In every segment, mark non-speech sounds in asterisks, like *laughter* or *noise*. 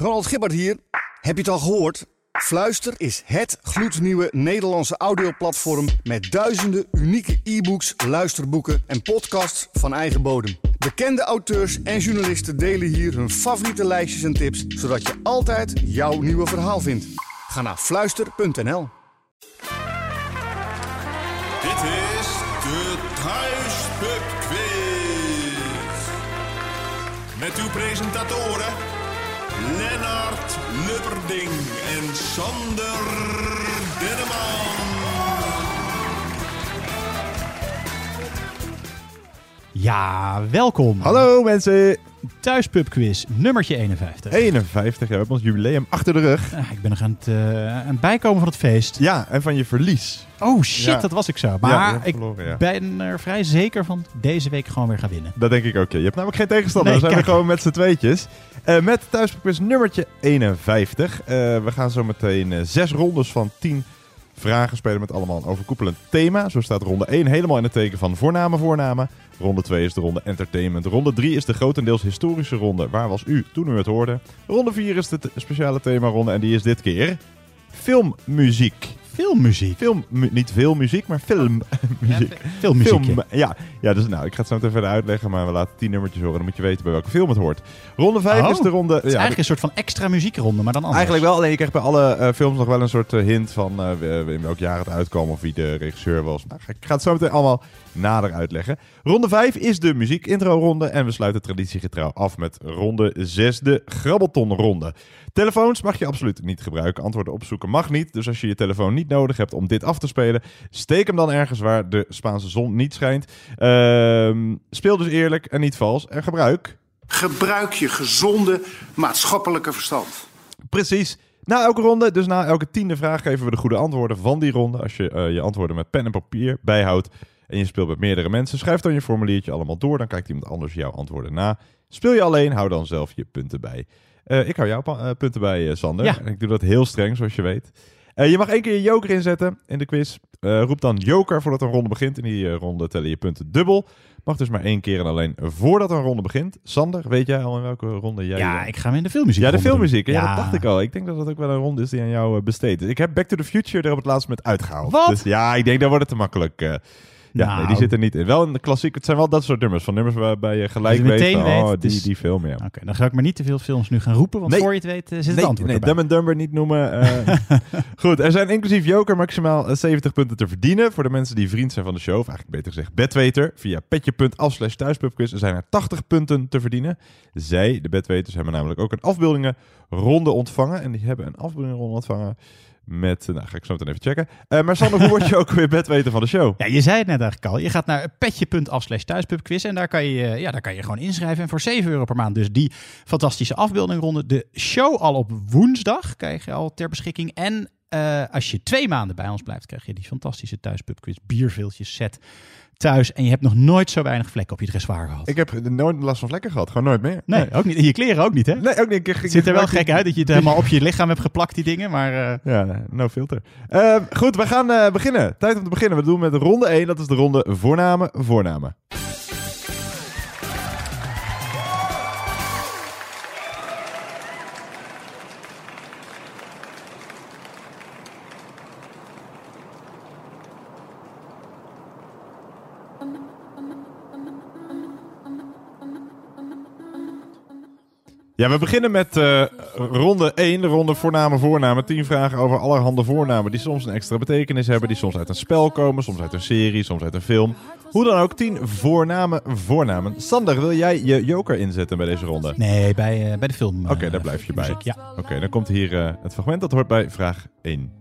Ronald Gibbard hier. Heb je het al gehoord? Fluister is het gloednieuwe Nederlandse audioplatform met duizenden unieke e-books, luisterboeken en podcasts van eigen bodem. Bekende auteurs en journalisten delen hier hun favoriete lijstjes en tips, zodat je altijd jouw nieuwe verhaal vindt. Ga naar fluister.nl. Dit is de Thuispub Quiz. Met uw presentatoren Lennart Lubberding en Sander Denneman. Ja, welkom. Hallo mensen, Thuispubquiz, nummertje 51. 51, ja, we hebben ons jubileum achter de rug. Ah, ik ben nog aan het, eh, aan het bijkomen van het feest. Ja, en van je verlies. Oh shit, Ja. dat was ik zo. Maar ik verloren, ja. ben er vrij zeker van deze week gewoon weer gaan winnen. Dat denk ik ook. Je hebt namelijk geen tegenstander, Nee, we zijn we gewoon met z'n tweetjes. Eh, met thuisquiz nummertje 51. Eh, we gaan zo meteen zes rondes van 10 vragen spelen met allemaal een overkoepelend thema. Zo staat ronde 1 helemaal in het teken van voornamen, voornamen. Ronde 2 is de ronde entertainment. Ronde 3 is de grotendeels historische ronde. Waar was u toen u het hoorde? Ronde 4 is de speciale themaronde en die is dit keer filmmuziek. Filmmuziek. Film, mu- niet veel *laughs* *laughs* muziek, maar filmmuziek. Filmmuziek. Film, ja. ja, dus nou, ik ga het zo meteen verder uitleggen, maar we laten tien nummertjes horen. Dan moet je weten bij welke film het hoort. Ronde 5 Oh, is de ronde... Het is ja, eigenlijk een soort van extra muziekronde, maar dan anders. Eigenlijk wel, alleen je krijgt bij alle eh, films nog wel een soort eh, hint van eh, in welk jaar het uitkwam of wie de regisseur was. Nou, ik ga het zo meteen allemaal nader uitleggen. Ronde 5 is de muziek-intro-ronde en we sluiten traditiegetrouw af met ronde 6, de grabbelton-ronde. Telefoons mag je absoluut niet gebruiken. Antwoorden opzoeken mag niet. Dus als je je telefoon niet nodig hebt om dit af te spelen, steek hem dan ergens waar de Spaanse zon niet schijnt. Ehm, speel dus eerlijk en niet vals en gebruik Gebruik je gezonde maatschappelijke verstand. Precies. Na elke ronde, dus na elke tiende vraag, geven we de goede antwoorden van die ronde. Als je eh, je antwoorden met pen en papier bijhoudt en je speelt met meerdere mensen, schrijf dan je formuliertje allemaal door. Dan kijkt iemand anders jouw antwoorden na. Speel je alleen, hou dan zelf je punten bij. Eh, ik hou jouw eh, punten bij, eh, Sander. Ja. En ik doe dat heel streng, zoals je weet. Je mag één keer je joker inzetten in de quiz. Roep dan joker voordat een ronde begint. In die ronde tellen je punten dubbel. Mag dus maar één keer en alleen voordat een ronde begint. Sander, weet jij al in welke ronde jij... Ja, ik ga hem in de filmmuziek ja, de filmmuziek. Ja, dat dacht ik al. Ik denk dat dat ook wel een ronde is die aan jou besteed is. Ik heb Back to the Future er op het laatst met uitgehaald. Wat? Dus ja, ik denk dat wordt het te makkelijk. Eh. ja, Nou. nee, die zit er niet in. Wel een klassiek. Het zijn wel dat soort nummers. Van nummers waarbij je gelijk je weet, meteen van, weet, oh, die, is- die film, ja. Oké, dan ga ik maar niet te veel films nu gaan roepen, want Nee. voor je het weet eh, zit het Nee, antwoord nee erbij. Dumb and Dumber niet noemen. eh. *laughs* Goed, er zijn inclusief Joker maximaal eh, 70 punten te verdienen. Voor de mensen die vriend zijn van de show, of eigenlijk beter gezegd bedweter. Via petje.af slash thuispubquiz zijn er 80 punten te verdienen. Zij, de bedweters, hebben namelijk ook een afbeeldingenronde ontvangen. En die hebben een afbeeldingenronde ontvangen met... Nou, ga ik zo meteen even checken. Eh, maar Sander, hoe word je *laughs* ook weer bedweter van de show? Ja, je zei het net eigenlijk al. Je gaat naar petje.af slash thuispubquiz en daar kan, je, eh, ja, daar kan je gewoon inschrijven. En voor 7 euro per maand dus die fantastische afbeeldingronde. De show al op woensdag krijg je al ter beschikking. En eh, als je twee maanden bij ons blijft, krijg je die fantastische thuispubquiz bierveeltjes set thuis. En je hebt nog nooit zo weinig vlekken op je dressoir gehad. Ik heb nooit last van vlekken gehad. Gewoon nooit meer. nee, ook niet. In je kleren ook niet, hè? Nee, ook niet. Ik, ik, Het ziet er wel gek uit dat je het *laughs* helemaal op je lichaam hebt geplakt, die dingen. Maar eh, Ja, nee, no filter. Eh, goed, we gaan eh, beginnen. Tijd om te beginnen. We doen met ronde 1. Dat is de ronde voornamen, voornamen. Ja, we beginnen met eh, ronde 1, de ronde voornamen, voornamen. 10 vragen over allerhande voornamen die soms een extra betekenis hebben, die soms uit een spel komen, soms uit een serie, soms uit een film. Hoe dan ook, 10 voornamen, voornamen. Sander, wil jij je joker inzetten bij deze ronde? nee, bij, eh, bij de film. Oké, eh, daar blijf je bij. muziek, Ja. Oké, dan komt hier eh, het fragment, dat hoort bij vraag 1.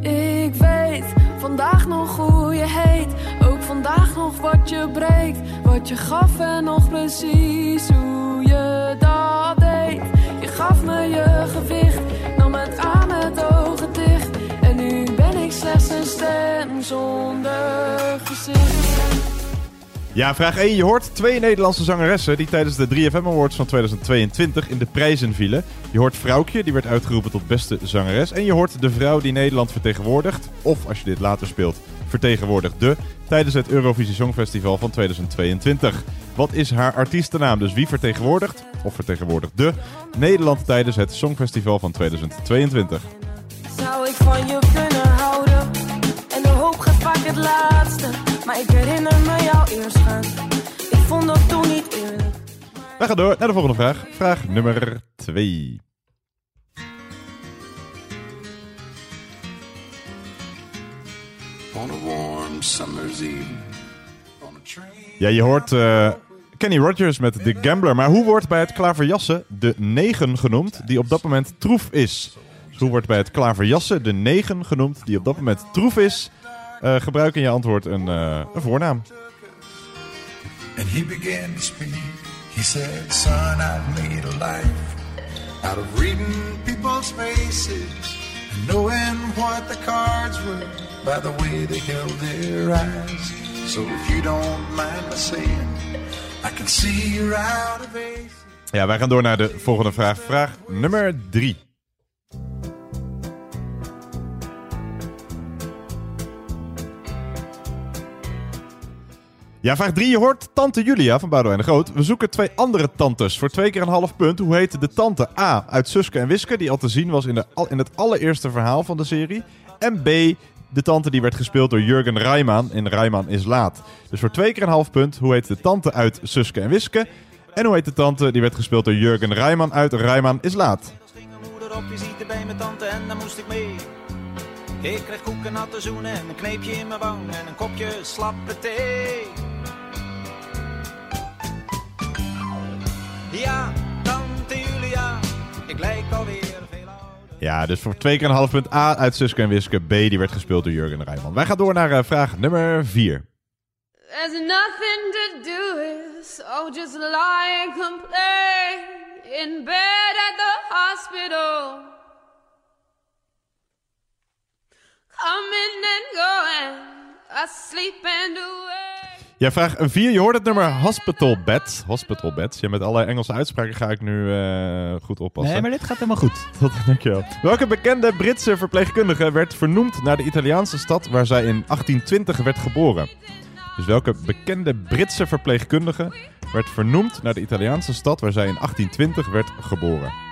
Ik weet vandaag nog hoe je heet. Ook vandaag nog wat je breekt. Wat je gaf en nog precies hoe. Je gaf me je gewicht. Nam het aan met ogen dicht. En nu ben ik slechts een stem zonder gezicht. Ja, vraag 1. Je hoort twee Nederlandse zangeressen die tijdens de 3FM Awards van 2022 in de prijzen vielen. Je hoort Vrouwtje, die werd uitgeroepen tot beste zangeres. En je hoort de vrouw die Nederland vertegenwoordigt, of als je dit later speelt, vertegenwoordigde, tijdens het Eurovisie Songfestival van 2022. Wat is haar artiestennaam? Dus wie vertegenwoordigt, of vertegenwoordigde, Nederland tijdens het Songfestival van 2022? Zou ik van je kunnen houden? En de hoop gaat vaak het laatste. Maar ik herinner me jou eerst gaan. Ik vond dat toen niet eerlijk. We gaan door naar de volgende vraag. Vraag nummer 2. On a warm summer's eve. On a train. Ja, je hoort eh, Kenny Rogers met The Gambler. Maar hoe wordt bij het klaverjassen de 9 genoemd die op dat moment troef is? Dus hoe wordt bij het klaverjassen de 9 genoemd die op dat moment troef is? Eh, gebruik in je antwoord een, eh, een voornaam. And he began to speak. He said, Son, I've made a life out of reading people's faces and knowing what the cards were by the way they held their eyes. So if you don't mind my saying, I can see you're out of ace. Ja, wij gaan door naar de volgende vraag. Vraag nummer 3. Ja, vraag 3. Je hoort tante Julia van Boudewijn de Groot. We zoeken twee andere tantes voor twee keer een half punt. Hoe heette de tante A uit Suske en Wiske, die al te zien was in, de, in het allereerste verhaal van de serie. En B, de tante die werd gespeeld door Jurgen Rijman in Rijman is laat. Dus voor twee keer een half punt. Hoe heet de tante uit Suske en Wiske? En hoe heet de tante die werd gespeeld door Jurgen Rijman uit Rijman is laat? moeder op visite bij mijn tante en daar moest ik mee. Ik kreeg koeken, natte zoenen en een kneepje in mijn wang en een kopje slappe thee. Ja, tante Julia, ik lijk alweer veel ouder. Ja, dus voor twee keer een half punt A uit Suske en Wiske. B, die werd gespeeld door Jurgen Rijman. Wij gaan door naar eh, vraag nummer 4. There's nothing to do here, so just lie and complain in bed at the hospital. Coming and going, asleep and awake. Ja, vraag 4. Je hoort het nummer Hospital Bed. Hospital Bed. Ja, met alle Engelse uitspraken ga ik nu eh, goed oppassen. Nee, maar dit gaat helemaal goed. *laughs* Dat, dankjewel. Welke bekende Britse verpleegkundige werd vernoemd naar de Italiaanse stad waar zij in 1820 werd geboren? Dus welke bekende Britse verpleegkundige werd vernoemd naar de Italiaanse stad waar zij in 1820 werd geboren?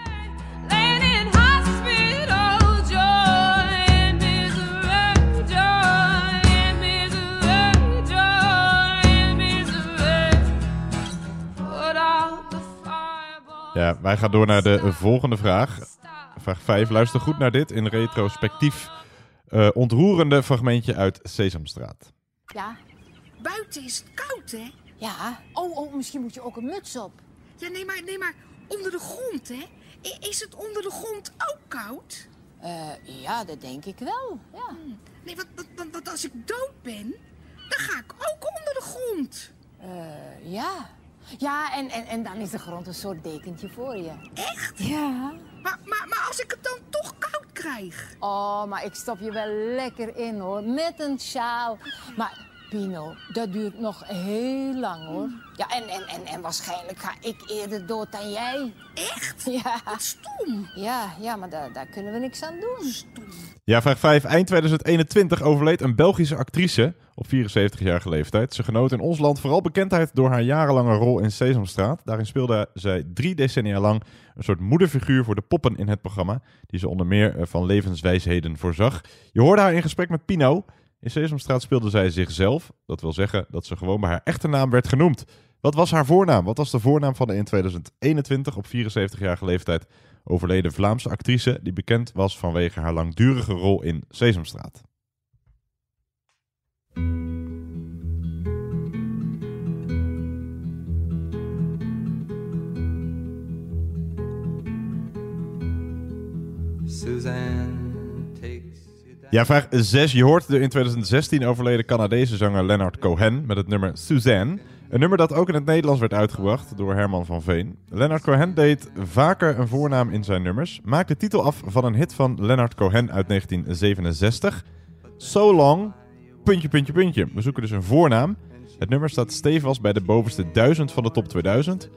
Ja, wij gaan door naar de volgende vraag. Vraag 5. Luister goed naar dit in retrospectief eh, ontroerende fragmentje uit Sesamstraat. Ja, Buiten is het koud, hè? ja. Oh, oh, misschien moet je ook een muts op. Ja, nee, maar, nee, maar onder de grond, hè? I- Is het onder de grond ook koud? Eh, ja, dat denk ik wel. Ja. Nee, want, want, want, want als ik dood ben, dan ga ik ook onder de grond. Eh, ja. Ja, en, en, en dan is de grond een soort dekentje voor je. Echt? Ja. Maar, maar, maar als ik het dan toch koud krijg? Oh, maar ik stop je wel lekker in hoor. Met een sjaal. Maar Pino, dat duurt nog heel lang hoor. Ja, en, en, en, en waarschijnlijk ga ik eerder dood dan jij. Echt? Ja. Wat stom. Ja, ja maar daar, daar kunnen we niks aan doen. Ja, vraag 5. Eind 2021 overleed een Belgische actrice op 74-jarige leeftijd. Ze genoot in ons land vooral bekendheid door haar jarenlange rol in Sesamstraat. Daarin speelde zij drie decennia lang een soort moederfiguur voor de poppen in het programma, die ze onder meer eh, van levenswijsheden voorzag. Je hoorde haar in gesprek met Pino. In Sesamstraat speelde zij zichzelf. Dat wil zeggen dat ze gewoon bij haar echte naam werd genoemd. Wat was haar voornaam? Wat was de voornaam van de in 2021 op 74-jarige leeftijd overleden Vlaamse actrice die bekend was vanwege haar langdurige rol in Sesamstraat? Suzanne. Ja, vraag 6. Je hoort de in 2016 overleden Canadese zanger Leonard Cohen met het nummer Suzanne. Een nummer dat ook in het Nederlands werd uitgebracht door Herman van Veen. Leonard Cohen deed vaker een voornaam in zijn nummers. Maak de titel af van een hit van Leonard Cohen uit 1967. So Long, puntje, puntje, puntje. We zoeken dus een voornaam. Het nummer staat stevast bij de bovenste 1000 van de top 2000.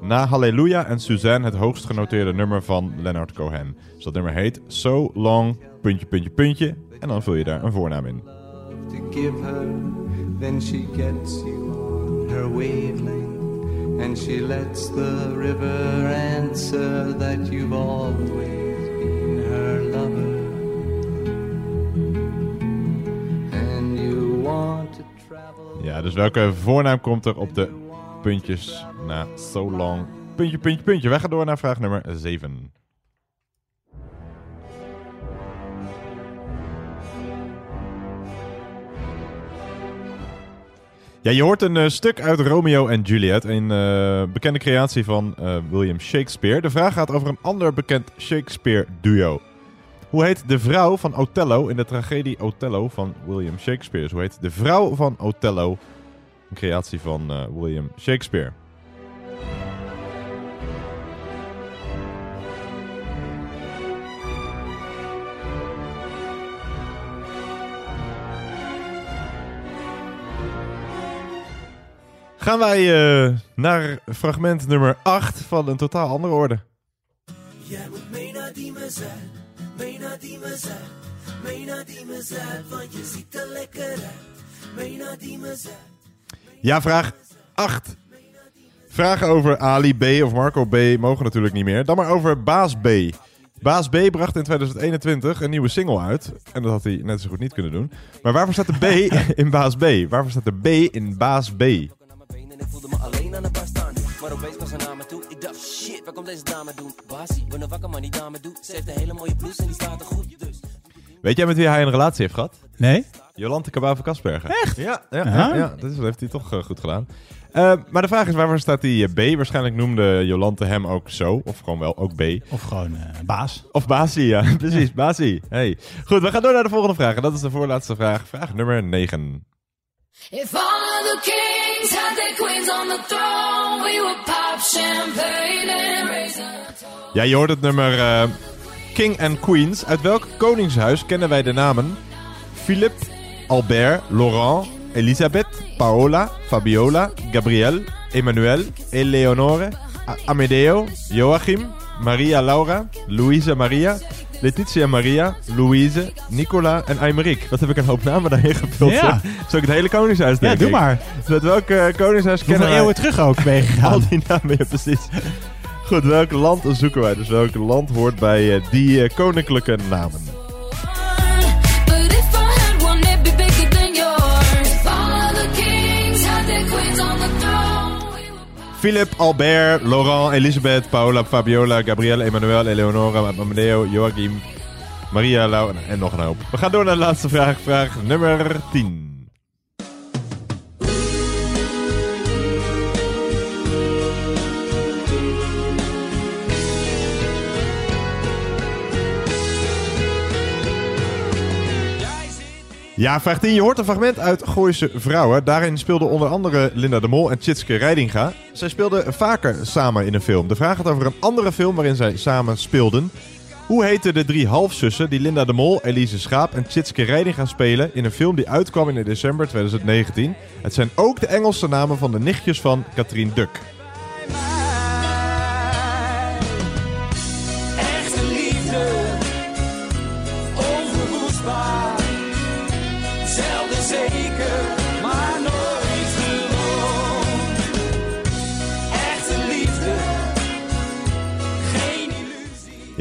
Na Halleluja en Suzanne het hoogst genoteerde nummer van Leonard Cohen. Dus dat nummer heet So Long, puntje, puntje, puntje. En dan vul je daar een voornaam in. to give her, then she gets you on her wavelength. And she lets the river answer that you've always been her lover. And you want to travel. Ja, dus welke voornaam komt er op de puntjes na so long? Puntje, puntje, puntje. Wij gaan door naar vraag nummer 7. Ja, je hoort een eh, stuk uit Romeo en Juliet, een eh, bekende creatie van eh, William Shakespeare. De vraag gaat over een ander bekend Shakespeare-duo. Hoe heet de vrouw van Othello in de tragedie Othello van William Shakespeare? Dus hoe heet de vrouw van Othello, een creatie van William Shakespeare? Gaan wij eh, naar fragment nummer 8 van een totaal andere orde. Jij moet mee naar die mezet, mee naar die mezet, mee naar die mezet, want je ziet er lekker uit. Mee naar die. Ja, vraag 8. Vragen over Ali B of Marco B mogen natuurlijk niet meer. Dan maar over Baas B. Baas B bracht in 2021 een nieuwe single uit. En dat had hij net zo goed niet kunnen doen. Maar waarvoor staat de B *laughs* in Baas B? Waarvoor staat de B in Baas B? Ik voelde me alleen aan de bar staan. Maar opeens kwam ze naar me toe. Ik dacht, shit, waar komt deze dame doen? Basie, ben een wakker man, die dame doet. Ze heeft een hele mooie blouse en die staat er goed. Dus Weet jij met wie hij een relatie heeft gehad? Nee? Jolante Cabau van Kaspergen. Echt? Ja, ja, ja, ja. dat, is, dat heeft hij toch eh, goed gedaan. Eh, maar de vraag is, waarvoor staat die eh, B? Waarschijnlijk noemde Jolante hem ook zo. Of gewoon wel ook B. Of gewoon eh, baas. Of Basie, ja. *laughs* Precies, Basie. Hey. Goed, we gaan door naar de volgende vraag. En dat is de voorlaatste vraag. Vraag nummer 9. If all the kings had their queens on the throne, we pop champagne and raise. Ja, je hoort het nummer eh, King and Queens. Uit welk koningshuis kennen wij de namen Philip, Albert, Laurent, Elisabeth, Paola, Fabiola, Gabriel, Emmanuel, Eleonore, A- Amedeo, Joachim, Maria Laura, Louise Maria, Letitia Maria, Louise, Nicola en Aymeric. Wat heb ik een hoop namen daarheen gevuld? Ja. Zal ik het hele koningshuis Ja, denk doe ik? maar. Met welk eh, koningshuis kennen wij... eeuwen terug ook ben je *laughs* gegaan? Al die namen, ja precies. Goed, welk land zoeken wij? Dus welk land hoort bij eh, die eh, koninklijke namen? Philip, Albert, Laurent, Elisabeth, Paola, Fabiola, Gabrielle, Emmanuel, Eleonora, Amadeo, Joachim, Maria, Laura en nog een hoop. We gaan door naar de laatste vraag. Vraag nummer 10. Ja, vraag 10. Je hoort een fragment uit Gooise Vrouwen. Daarin speelden onder andere Linda de Mol en Tjitske Reidinga. Zij speelden vaker samen in een film. De vraag gaat over een andere film waarin zij samen speelden. Hoe heten de drie halfzussen die Linda de Mol, Elise Schaap en Tjitske Reidinga spelen in een film die uitkwam in december 2019? Het zijn ook de Engelse namen van de nichtjes van Katrien Duk.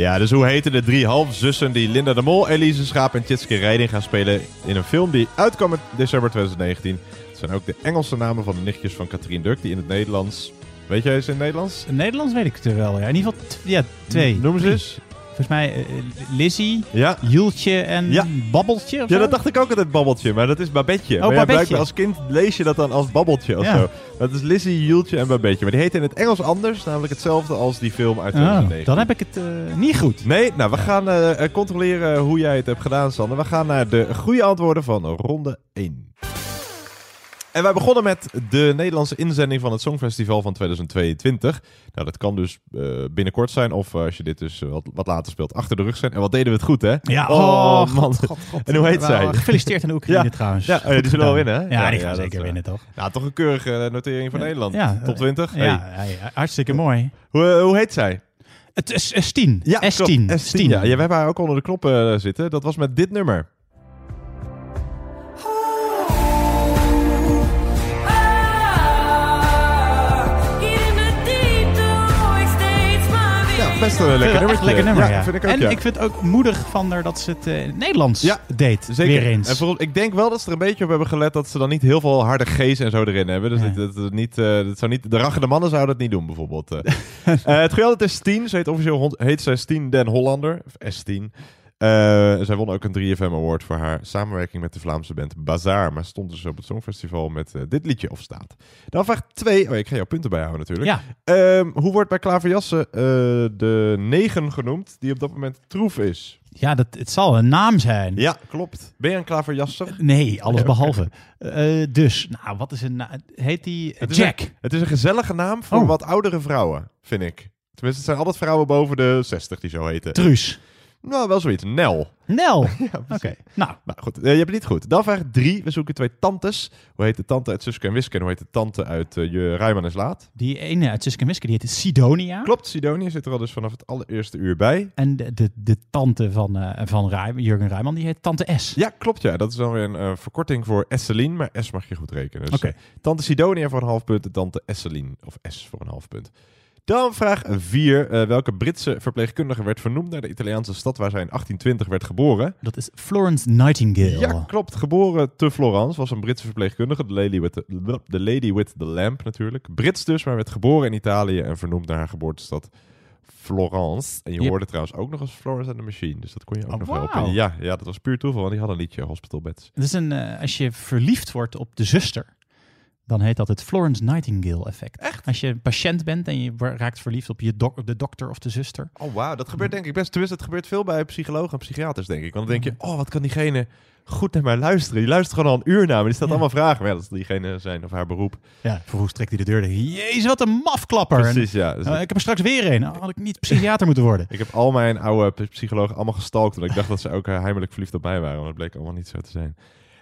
Ja, dus hoe heten de drie halfzussen die Linda de Mol, Elise Schaap en Tjitske Reidinga spelen in een film die uitkwam in december 2019? Het zijn ook de Engelse namen van de nichtjes van Katrien Duk die in het Nederlands... Weet jij eens in het Nederlands? In Nederlands weet ik het er wel, ja. In ieder geval ja, twee. Noem ze eens. Volgens mij eh, Lizzie, Ja. Jultje en Ja. Babbeltje Ja, dat dacht ik ook altijd babbeltje, maar dat is Babetje. maar ja, Babetje. blijkbaar als kind lees je dat dan als babbeltje of zo. Dat is Lizzie, Jultje en Babetje. Maar die heten in het Engels anders, namelijk hetzelfde als die film uit Oh, 2009. dan heb ik het eh, niet goed. Nee, nou, we gaan controleren hoe jij het hebt gedaan, Sander. We gaan naar de goede antwoorden van ronde 1. En wij begonnen met de Nederlandse inzending van het Songfestival van 2022. Nou, dat kan dus eh, binnenkort zijn, of eh, als je dit dus eh, wat, wat later speelt, achter de rug zijn. En wat deden we het goed, hè? Ja, oh, oh, man. God, God, God. En hoe heet zij? Gefeliciteerd aan de Oekraïne *laughs* Ja. trouwens. Ja, oh ja, die zullen wel winnen, hè? Ja, Ja, die gaan zeker winnen, toch? Nou, toch een keurige notering voor Nederland. Ja, Top 20? Ja, Hey. ja, hartstikke mooi. Hoe, hoe heet zij? Het is S10. Ja, S10. klopt. S10. Ja, ja, we hebben haar ook onder de knoppen zitten. Dat was met dit nummer. Lekker Echt nummertje. lekker nummer, ja. vind ik ook, en ja. ik vind het ook moedig van haar dat ze het eh, het Nederlands Ja, deed. Zeker. Weer eens. En vooral, ik denk wel dat ze er een beetje op hebben gelet dat ze dan niet heel veel harde G's en zo erin hebben. Dus Ja. dat, dat, het niet, eh, dat zou niet, de raggende mannen zouden dat niet doen, bijvoorbeeld. eh. *laughs* Eh, het altijd is Steen. Ze heet officieel hond- heet zij Steen Den Hollander. Of S10. Eh, zij won ook een 3FM Award voor haar samenwerking met de Vlaamse band Bazaar. Maar stond dus op het Songfestival met eh, dit liedje of staat. Dan vraag 2. Oh, ik ga jouw punten bijhouden natuurlijk. Ja. Ehm, hoe wordt bij Klaverjassen eh, de 9 genoemd die op dat moment troef is? Ja, dat, het zal een naam zijn. Ja, klopt. Ben je een klaverjasser? Nee, alles behalve. Eh, dus, nou, wat is een Heet die Het is Jack? Een, het is een gezellige naam voor Oh. wat oudere vrouwen, vind ik. Tenminste, het zijn altijd vrouwen boven de 60 die zo heten. Truus. Nou, wel zoiets. Nel. Nel. *laughs* Ja, Oké, precies. nou. Nou goed, eh, je hebt het niet goed. Dan vraag 3. We zoeken twee tantes. Hoe heet de tante uit Suske en Wiske en hoe heet de tante uit uh, Je Rijman is Laat? Die ene uit Suske en Wiske, die heet Sidonia. Klopt, Sidonia zit er al dus vanaf het allereerste uur bij. En de, de, de tante van, eh van Jurgen Rijman, die heet Tante S. Ja, klopt ja. Dat is dan weer een eh, verkorting voor Esseline, maar S mag je goed rekenen. Dus, Oké. eh, tante Sidonia voor een half punt en tante Esseline, of S voor een half punt. Dan vraag 4. welke Britse verpleegkundige werd vernoemd naar de Italiaanse stad waar zij in 1820 werd geboren? Dat is Florence Nightingale. Ja, klopt. Geboren te Florence. Was een Britse verpleegkundige. De lady, with the, the lady with the lamp natuurlijk. Brits dus, maar werd geboren in Italië en vernoemd naar haar geboortestad Florence. En je Yep. hoorde trouwens ook nog eens Florence and the Machine. Dus dat kon je ook Oh, nog wel op. Ja, ja, dat was puur toeval, want die hadden een liedje Hospital Beds. Het is een, eh, als je verliefd wordt op de zuster, dan heet dat het Florence Nightingale effect. Echt? Als je een patiënt bent en je raakt verliefd op je dok- de dokter of de zuster. Oh, wauw. Dat gebeurt denk ik best. Tenminste, het gebeurt veel bij psychologen en psychiaters, denk ik. Want dan denk je, oh, wat kan diegene goed naar mij luisteren. Die luistert gewoon al een uur naar me. Die stelt Ja. allemaal vragen. Ja, dat is diegene zijn of haar beroep. Ja, vervolgens trekt hij de deur dicht. Jezus, wat een mafklapper. Precies, ja. En, Dus eh, ik heb er straks weer een. Had ik niet psychiater moeten worden. *laughs* Ik heb al mijn oude psychologen allemaal gestalkt. Want ik dacht dat ze ook eh, heimelijk verliefd op mij waren. Maar dat bleek allemaal niet zo te zijn.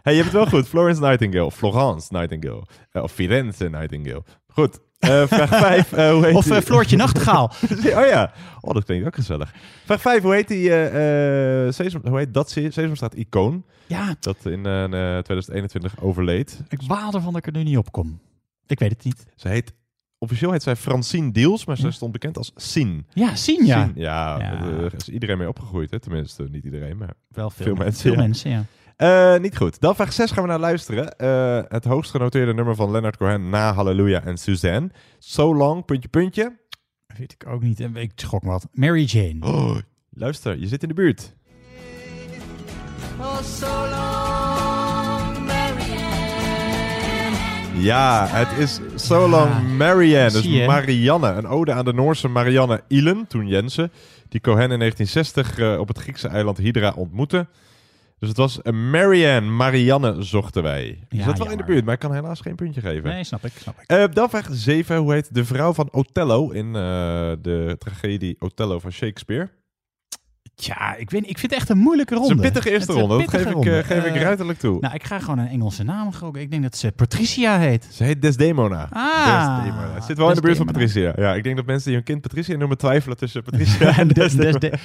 Hey, je hebt het wel goed. Florence Nightingale. Florence Nightingale. Eh, of Firenze Nightingale. Goed. Eh, vraag *laughs* 5. hoe heet Of die? eh, Floortje Nachtegaal. *laughs* oh ja. Oh, dat klinkt ook gezellig. Vraag 5. Hoe heet die... eh eh, Sesam, hoe heet dat? Se- Sesamstraat icoon. Ja, Dat in eh, eh, 2021 overleed. ik baal ervan dat ik er nu niet op kom. Ik weet het niet. Ze heet... Officieel heet zij Francine Deels, maar ze stond bekend als Sien. Ja, zien ja. Ja, is iedereen mee opgegroeid. Hè? Tenminste, niet iedereen, maar Wel veel, Veel mensen, Veel ja. mensen, ja. Eh, niet goed. Dan vraag 6 gaan we naar luisteren. Eh, het hoogst genoteerde nummer van Leonard Cohen na Hallelujah en Suzanne. So Long, puntje, puntje. Weet ik ook niet. Ik schok me wat. Mary Jane. Oh, luister, je zit in de buurt. Oh, so long, Marianne. Ja, het is So Long Ja, Marianne. Dus. Marianne. Een ode aan de Noorse Marianne Ilen, toen Jensen. Die Cohen in 1960 eh, op het Griekse eiland Hydra ontmoette. Dus het was een Marianne. Marianne zochten wij. Je Ja, zat wel in de buurt, maar ik kan helaas geen puntje geven. Nee, snap ik. Snap ik. Eh, dan vraag 7. Hoe heet de vrouw van Othello in eh, de tragedie Othello van Shakespeare? Tja, ik, weet, ik vind het echt een moeilijke Het ronde. is een pittige eerste Het ronde. Dat geef ik, eh, ronde. geef ik Eh, ruiterlijk toe. Nou, ik ga gewoon een Engelse naam gokken. Ik denk dat ze Patricia heet. Ze heet Desdemona. Ah, Desdemona. Het zit wel in de buurt van. Patricia. Ja, ik denk dat mensen die hun kind Patricia noemen twijfelen tussen Patricia *laughs* en Des- Desdemona. des-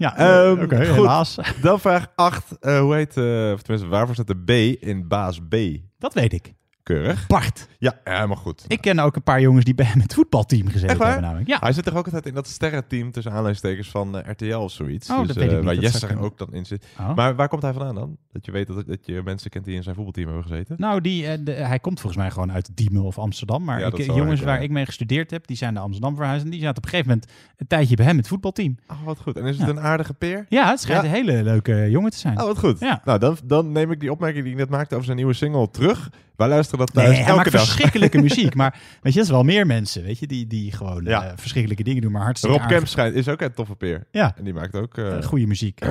Ja, Ehm, oké, helaas. Dan vraag 8. hoe heet, eh, of tenminste, waarvoor staat de B in baas B? Dat weet ik. Keurig. Bart. Ja, helemaal goed. Ik ken ook een paar jongens die bij hem het voetbalteam gezeten hebben namelijk. Ja. Hij zit toch ook altijd in dat sterrenteam tussen aanleidingstekens van eh, RTL of zoiets. Oh, dus, dat weet ik eh, niet. Waar Dat Jesse er ook dan in zit. Oh. Maar waar komt hij vandaan dan? Dat je weet dat, dat je mensen kent die in zijn voetbalteam hebben gezeten? Nou, die, eh, de- hij komt volgens mij gewoon uit Diemen of Amsterdam. Maar Ja, ik, jongens waar ja. ik mee gestudeerd heb, die zijn naar Amsterdam verhuisd. En die zaten op een gegeven moment een tijdje bij hem het voetbalteam. Oh, wat goed. En is het Ja. een aardige peer? Ja, het schijnt een hele leuke jongen te zijn. Oh, wat goed. Ja. Nou, dan, dan neem ik die opmerking die ik net maakte over zijn nieuwe single terug. Wij luisteren dat Nee, thuis hij elke maakt dag. verschrikkelijke *laughs* muziek. Maar weet je, dat is wel meer mensen, weet je, die, die gewoon Ja. eh, verschrikkelijke dingen doen, maar hartstikke Rob Kemp schijnt, is ook een toffe peer. Ja. En die maakt ook... Eh, goede muziek. *clears throat*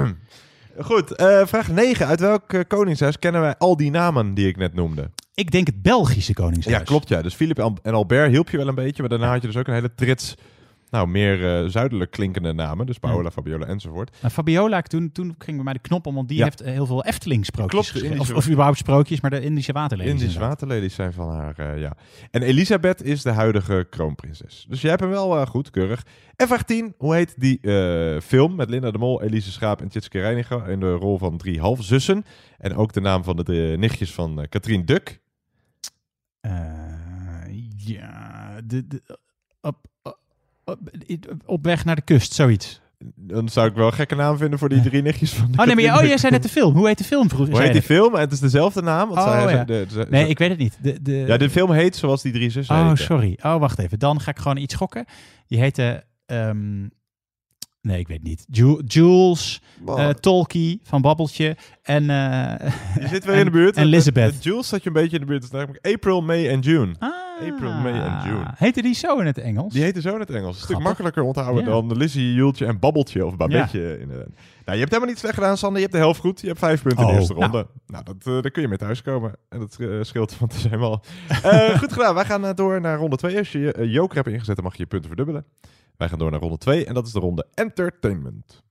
Goed, vraag 9. Uit welk koningshuis kennen wij al die namen die ik net noemde? ik denk het Belgische koningshuis. Ja, klopt ja. Dus Philip en- en Albert hielp je wel een beetje. Maar daarna had je dus ook een hele trits... Nou, meer eh, zuidelijk klinkende namen. Dus Paola, Fabiola enzovoort. Nou, Fabiola, toen, toen ging bij mij de knop om, want die Ja. heeft eh, heel veel Efteling-sprookjes Klopt, de geschreven. Indische- Of, of überhaupt sprookjes, maar de Indische waterlelies. Indische inderdaad. waterlelies zijn van haar, eh, ja. En Elisabeth is de huidige kroonprinses. Dus jij hebt hem wel eh, goed, keurig. En vraag 10. Hoe heet die film met Linda de Mol, Elise Schaap en Tjitske Reiniger... in de rol van drie halfzussen. En ook de naam van de nichtjes van Katrien Duk. Ja, de, de, op, op, op, weg naar de kust, zoiets. Dan zou ik wel een gekke naam vinden voor die drie nichtjes van de Oh nee, maar je, oh, jij zei net de film. Hoe heet de film vroeger? Hoe heet die film? Het is dezelfde naam. Want Oh, zij- ja. de- de- Nee, ik weet het niet. De, de... Ja, de film heet zoals die drie zussen Oh, sorry. Oh, wacht even. Dan ga ik gewoon iets gokken. Die heette... ehm, nee, ik weet niet. Ju- Jules, Wow. eh Tolkie van Babbeltje en... eh, Je zit weer en- in de buurt. *laughs* En Elizabeth. Met Jules zat je een beetje in de buurt. Het is namelijk April, May en June. Ah. April, May en June. Heette die zo in het Engels? Die heette zo in het Engels. Een stuk makkelijker onthouden Ja. dan Lizzie, Jultje en Babbeltje of Babetje. inderdaad. Nou, je hebt helemaal niet slecht gedaan, Sander. Je hebt de helft goed. Je hebt vijf punten in de Oh, eerste nou. ronde. Nou, dat, eh, daar kun je mee thuiskomen. En dat eh, scheelt, want het is helemaal... *laughs* Eh, goed gedaan. Wij gaan eh, door naar ronde 2. Als je eh, joker hebt ingezet, dan mag je je punten verdubbelen. Wij gaan door naar ronde 2 en dat is de ronde Entertainment.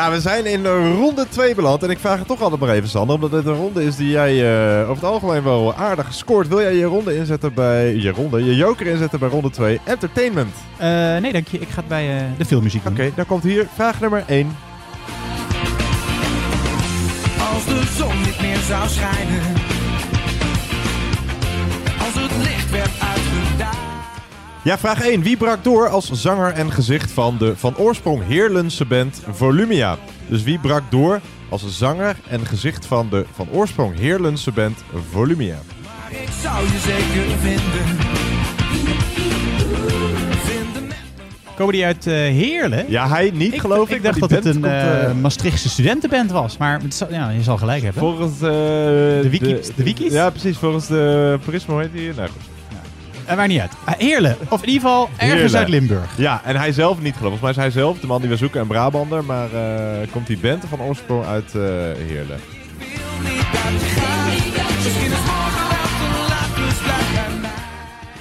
Ja, we zijn in eh, ronde 2 beland. En ik vraag het toch altijd maar even, Sander. Omdat dit een ronde is die jij eh, over het algemeen wel aardig scoort. Wil jij je ronde inzetten bij... Je ronde, je joker inzetten bij ronde 2. Entertainment. Eh, nee, dank je. Ik ga het bij eh, de filmmuziek doen. Oké, dan komt hier vraag nummer 1. Als de zon niet meer zou schijnen. Ja, vraag 1. Wie brak door als zanger en gezicht van de van oorsprong Heerlense band Volumia? Dus wie brak door als zanger en gezicht van de van oorsprong Heerlense band Volumia? Maar ik zou je zeker vinden. Komen die uit eh, Heerlen? Ja, hij niet, geloof ik. Ik dacht maar dat die het een band komt, eh eh, Maastrichtse studentenband was. Maar het zal- ja, je zal gelijk hebben. Volgens eh, de, wiki- de wikis? Ja, precies. Volgens de Prisma hoe heet die? Nou goed. Uh, maakt niet uit. Ah, Heerlen. Of in ieder geval ergens Heerlen. uit Limburg. Ja, en hij zelf niet geloof. Volgens mij is hij zelf, de man die we zoeken, een Brabander. Maar eh, komt die band van oorsprong uit eh Heerlen.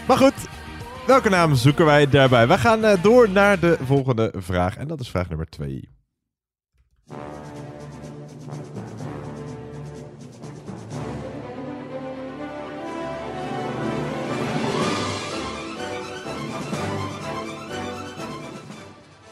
Maar goed, welke naam zoeken wij daarbij? Wij gaan eh, door naar de volgende vraag. En dat is vraag nummer 2.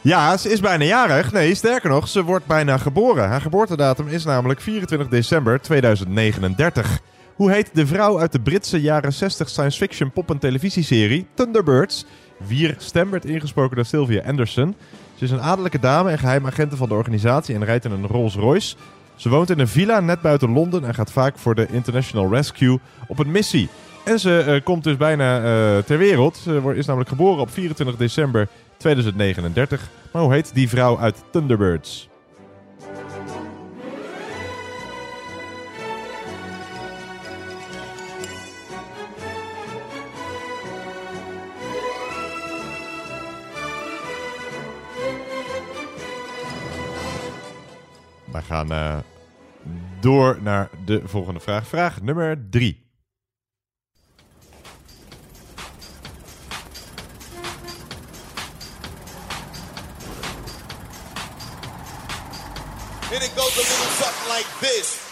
Ja, ze is bijna jarig. Nee, sterker nog, ze wordt bijna geboren. Haar geboortedatum is namelijk 24 december 2039. Hoe heet de vrouw uit de Britse jaren 60 science fiction pop- en televisieserie Thunderbirds? Wier stem werd ingesproken door Sylvia Anderson. Ze is een adellijke dame en geheim agenten van de organisatie en rijdt in een Rolls Royce. Ze woont in een villa net buiten Londen en gaat vaak voor de International Rescue op een missie. En ze eh, komt dus bijna eh, ter wereld. Ze is namelijk geboren op 24 december 2039. Maar hoe heet die vrouw uit Thunderbirds? We gaan eh, door naar de volgende vraag. Vraag nummer 3. And it goes a little something like this.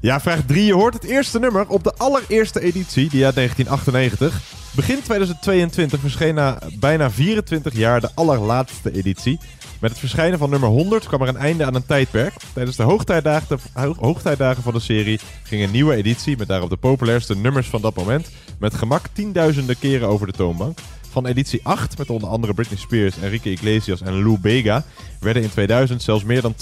Ja, vraag 3. Je hoort het eerste nummer op de allereerste editie, die uit 1998. Begin 2022 verscheen na bijna 24 jaar de allerlaatste editie. Met het verschijnen van nummer 100 kwam er een einde aan een tijdperk. Tijdens de hoogtijdagen, ho- hoogtijdagen van de serie ging een nieuwe editie met daarop de populairste nummers van dat moment met gemak tienduizenden keren over de toonbank. Van editie 8, met onder andere Britney Spears, Enrique Iglesias en Lou Bega, werden in 2000 zelfs meer dan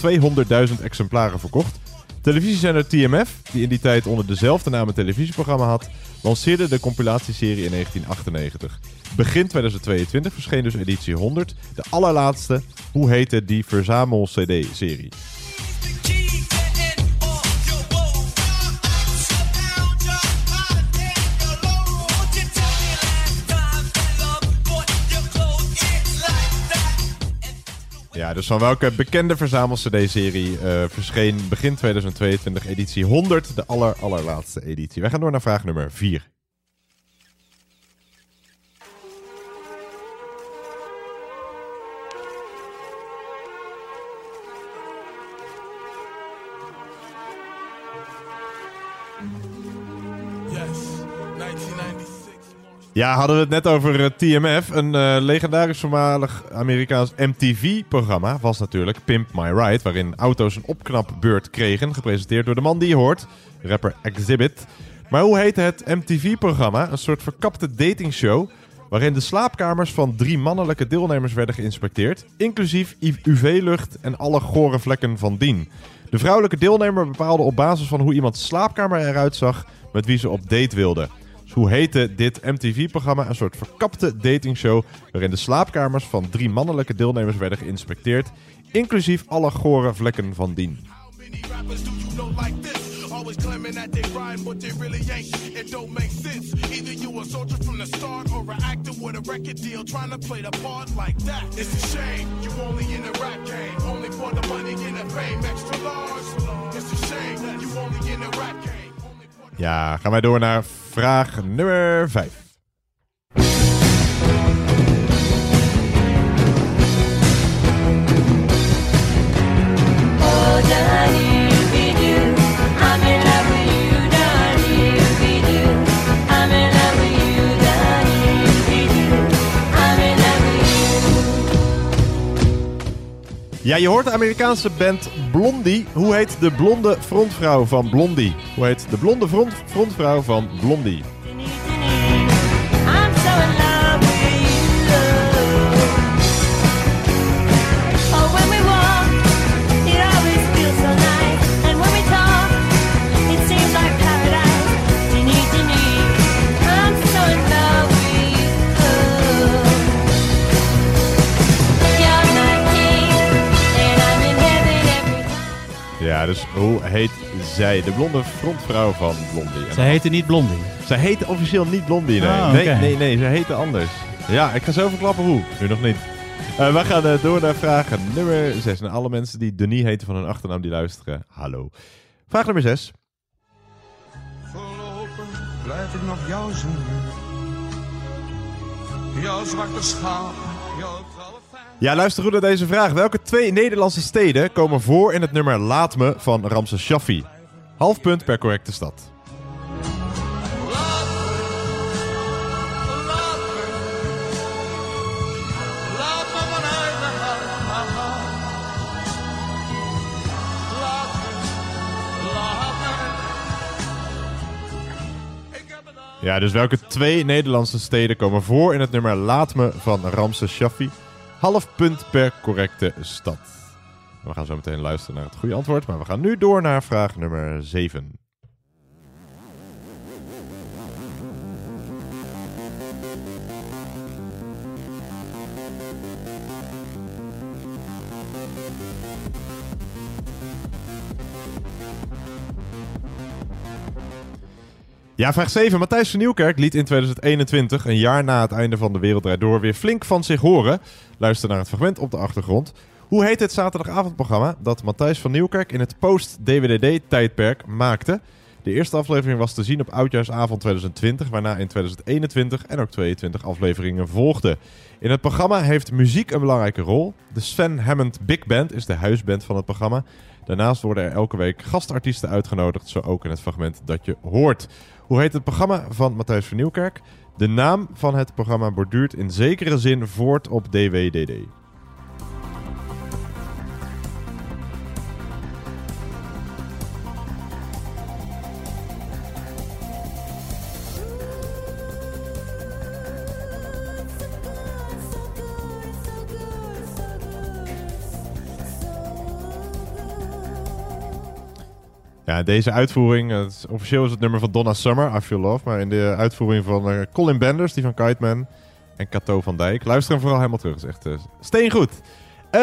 200.000 exemplaren verkocht. Televisiezender TMF, die in die tijd onder dezelfde naam een televisieprogramma had, lanceerde de compilatieserie in 1998. Begin 2022 verscheen dus editie 100, de allerlaatste. Hoe heette die verzamel-CD-serie? Ja, dus van welke bekende verzamel-CD-serie eh, verscheen begin 2022 editie 100, de aller, allerlaatste editie? Wij gaan door naar vraag nummer 4. Ja, hadden we het net over eh, TMF. Een eh, legendarisch voormalig Amerikaans MTV-programma was natuurlijk Pimp My Ride. Waarin auto's een opknapbeurt kregen. Gepresenteerd door de man die je hoort, rapper Exhibit. Maar hoe heette het MTV-programma? Een soort verkapte datingshow. Waarin de slaapkamers van drie mannelijke deelnemers werden geïnspecteerd. Inclusief UV-lucht en alle gore vlekken van dien. De vrouwelijke deelnemer bepaalde op basis van hoe iemands slaapkamer eruit zag. met wie ze op date wilde. Hoe heette dit MTV-programma? Een soort verkapte datingshow waarin de slaapkamers van drie mannelijke deelnemers werden geïnspecteerd, inclusief alle gore vlekken van dien. Ja, gaan wij door naar vraag nummer 5. Ja, je hoort de Amerikaanse band Blondie. Hoe heet de blonde frontvrouw van Blondie? Hoe heet de blonde front frontvrouw van Blondie? Dus hoe heet zij? De blonde frontvrouw van Blondie. Ze heette niet Blondie. Zij heette officieel niet Blondie, nee. Ah, nee, nee, nee, ze heette anders. Ja, ik ga zo verklappen hoe. Nu nog niet. Eh, we gaan eh, door naar vraag nummer 6. En alle mensen die Denis heten van hun achternaam die luisteren, hallo. Vraag nummer 6. Blijf ik nog jou zoenen. Jouw zwarte schaap, jouw Ja, luister goed naar deze vraag. Welke twee Nederlandse steden komen voor in het nummer Laat Me van Ramses Shaffi? Half punt per correcte stad. Ja, dus welke twee Nederlandse steden komen voor in het nummer Laat Me van Ramses Shaffi? Half punt per correcte stad. We gaan zo meteen luisteren naar het goede antwoord, maar we gaan nu door naar vraag nummer 7. Ja, vraag 7. Matthijs van Nieuwkerk liet in 2021, een jaar na het einde van De Wereld Draait Door, weer flink van zich horen. Luister naar het fragment op de achtergrond. Hoe heet het zaterdagavondprogramma dat Matthijs van Nieuwkerk in het post-DWDD-tijdperk maakte? De eerste aflevering was te zien op Oudjaarsavond 2020, waarna in 2021 en ook 22 afleveringen volgden. In het programma heeft muziek een belangrijke rol. De Sven Hammond Big Band is de huisband van het programma. Daarnaast worden er elke week gastartiesten uitgenodigd, zo ook in het fragment dat je hoort. Hoe heet het programma van Matthijs van Nieuwkerk? De naam van het programma borduurt in zekere zin voort op DWDD. Ja, deze uitvoering, het is- officieel is het nummer van Donna Summer, I Feel Love. Maar in de uitvoering van eh, Colin Benders, die van en Cato van Dijk. Luister hem vooral helemaal terug, is echt uh, steengoed. Eh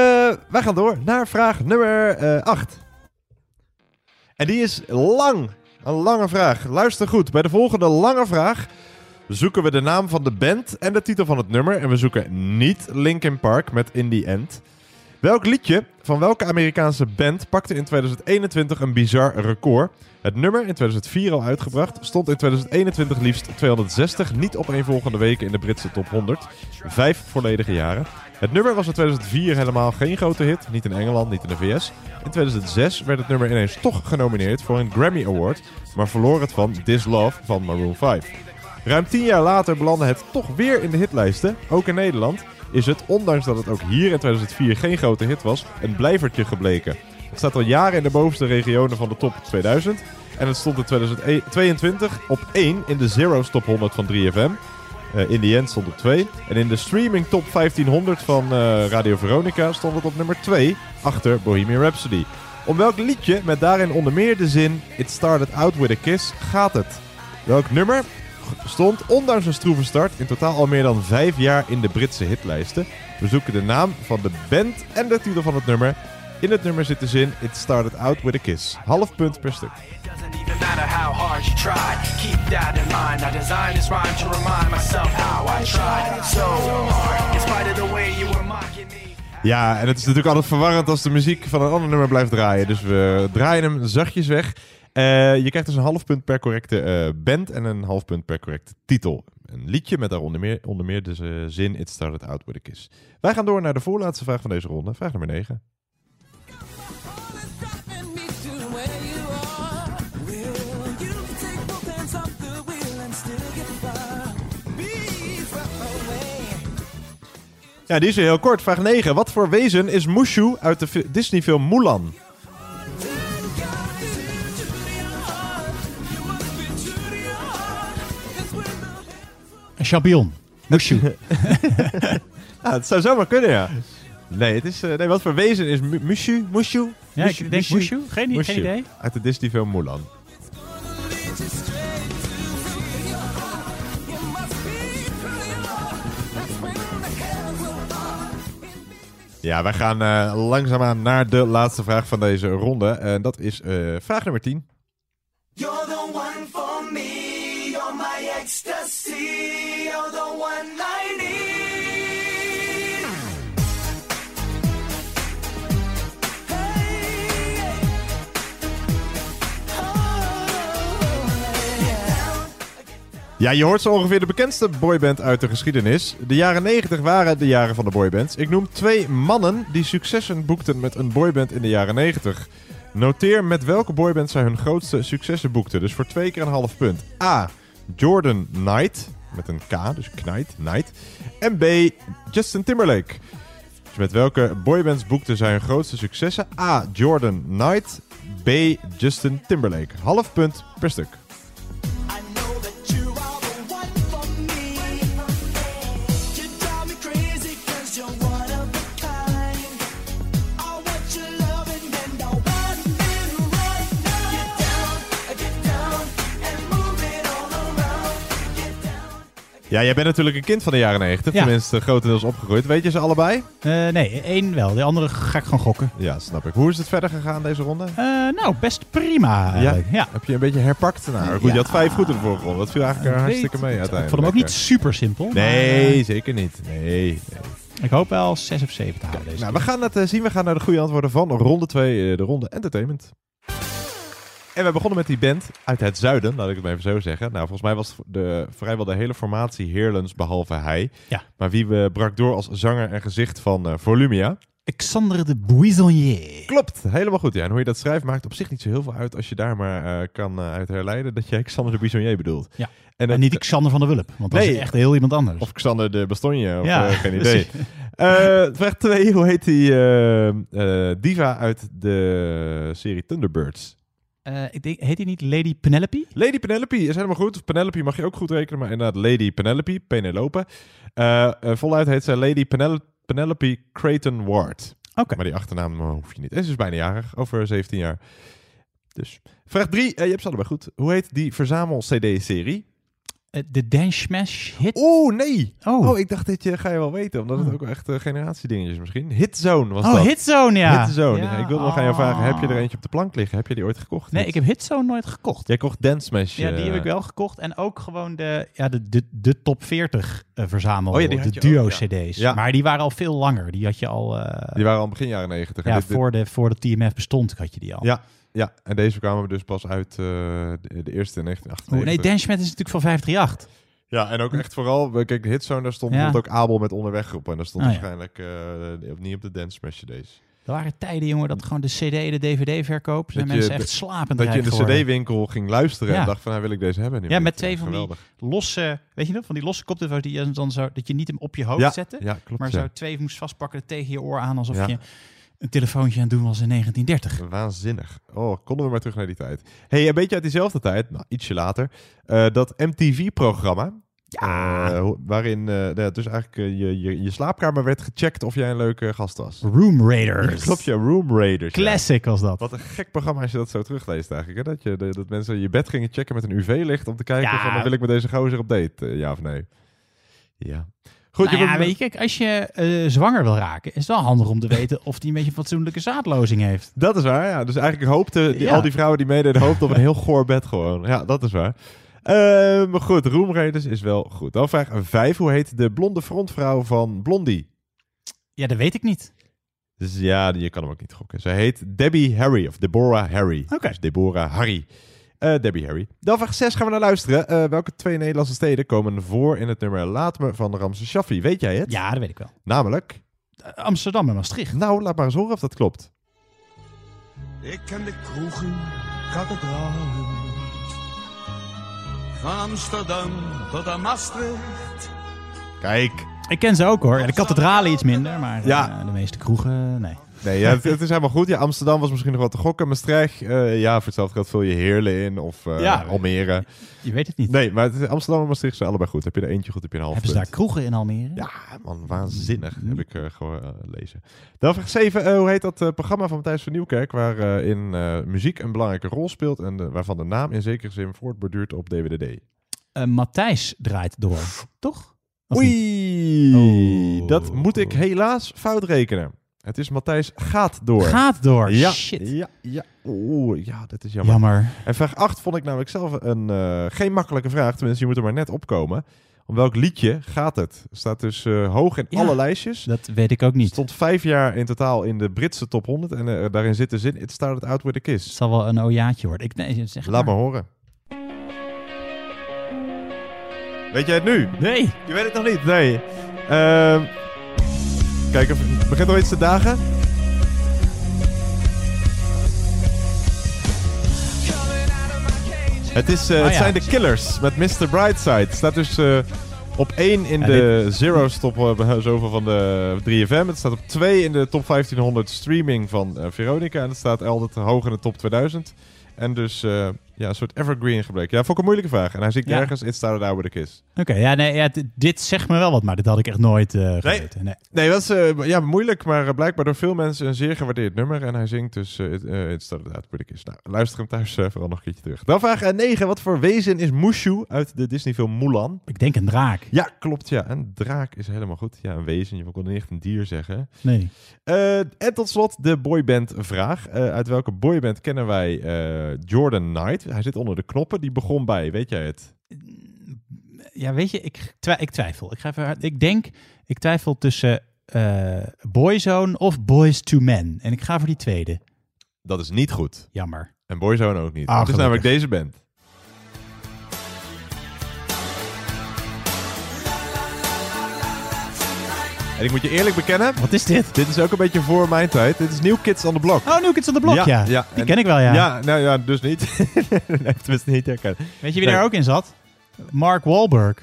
wij gaan door naar vraag nummer 8. en die is lang, een lange vraag. Luister goed, bij de volgende lange vraag zoeken we de naam van de band en de titel van het nummer. En we zoeken niet Linkin Park met In The End. Welk liedje van welke Amerikaanse band pakte in 2021 een bizar record? Het nummer, in 2004 al uitgebracht, stond in 2021 liefst 260 niet opeenvolgende weken in de Britse top 100. Vijf volledige jaren. Het nummer was in 2004 helemaal geen grote hit, niet in Engeland, niet in de VS. In 2006 werd het nummer ineens toch genomineerd voor een Grammy Award, maar verloor het van This Love van Maroon 5. Ruim tien jaar later belandde het toch weer in de hitlijsten. Ook in Nederland is het, ondanks dat het ook hier in 2004 geen grote hit was, een blijvertje gebleken. Het staat al jaren in de bovenste regionen van de top 2000. En het stond in 2022 op 1 in de Zero's Top 100 van 3FM. Eh, in the End stond op 2. En in de streaming top 1500 van eh, Radio Veronica stond het op nummer 2, achter Bohemian Rhapsody. Om welk liedje met daarin onder meer de zin It Started Out With A Kiss gaat het? Welk nummer stond, ondanks een stroeve start, in totaal al meer dan vijf jaar in de Britse hitlijsten? We zoeken de naam van de band en de titel van het nummer. In het nummer zit de zin It Started Out With A Kiss. Half punt per stuk. Ja, en het is natuurlijk altijd verwarrend als de muziek van een ander nummer blijft draaien. Dus we draaien hem zachtjes weg. Eh, je krijgt dus een half punt per correcte eh, band en een half punt per correcte titel. Een liedje met daaronder meer, onder meer de eh, zin It Started Out With A Kiss. Wij gaan door naar de voorlaatste vraag van deze ronde. Vraag nummer 9. Ja, die is weer heel kort. Vraag 9. Wat voor wezen is Mushu uit de fi- Disney-film Mulan? Een champignon. Mushu. *laughs* Ja, het zou zomaar kunnen, ja. Nee, het is, eh, nee wat voor wezen is Mu- Mushu? Mushu? Ja, ik denk Mushu. Geen idee. Uit de Disney-film Mulan. Ja, wij gaan eh, langzaamaan naar de laatste vraag van deze ronde. En dat is eh, vraag nummer 10. You're the one for me, you're my ecstasy, Ja, je hoort zo ongeveer de bekendste boyband uit de geschiedenis. De jaren 90 waren de jaren van de boybands. Ik noem twee mannen die successen boekten met een boyband in de jaren 90. Noteer met welke boyband zij hun grootste successen boekten. Dus voor twee keer een half punt. A. Jordan Knight. Met een K, dus Knight, Knight. En B. Justin Timberlake. Dus met welke boybands boekten zij hun grootste successen? A. Jordan Knight. B. Justin Timberlake. Half punt per stuk. Ja, jij bent natuurlijk een kind van de jaren 90. Ja. Tenminste, grotendeels opgegroeid. Weet je ze allebei? Eh, nee, één wel. De andere ga ik gewoon gokken. Ja, snap ik. Hoe is het verder gegaan deze ronde? Eh, nou, best prima eigenlijk. Ja. Heb je een beetje herpakt? Nou, goed, je had vijf goed in de vorige ronde. Dat viel eigenlijk er Ik hartstikke mee uiteindelijk. Ik vond hem ook niet super simpel. maar, Nee, eh, zeker niet. Nee. nee. ik hoop wel zes of zeven te halen deze Nou, keer. we gaan het eh, zien. We gaan naar de goede antwoorden van ronde 2, de ronde entertainment. En we begonnen met die band uit het zuiden, laat ik het maar even zo zeggen. Nou, volgens mij was de, vrijwel de hele formatie Heerlens, behalve hij. Ja. Maar wie we brak door als zanger en gezicht van eh, Volumia. Alexandre de Buissonnier. Klopt, helemaal goed. Ja. En hoe je dat schrijft maakt op zich niet zo heel veel uit als je daar maar eh, kan eh, uit herleiden dat je Alexander de Buissonnier bedoelt. Ja. En, En, niet Xander van der Wulp, want dat Nee. is echt heel iemand anders. Of Xander de Bastonje, of Ja, geen *laughs* idee. vraag 2, hoe heet die diva uit de serie Thunderbirds? Eh, ik denk, heet hij niet Lady Penelope? Lady Penelope is helemaal goed. Penelope mag je ook goed rekenen, maar inderdaad Lady Penelope, Penelope. Eh, eh, voluit heet zij Lady Penel- Penelope Creighton Ward. Oké. Maar die achternaam hoef je niet. En ze is bijna jarig, over 17 jaar. Dus. Vraag 3, je hebt ze allebei goed. Hoe heet die verzamel-CD-serie? Eh, De Dance Smash hit? Oeh, nee. Oh. Oh, ik dacht dit je, ga je wel weten, omdat het ook wel echt uh, generatiedingetjes misschien. Hitzone was Oh, dat. Hitzone, ja. Hitzone. Ja, Ik wilde nog aan jou vragen, heb je er oh. eentje op de plank liggen? Heb je die ooit gekocht? Nee, ik heb Hitzone nooit gekocht. Jij kocht Dance Smash. Ja, die eh, heb ik wel gekocht. En ook gewoon de, ja, de, de, de top 40 eh, verzamel. Oh ja, die de had je duo ook, ja. Maar die waren al veel langer. Die had je al. eh, Die waren al begin jaren 90. En ja, dit- dit- voor de, voor de TMF bestond had je die al. Ja, ja, en deze kwamen dus pas uit eh, de, de eerste in 1998. Oh, nee, Dance is natuurlijk van 538. Ja, en ook echt vooral, we- kijk, de hitzone, daar stond Ja. ook Abel met onderweg op. En daar stond ja. waarschijnlijk eh, niet op de Dance Smash CD's. Er waren tijden, jongen, dat gewoon de CD, de DVD-verkoop, zijn Dat je- mensen echt slapend Dat je in de cd-winkel ging luisteren Ja. en dacht van, nou wil ik deze hebben. Ja, met twee van die losse, weet je nog, van die losse koptelefoons die je dan zo, dat je niet hem op je hoofd zette, ja, klopt, maar zo twee moest vastpakken tegen je oor aan, alsof Ja. je een telefoontje aan het doen was in 1930. Waanzinnig. Oh, konden we maar terug naar die tijd. hey, een beetje uit diezelfde tijd, nou, ietsje later, eh, dat MTV-programma. eh, waarin eh, nou, dus eigenlijk je, je, je slaapkamer werd gecheckt of jij een leuke gast was. Room Raiders. Ja, *laughs* klopt, ja, Room Raiders. ja. Classic was dat. Wat een gek programma als je dat zo terugleest eigenlijk. Hè? Dat, je, dat mensen je bed gingen checken met een UV-licht om te kijken Ja. van, wil ik met deze gozer op date? Ja of nee? Ja. Goed, nou je ja, hebt- weet je, kijk, als je eh, zwanger wil raken, is het wel handig om te weten of die een beetje een fatsoenlijke zaadlozing heeft. Dat is waar, ja. Dus eigenlijk hoopte die, Ja. al die vrouwen die meededen, hoopten op een heel goor bed gewoon. Ja, dat is waar. Eh, maar goed, Room Raiders is wel goed. Dan vraag 5. Hoe heet de blonde frontvrouw van Blondie? Ja, dat weet ik niet. Dus ja, je kan hem ook niet gokken. Zij heet Debbie Harry, of Deborah Harry. Oké. Dus Deborah Harry. Eh, Debbie Harry. Dan vraag 6 gaan we naar luisteren. Eh, welke twee Nederlandse steden komen voor in het nummer Laat me van Ramse Shaffi? Weet jij het? Ja, dat weet ik wel. Namelijk? Eh, Amsterdam en Maastricht. Nou, laat maar eens horen of dat klopt. Ik ken de kroegen, kathedralen. Van Amsterdam tot aan Maastricht. Kijk. Ik ken ze ook hoor. De kathedralen iets minder, maar Ja. eh, de meeste kroegen, nee. Nee, ja, het, het is helemaal goed. Ja, Amsterdam was misschien nog wat te gokken. Maastricht, eh, ja, voor hetzelfde geld vul je Heerlen in of eh, Ja. Almere. Je weet het niet. Nee, maar het Amsterdam en Maastricht zijn allebei goed. Heb je er eentje goed, heb je een half Hebben ze daar punt. kroegen in Almere? Ja, man, waanzinnig. Heb ik eh, gewoon eh, lezen. Dan vraag 7. hoe heet dat programma van Matthijs van Nieuwkerk... waarin muziek een belangrijke rol speelt... en waarvan de naam in zekere zin voortborduurt op DWDD? Matthijs draait door, toch? Oei, Oh. dat moet ik helaas fout rekenen. Het is Matthijs gaat door. Gaat door, Ja, shit. ja, ja. Oeh, ja, dat is jammer. Jammer. En vraag 8 vond ik namelijk zelf een, eh, geen makkelijke vraag. Tenminste, je moet er maar net opkomen. Om welk liedje gaat het? Staat dus eh, hoog in Ja, alle lijstjes. Dat weet ik ook niet. Stond vijf jaar in totaal in de Britse top 100. En eh, daarin zit de zin, it started out with a kiss. Het zal wel een ojaatje worden. Ik, nee, zeg Laat maar horen. Weet jij het nu? Nee. Je weet het nog niet? Nee. Ehm, kijk, het begint al iets te dagen. Het, is, eh, Oh, het ja. zijn de Killers met Mr. Brightside. Het staat dus eh, op 1 in Ja, de Zero's top eh, zoveel van de 3FM. Het staat op 2 in de top 1500 streaming van Veronica. En het staat altijd hoog in de top 2000. En dus ja, een soort evergreen gebleken. Ja, vond ik een moeilijke vraag. En hij zingt Ja. ergens It Started Out With A Kiss. Oké, ja, nee, ja, dit zegt me wel wat, maar dit had ik echt nooit geweten. Nee. Nee, dat is eh, ja, moeilijk, maar eh, blijkbaar door veel mensen een zeer gewaardeerd nummer. En hij zingt dus eh, It, It Started Out With A Kiss. Nou, luister hem thuis vooral nog een keertje terug. Dan vraag 9. Wat voor wezen is Mushu uit de Disney-film Mulan? Ik denk een draak. Ja, klopt. Ja, een draak is helemaal goed. Ja, een wezen. Je kon niet echt een dier zeggen. Nee. En tot slot de boyband vraag. Uit welke boyband kennen wij Jordan Knight? Hij zit onder de knoppen. Die begon bij, weet jij het? Ja, weet je, ik, twi- ik twijfel. Ik, ga even, hard- ik denk, ik twijfel tussen eh Boyzone of Boys to Men. En ik ga voor die tweede. Dat is niet goed. Jammer. En Boyzone ook niet. Ah, het is namelijk deze band. En ik moet je eerlijk bekennen. Wat is dit? Dit is ook een beetje voor mijn tijd. Dit is New Kids on the Block. Oh, New Kids on the Block, ja. Die en- ken ik wel, ja. Ja, nou ja, dus niet. *laughs* nee, tenminste niet herkennen. Weet je wie Nee. daar ook in zat? Mark Wahlberg.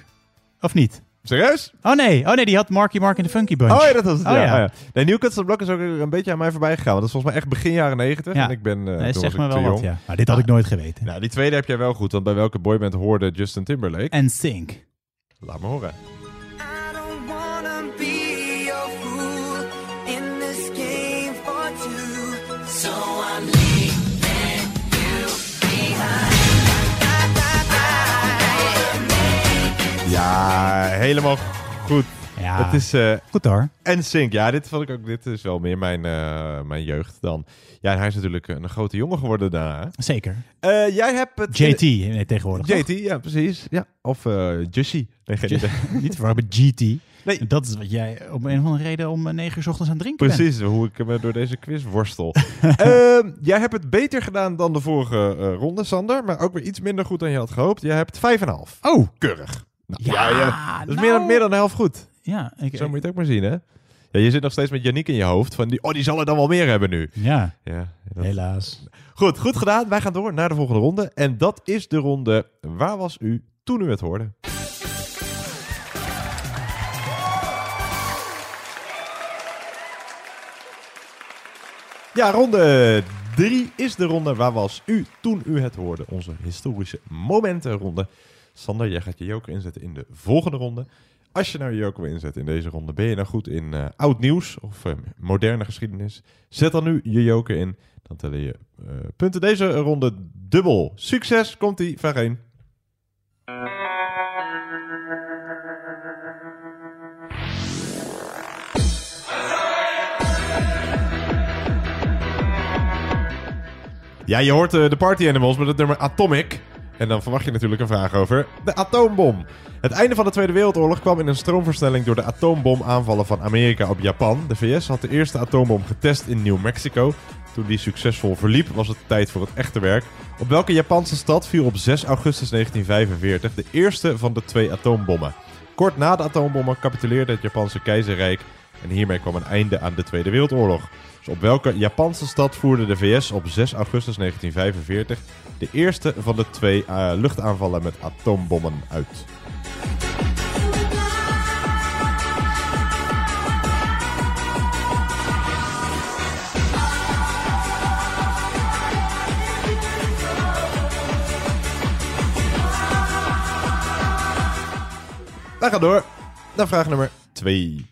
Of niet? Serieus? Oh nee, oh nee, die had Marky Mark in de Funky Bunch. Oh ja, dat was het. Oh, ja. ja. oh ja. Nee, New Kids on the Block is ook een beetje aan mij voorbij gegaan. Want dat is volgens mij echt begin jaren negentig. Ja. En ik ben, eh, Nee, zeg ik wel wat, ja. Maar dit had ik nooit geweten. Nou, die tweede heb jij wel goed. Want bij welke boyband hoorde Justin Timberlake? En Sync. Laat me horen. Ja, helemaal goed. Ja. Het is eh Goed hoor. en Sync. Ja, dit vond ik ook. Dit is wel meer mijn, eh, mijn jeugd dan. Ja, en hij is natuurlijk een grote jongen geworden daarna. Zeker. Eh, jij hebt het. JT nee, tegenwoordig. toch? JT, ja, precies. Ja. Of eh Jussie. Nee, geen idee. *laughs* Niet verwarren met GT. Nee. Dat is wat jij op een of andere reden om eh, negen uur 's ochtends aan het drinken bent. Precies, hoe ik me door deze quiz worstel. *laughs* Ehm, jij hebt het beter gedaan dan de vorige eh, ronde, Sander. Maar ook weer iets minder goed dan je had gehoopt. Jij hebt 5,5. Oh. Keurig. Nou, Ja, ja, Dat is nou. meer, dan, meer dan de helft goed. Ja, ik, Zo moet je het ook maar zien, hè? Ja, je zit nog steeds met Yannick in je hoofd. Van die, oh, die zal er dan wel meer hebben nu. Ja, Ja, dat- helaas. Goed, goed gedaan. Wij gaan door naar de volgende ronde. En dat is de ronde Waar was u toen u het hoorde? Ja, ronde 3 is de ronde Waar was u toen u het hoorde? Onze historische momentenronde. Sander, jij gaat je joker inzetten in de volgende ronde. Als je nou je joker wil inzetten in deze ronde, ben je nou goed in eh, oud nieuws of eh, moderne geschiedenis? Zet dan nu je joker in. Dan tellen je eh, punten deze ronde dubbel. Succes, komt-ie, vraag 1. Ja, je hoort eh, de Party Animals met het nummer Atomic. En dan verwacht je natuurlijk een vraag over de atoombom. Het einde van de Tweede Wereldoorlog kwam in een stroomversnelling door de atoombomaanvallen van Amerika op Japan. De VS had de eerste atoombom getest in New Mexico. Toen die succesvol verliep, was het tijd voor het echte werk. Op welke Japanse stad viel op 6 augustus 1945 de eerste van de twee atoombommen? Kort na de atoombommen capituleerde het Japanse keizerrijk en hiermee kwam een einde aan de Tweede Wereldoorlog. Op welke Japanse stad voerde de VS op 6 augustus 1945 de eerste van de twee eh, luchtaanvallen met atoombommen uit? Wij gaan door naar vraag nummer 2.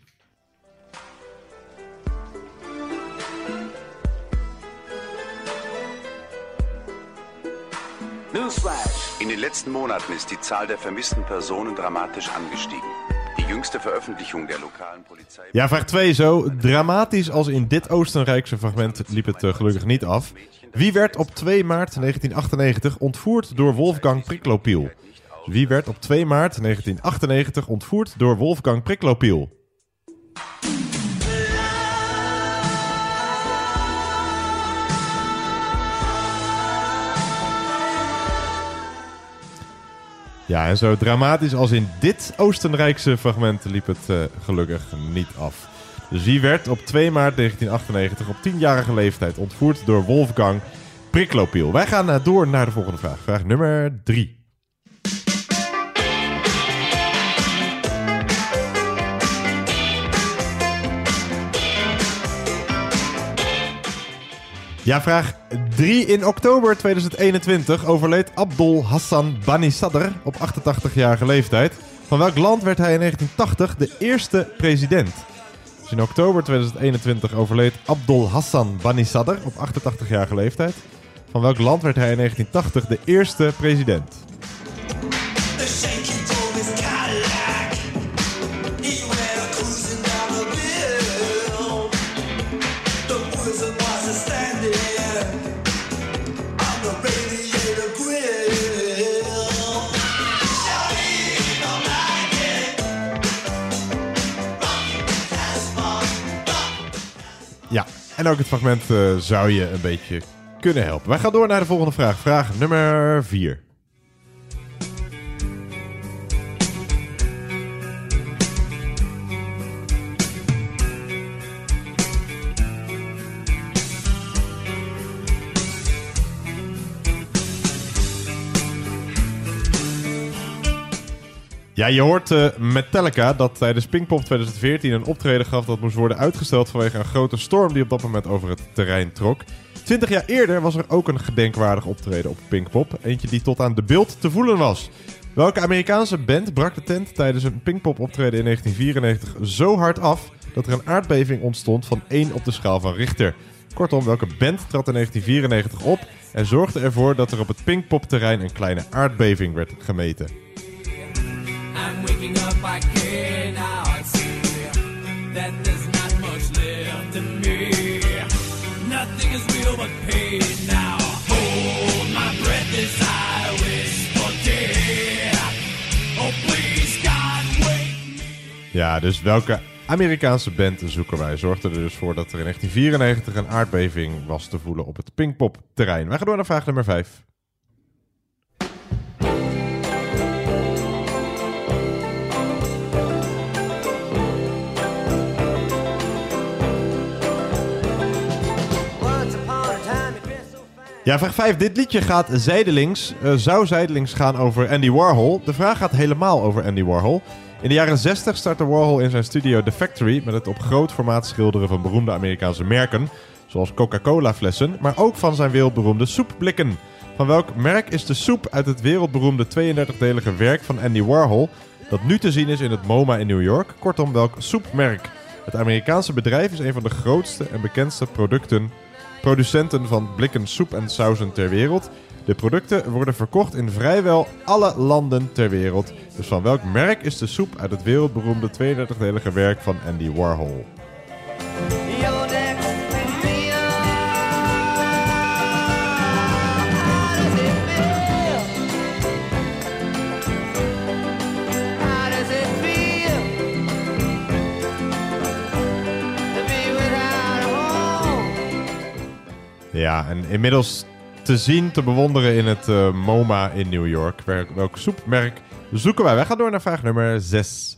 Newsflash! In den letzten Monaten ist die Zahl der vermissten Personen dramatisch angestiegen. Die jüngste Veröffentlichung der lokalen Polizei. Ja, vraag 2. Zo dramatisch als in dit Oostenrijkse fragment liep het eh, gelukkig niet af. Wie werd op 2 maart 1998 ontvoerd door Wolfgang Priklopiel? Wie werd op 2 maart 1998 ontvoerd door Wolfgang Priklopiel? Ja, en zo dramatisch als in dit Oostenrijkse fragment liep het eh, gelukkig niet af. Dus wie werd op 2 maart 1998 op 10-jarige leeftijd ontvoerd door Wolfgang Priklopiel? Wij gaan eh, door naar de volgende vraag. Vraag nummer 3. Ja, vraag 3. In oktober 2021 overleed Abdul Hassan Bani Sadr op 88-jarige leeftijd. Van welk land werd hij in 1980 de eerste president? Dus in oktober 2021 overleed Abdul Hassan Bani Sadr op 88-jarige leeftijd. Van welk land werd hij in 1980 de eerste president? En ook het fragment eh, zou je een beetje kunnen helpen. Wij gaan door naar de volgende vraag. Vraag nummer 4. Ja, je hoort eh, Metallica dat tijdens Pinkpop 2014 een optreden gaf dat moest worden uitgesteld vanwege een grote storm die op dat moment over het terrein trok. Twintig jaar eerder was er ook een gedenkwaardig optreden op Pinkpop, eentje die tot aan de beeld te voelen was. Welke Amerikaanse band brak de tent tijdens een Pinkpop optreden in 1994 zo hard af dat er een aardbeving ontstond van 1 op de schaal van Richter? Kortom, welke band trad in 1994 op en zorgde ervoor dat er op het Pinkpop terrein een kleine aardbeving werd gemeten? Waking up, I can now see that there's not much left in me. Nothing is real but pain now. Hold my breath as I wish for death. Oh, please, God, wake Ja, dus welke Amerikaanse band zoeken wij? Zorgde er dus voor dat er in 1994 een aardbeving was te voelen op het Pinkpop terrein. Wij gaan door naar vraag nummer 5. Ja, vraag 5. Dit liedje gaat zijdelings, eh, zou zijdelings gaan over Andy Warhol. De vraag gaat helemaal over Andy Warhol. In de jaren 60 startte Warhol in zijn studio The Factory met het op groot formaat schilderen van beroemde Amerikaanse merken, zoals Coca-Cola flessen, maar ook van zijn wereldberoemde soepblikken. Van welk merk is de soep uit het wereldberoemde 32-delige werk van Andy Warhol, dat nu te zien is in het MoMA in New York? Kortom, welk soepmerk? Het Amerikaanse bedrijf is een van de grootste en bekendste producten producenten van blikken soep en sauzen ter wereld. De producten worden verkocht in vrijwel alle landen ter wereld. Dus van welk merk is de soep uit het wereldberoemde 32-delige werk van Andy Warhol? Ja, en inmiddels te zien, te bewonderen in het eh, MoMA in New York. Welk, welk soepmerk zoeken wij? Wij gaan door naar vraag nummer 6.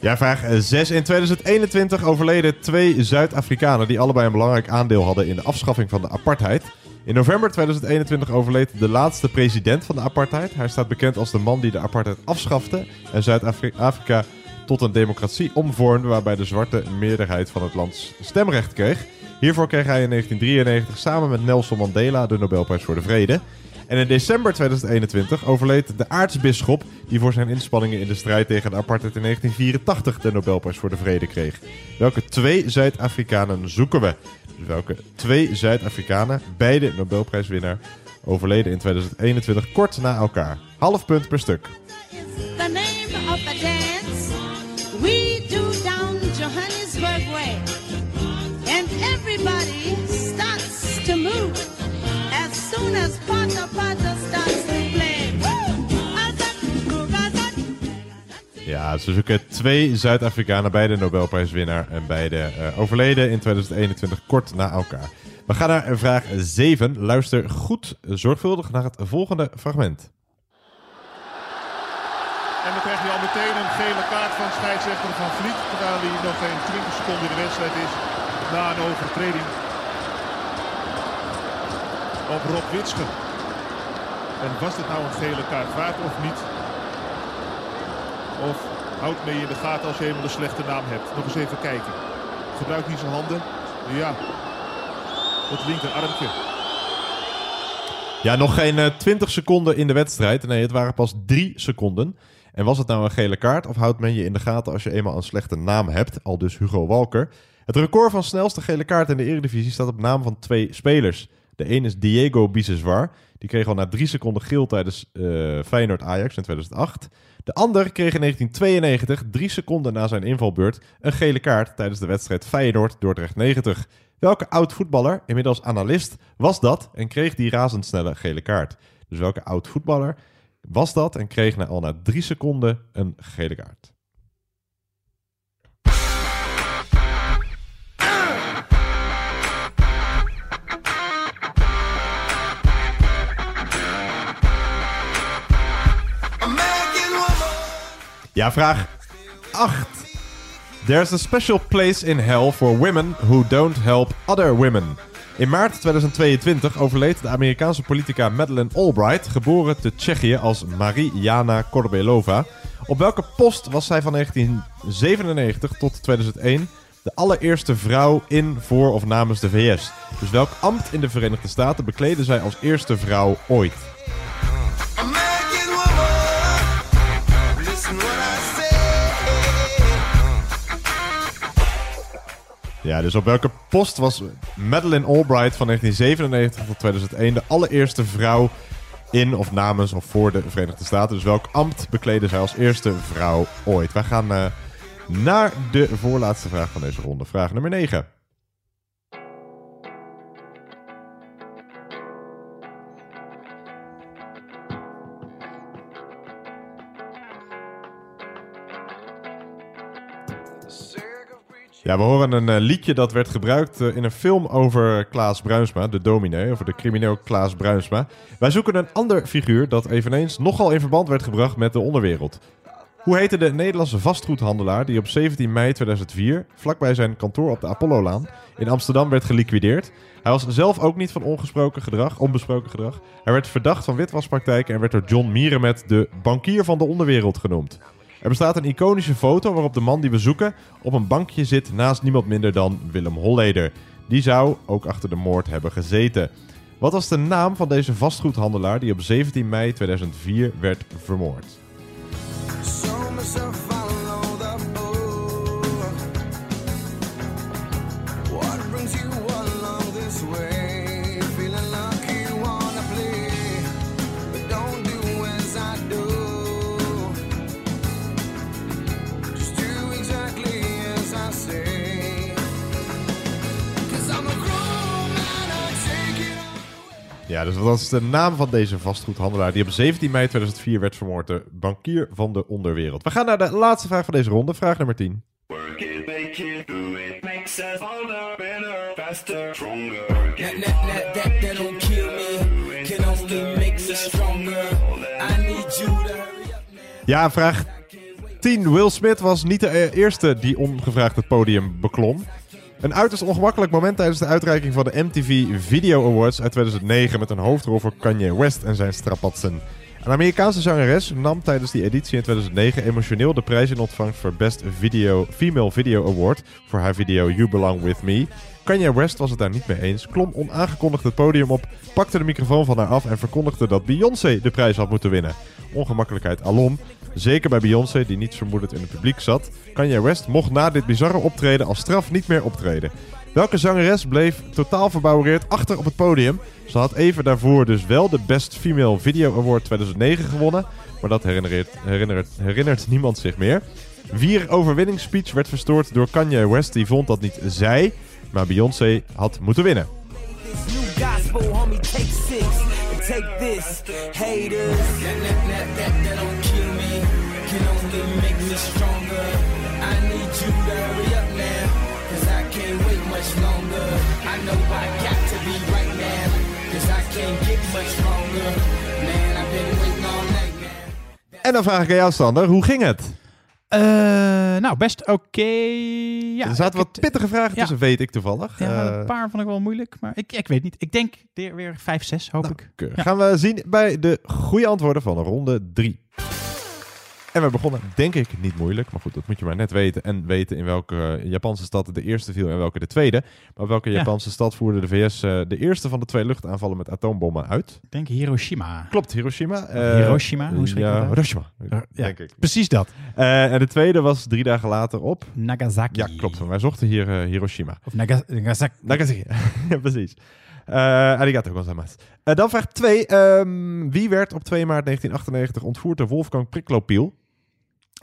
Ja, vraag 6. In 2021 overleden twee Zuid-Afrikanen die allebei een belangrijk aandeel hadden in de afschaffing van de apartheid. In november 2021 overleed de laatste president van de apartheid. Hij staat bekend als de man die de apartheid afschafte en Zuid-Afrika tot een democratie omvormde waarbij de zwarte meerderheid van het land stemrecht kreeg. Hiervoor kreeg hij in 1993 samen met Nelson Mandela de Nobelprijs voor de Vrede. En in december 2021 overleed de aartsbisschop die voor zijn inspanningen in de strijd tegen de apartheid in 1984 de Nobelprijs voor de Vrede kreeg. Welke twee Zuid-Afrikanen zoeken we? Welke twee Zuid-Afrikanen, beide Nobelprijswinnaar, overleden in 2021 kort na elkaar. Half punt per stuk. As soon as starts Ja, ze zoeken twee Zuid-Afrikanen, beide Nobelprijswinnaar en beide eh, overleden in 2021 kort na elkaar. We gaan naar vraag 7. Luister goed zorgvuldig naar het volgende fragment. En dan krijg je al meteen een gele kaart van scheidsrechter Van Vliet. Terwijl hij nog geen 20 seconden in de wedstrijd is na een overtreding. Op Rob Witsche. En was dit nou een gele kaart waard of niet? Of houdt mee in de gaten als je eenmaal een slechte naam hebt. Nog eens even kijken. Gebruikt hij zijn handen? Ja. Het linkerarmtje. Ja, nog geen eh, 20 seconden in de wedstrijd. Nee, het waren pas 3 seconden. En was het nou een gele kaart of houdt men je in de gaten als je eenmaal een slechte naam hebt? Al dus Hugo Walker. Het record van snelste gele kaart in de Eredivisie staat op naam van twee spelers. De een is Diego Biseswar. Die kreeg al na drie seconden geel tijdens eh, Feyenoord-Ajax in 2008. De ander kreeg in 1992, drie seconden na zijn invalbeurt, een gele kaart tijdens de wedstrijd Feyenoord-Dordrecht 90. Welke oud-voetballer, inmiddels analist, was dat en kreeg die razendsnelle gele kaart? Dus welke oud-voetballer was dat en kreeg na, al na drie seconden een gele kaart? Ja, vraag 8. There's a special place in hell for women who don't help other women. In maart 2022 overleed de Amerikaanse politica Madeleine Albright, geboren te Tsjechië als Marijana Korbelova. Op welke post was zij van 1997 tot 2001 de allereerste vrouw in, voor of namens de VS? Dus welk ambt in de Verenigde Staten bekleedde zij als eerste vrouw ooit? Ja, dus op welke post was Madeleine Albright van 1997 tot 2001 de allereerste vrouw in of namens of voor de Verenigde Staten? Dus welk ambt bekleedde zij als eerste vrouw ooit? Wij gaan eh, naar de voorlaatste vraag van deze ronde. Vraag nummer 9. Ja, we horen een eh, liedje dat werd gebruikt eh, in een film over Klaas Bruinsma, de dominee, over de crimineel Klaas Bruinsma. Wij zoeken een ander figuur dat eveneens nogal in verband werd gebracht met de onderwereld. Hoe heette de Nederlandse vastgoedhandelaar die op 17 mei 2004, vlakbij zijn kantoor op de Apollolaan, in Amsterdam werd geliquideerd? Hij was zelf ook niet van ongesproken gedrag, onbesproken gedrag. Hij werd verdacht van witwaspraktijken en werd door John Mierenmet de bankier van de onderwereld genoemd. Er bestaat een iconische foto waarop de man die we zoeken op een bankje zit naast niemand minder dan Willem Holleder. Die zou ook achter de moord hebben gezeten. Wat was de naam van deze vastgoedhandelaar die op 17 mei 2004 werd vermoord? Ja, dus wat was de naam van deze vastgoedhandelaar die op 17 mei 2004 werd vermoord? De bankier van de onderwereld. We gaan naar de laatste vraag van deze ronde, vraag nummer 10. Work it, make it, do it. Makes us older, better, faster, stronger. That, that, that, that, that don't kill me, can only make us stronger. I need you to hurry up. Ja, vraag 10. Will Smith was niet de eh, eerste die ongevraagd het podium beklom. Een uiterst ongemakkelijk moment tijdens de uitreiking van de MTV Video Awards uit 2009 met een hoofdrol voor Kanye West en zijn strapatsen. Een Amerikaanse zangeres nam tijdens die editie in 2009 emotioneel de prijs in ontvangst voor Best Video, Female Video Award voor haar video You Belong With Me. Kanye West was het daar niet mee eens, klom onaangekondigd het podium op, pakte de microfoon van haar af en verkondigde dat Beyoncé de prijs had moeten winnen. Ongemakkelijkheid alom, zeker bij Beyoncé die niets vermoedend in het publiek zat. Kanye West mocht na dit bizarre optreden als straf niet meer optreden. Welke zangeres bleef totaal verbouwereerd achter op het podium? Ze had even daarvoor dus wel de Best Female Video Award 2009 gewonnen, maar dat herinnert, herinnert, herinnert niemand zich meer. Vier overwinningsspeech werd verstoord door Kanye West, die vond dat niet zij, maar Beyoncé had moeten winnen. Take this. Haters, me stronger. I need you to hurry up now, cause I can't wait much longer. I know I got to be right now, cause I can't get much longer. Man, I've been waiting all night, man. En dan vraag ik aan jou, Sander, hoe ging het? Eh, nou, best oké. Ja, er zaten ik- wat pittige vragen ja. tussen, weet ik toevallig. Ja, Eh, een paar vond ik wel moeilijk, maar ik, ik weet niet. Ik denk weer, weer 5, 6, hoop ik. keurig. Ja. Gaan we zien bij de goede antwoorden van ronde 3. En we begonnen, denk ik, niet moeilijk. Maar goed, dat moet je maar net weten. En weten in welke Japanse stad de eerste viel en welke de tweede. Maar welke Ja. Japanse stad voerde de VS eh, de eerste van de twee luchtaanvallen met atoombommen uit? Ik denk Hiroshima. Klopt, Hiroshima. Eh, Hiroshima, hoe spreek je ja, dat? Hiroshima, Ja, denk ik. Precies dat. Eh, en de tweede was drie dagen later op... Nagasaki. Ja, klopt. Wij zochten hier eh, Hiroshima. Of Naga- Nagasaki. Nagasaki. *laughs* ja, precies. Eh arigato gozaimasu. Eh, dan vraag 2. wie werd op 2 maart 1998 ontvoerd door Wolfgang Priklopiel?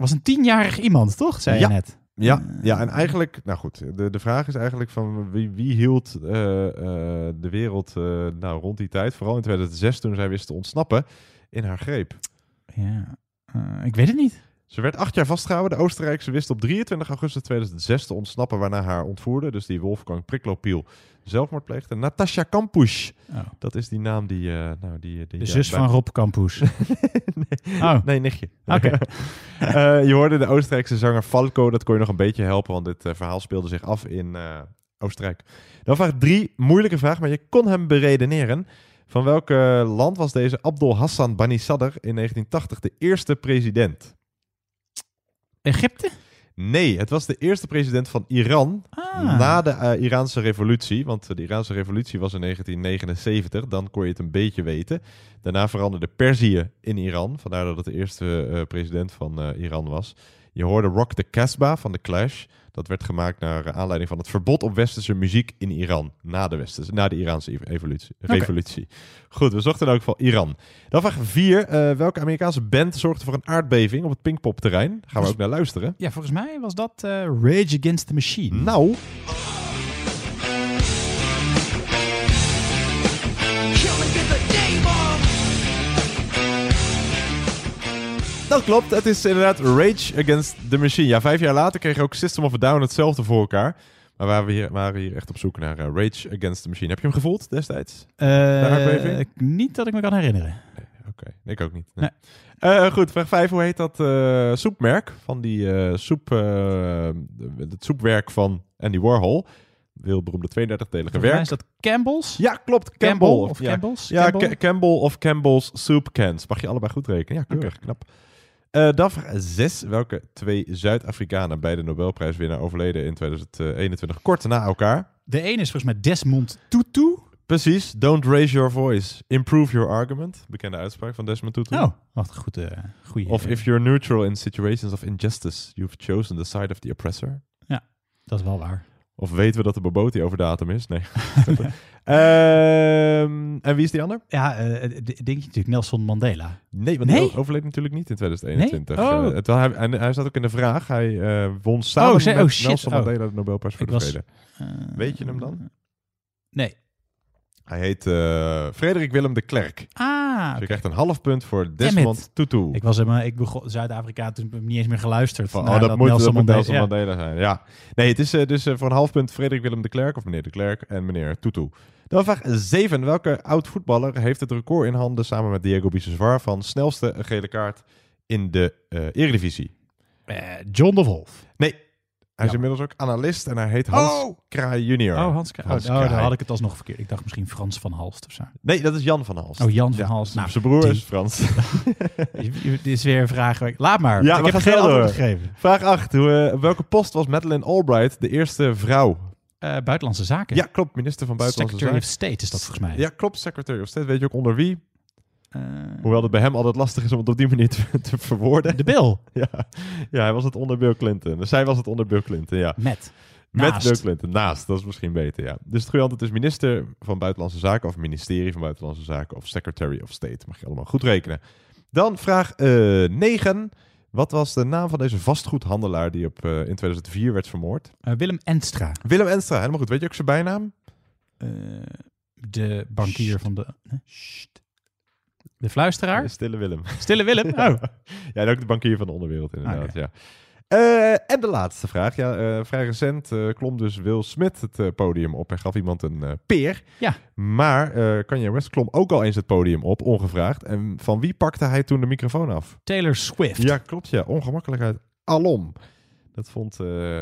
Was een tienjarig iemand, toch? Zei ja. je net. Ja, ja, en eigenlijk, nou goed, de, de vraag is eigenlijk van wie, wie hield eh, eh, de wereld eh, nou, rond die tijd, vooral in 2006 toen zij wist te ontsnappen, in haar greep. Ja, eh, ik weet het niet. Ze werd acht jaar vastgehouden. De Oostenrijkse wist op 23 augustus 2006 te ontsnappen, waarna haar ontvoerde. Dus die Wolfgang Priklopiel zelfmoord pleegde. Natasja Kampusch. Oh. Dat is die naam die... eh, nou, die, die De ja, zus bij- van Rob Campus. *laughs* nee, Oh. nee, nichtje. Oké. *laughs* Eh, je hoorde de Oostenrijkse zanger Falco. Dat kon je nog een beetje helpen, want dit eh, verhaal speelde zich af in eh, Oostenrijk. Dan vraag drie, moeilijke vraag, maar je kon hem beredeneren. Van welk eh, land was deze Abdul Hassan Bani Sadr in 1980 de eerste president? Egypte? Nee, het was de eerste president van Iran Ah. na de eh, Iraanse revolutie. Want eh, de Iraanse revolutie was in 1979, dan kon je het een beetje weten. Daarna veranderde Perzië in Iran, vandaar dat het de eerste eh, president van Iran was. Je hoorde Rock the Casbah van The Clash. Dat werd gemaakt naar eh, aanleiding van het verbod op westerse muziek in Iran. Na de, westerse, na de Iraanse ev- evolutie, revolutie. Goed, we zochten in elk geval Iran. Dan vraag 4. welke Amerikaanse band zorgde voor een aardbeving op het Pinkpop-terrein? Gaan we ook naar luisteren. Ja, volgens mij was dat eh, Rage Against the Machine. Nou, Dat klopt, het is inderdaad Rage Against the Machine. Ja, vijf jaar later kreeg ook System of a Down hetzelfde voor elkaar. Maar waren we hier, waren we hier echt op zoek naar eh, Rage Against the Machine. Heb je hem gevoeld destijds? Eh, De niet dat ik me kan herinneren. Oké, ik ook niet. Nee. Eh, goed, vraag 5. Hoe heet dat soepmerk van die soep, het soepwerk van Andy Warhol? Wereldberoemde 32-delige Volgens mij werk. is dat Campbell's? Ja, klopt. Campbell Campbell. of ja. Campbell's? Ja, Campbell? Ca- Campbell of Campbell's Soup Cans. Mag je allebei goed rekenen. Ja, keurig. Knap. Dan vraag 6. Welke twee Zuid-Afrikanen, beide Nobelprijswinnaar, overleden in 2021 kort na elkaar? De ene is volgens mij Desmond Tutu. Precies. Don't raise your voice. Improve your argument. Bekende uitspraak van Desmond Tutu. Oh, wat een goed, eh, goeie. Of if you're neutral in situations of injustice, you've chosen the side of the oppressor. Ja, dat is wel waar. Of weten we dat de Boboti over datum is? Nee. *laughs* Ehm, en wie is die ander? Ja, eh, denk je natuurlijk Nelson Mandela. Nee, want Nee? hij overleed natuurlijk niet in 2021. Nee? Oh. Eh, terwijl hij, en hij zat ook in de vraag. Hij won samen Oh, met oh, shit. Nelson Oh. Mandela de Nobelprijs voor Ik de was- Vrede. Weet je hem dan? Nee. Hij heet Frederik Willem de Klerk. Ah, Dus je oké. krijgt een half punt voor Desmond. Tutu. Ik was helemaal, ik begon Zuid-Afrika toen heb ik niet eens meer geluisterd. Van, oh, dat, moet Nelson Mandela- Nelson ja. Mandela zijn. Ja. Nee, het is eh, dus eh, voor een half punt Frederik Willem de Klerk, of meneer de Klerk, en meneer Tutu. Dan vraag 7. Welke oud-voetballer heeft het record in handen samen met Diego Biseswar van snelste gele kaart in de eh Eredivisie? Eh, John de Wolf. Nee. Hij is inmiddels ook analist en hij heet Hans Oh! Kraai junior. Oh, Hans, Kra- Hans oh, Kraai. had ik het alsnog verkeerd. Ik dacht misschien Frans van Halst of zo. Nee, dat is Jan van Halst. Oh, Jan van Halst. Nou, zijn broer die- is Frans. *laughs* Dit is weer een vraag. Laat maar. Ja, ik heb geen antwoord gegeven. Vraag 8. Hoe, eh, welke post was Madeleine Albright de eerste vrouw? Eh, buitenlandse Zaken. Ja, klopt. Minister van Buitenlandse Secretary Zaken. of State is dat volgens mij. Ja, klopt. Secretary of State. Weet je ook onder wie? Eh, Hoewel het bij hem altijd lastig is om het op die manier te, te verwoorden. de Bill. *laughs* Ja. ja, hij was het onder Bill Clinton. Dus zij was het onder Bill Clinton, ja. Met. Met Naast. Bill Clinton. Naast, dat is misschien beter, ja. Dus het goede antwoord is minister van Buitenlandse Zaken... of ministerie van Buitenlandse Zaken of Secretary of State. Mag je allemaal goed rekenen. Dan vraag 9. Wat was de naam van deze vastgoedhandelaar... die op, eh, in 2004 werd vermoord? Eh, Willem Enstra. Willem Enstra, helemaal goed. Weet je ook zijn bijnaam? Eh, de bankier van de... Huh? De fluisteraar? De Stille Willem. *laughs* Stille Willem? Oh. ja, en ook de bankier van de onderwereld inderdaad, ja. Eh, en de laatste vraag. Ja, eh, vrij recent eh, klom dus Will Smith het podium op en gaf iemand een peer. Ja. Maar Kanye West klom ook al eens het podium op, ongevraagd. En van wie pakte hij toen de microfoon af? Taylor Swift. Ja, klopt. Ja, ongemakkelijkheid alom. Dat vond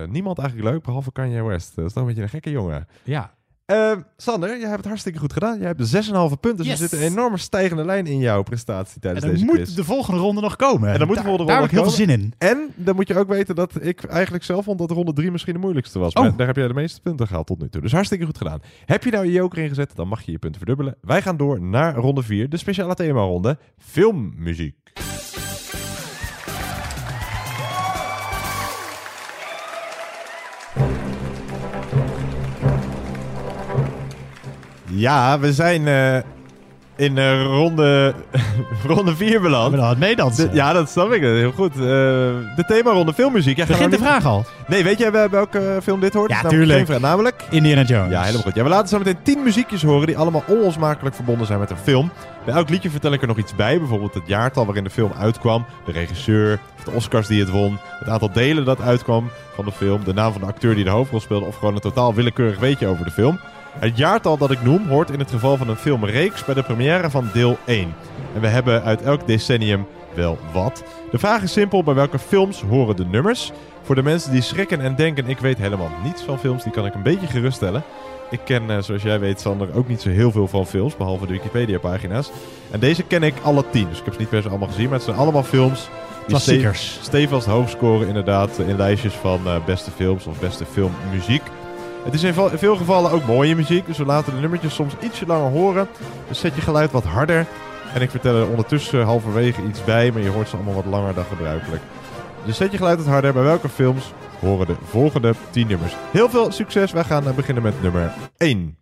niemand eigenlijk leuk, behalve Kanye West. Dat is toch een beetje een gekke jongen. Ja. Eh, Sander, jij hebt het hartstikke goed gedaan. Jij hebt 6,5 punten. Dus Yes. er zit een enorme stijgende lijn in jouw prestatie En tijdens dan deze moet quiz. de volgende ronde nog komen. En dan moet de Daar- volgende Daar ronde heb ik heel veel zin in. En dan moet je ook weten dat ik eigenlijk zelf vond dat ronde 3 misschien de moeilijkste was. Oh. Maar daar heb jij de meeste punten gehaald tot nu toe. Dus hartstikke goed gedaan. Heb je nou je joker ingezet, dan mag je je punten verdubbelen. Wij gaan door naar ronde 4, de speciale themaronde, filmmuziek. Ja, we zijn eh, in eh, ronde, *laughs* ronde 4 beland. We dan het meedansen. De- ja, dat snap ik. Heel goed. Eh, de themaronde filmmuziek. Ja, gaan Begint de niet- vraag al? Nee, weet jij welke film dit hoort? Ja, namelijk tuurlijk. vraag. Namelijk... Indiana Jones. Ja, helemaal goed. Ja, we laten zo meteen 10 muziekjes horen die allemaal onlosmakelijk verbonden zijn met een film. Bij elk liedje vertel ik er nog iets bij. Bijvoorbeeld het jaartal waarin de film uitkwam, de regisseur, of de Oscars die het won, het aantal delen dat uitkwam van de film, de naam van de acteur die de hoofdrol speelde of gewoon een totaal willekeurig weetje over de film. Het jaartal dat ik noem hoort in het geval van een filmreeks bij de première van deel 1. En we hebben uit elk decennium wel wat. De vraag is simpel, bij welke films horen de nummers? Voor de mensen die schrikken en denken, ik weet helemaal niets van films, die kan ik een beetje geruststellen. Ik ken, eh, zoals jij weet, Sander, ook niet zo heel veel van films, behalve de Wikipedia-pagina's. En deze ken ik alle tien, dus ik heb ze niet per se allemaal gezien, maar het zijn allemaal films Klassiekers. ste- stevast hoog scoren inderdaad in lijstjes van eh, beste films of beste filmmuziek. Het is in veel gevallen ook mooie muziek, dus we laten de nummertjes soms ietsje langer horen. Dus zet je geluid wat harder. En ik vertel er ondertussen halverwege iets bij, maar je hoort ze allemaal wat langer dan gebruikelijk. Dus zet je geluid wat harder. Bij welke films horen de volgende 10 nummers? Heel veel succes. Wij gaan eh, beginnen met nummer 1.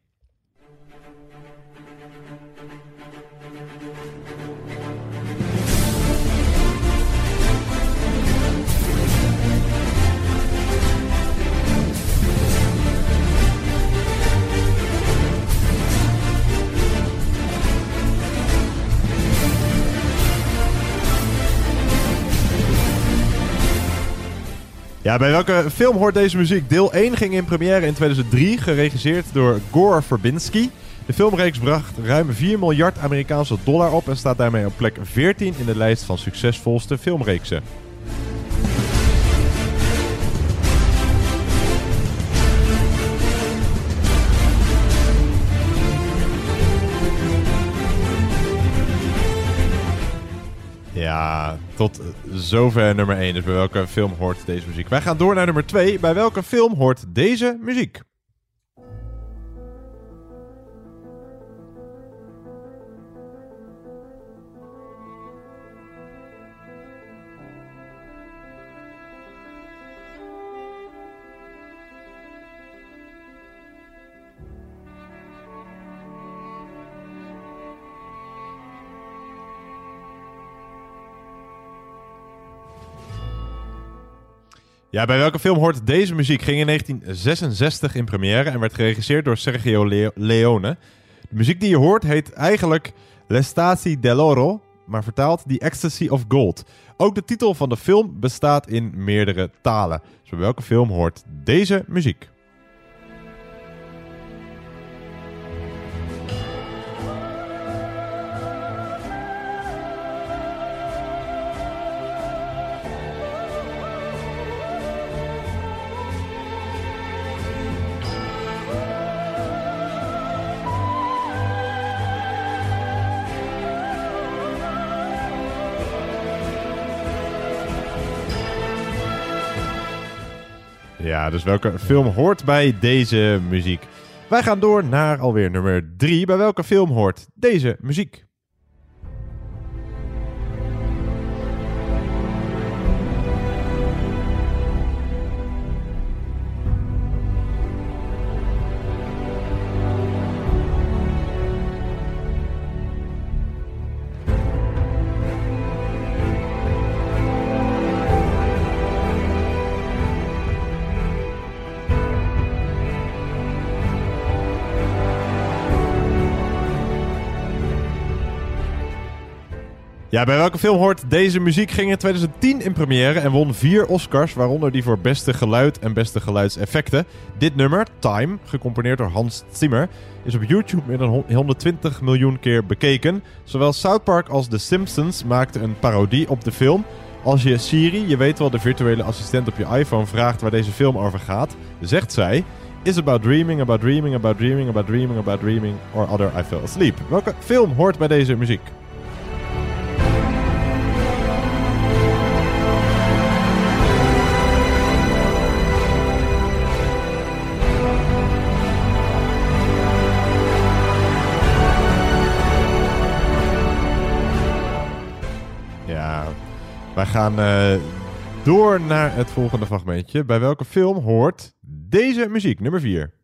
Ja, bij welke film hoort deze muziek? Deel 1 ging in première in 2003, geregisseerd door Gore Verbinski. De filmreeks bracht ruim 4 miljard Amerikaanse dollar op en staat daarmee op plek 14 in de lijst van succesvolste filmreeksen. Ja, tot zover nummer 1. Dus bij welke film hoort deze muziek? Wij gaan door naar nummer 2. Bij welke film hoort deze muziek? Ja, bij welke film hoort deze muziek? Ging in 1966 in première en werd geregisseerd door Sergio Le- Leone. De muziek die je hoort heet eigenlijk L'Estasi dell'Oro, maar vertaald The Ecstasy of Gold. Ook de titel van de film bestaat in meerdere talen. Dus bij welke film hoort deze muziek? Dus welke film hoort bij deze muziek? Wij gaan door naar alweer nummer 3. Bij welke film hoort deze muziek? Ja, bij welke film hoort deze muziek? Ging in 2010 in première en won vier Oscars, waaronder die voor beste geluid en beste geluidseffecten. Dit nummer, Time, gecomponeerd door Hans Zimmer, is op YouTube meer dan 120 miljoen keer bekeken. Zowel South Park als The Simpsons maakten een parodie op de film. Als je Siri, je weet wel de virtuele assistent op je iPhone, vraagt waar deze film over gaat, zegt zij... Is about dreaming, about dreaming, about dreaming, about dreaming, about dreaming, or other I fell asleep. Welke film hoort bij deze muziek? Wij gaan eh, door naar het volgende fragmentje. Bij welke film hoort deze muziek? Nummer 4.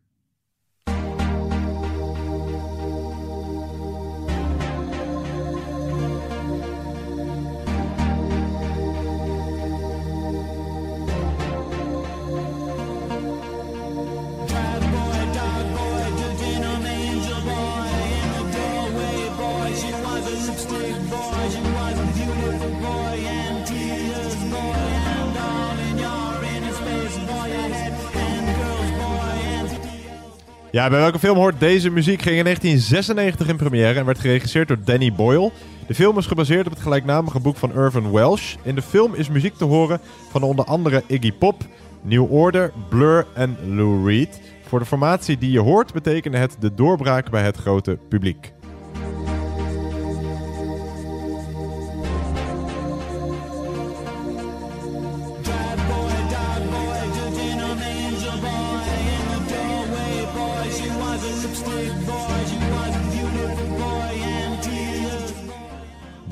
Ja, bij welke film hoort deze muziek? Ging in 1996 in première en werd geregisseerd door Danny Boyle. De film is gebaseerd op het gelijknamige boek van Irvin Welsh. In de film is muziek te horen van onder andere Iggy Pop, New Order, Blur en Lou Reed. Voor de formatie die je hoort betekende het de doorbraak bij het grote publiek.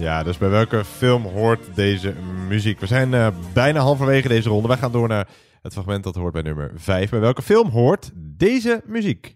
Ja, dus bij welke film hoort deze muziek? We zijn eh, bijna halverwege deze ronde. Wij gaan door naar het fragment dat hoort bij nummer 5. Bij welke film hoort deze muziek?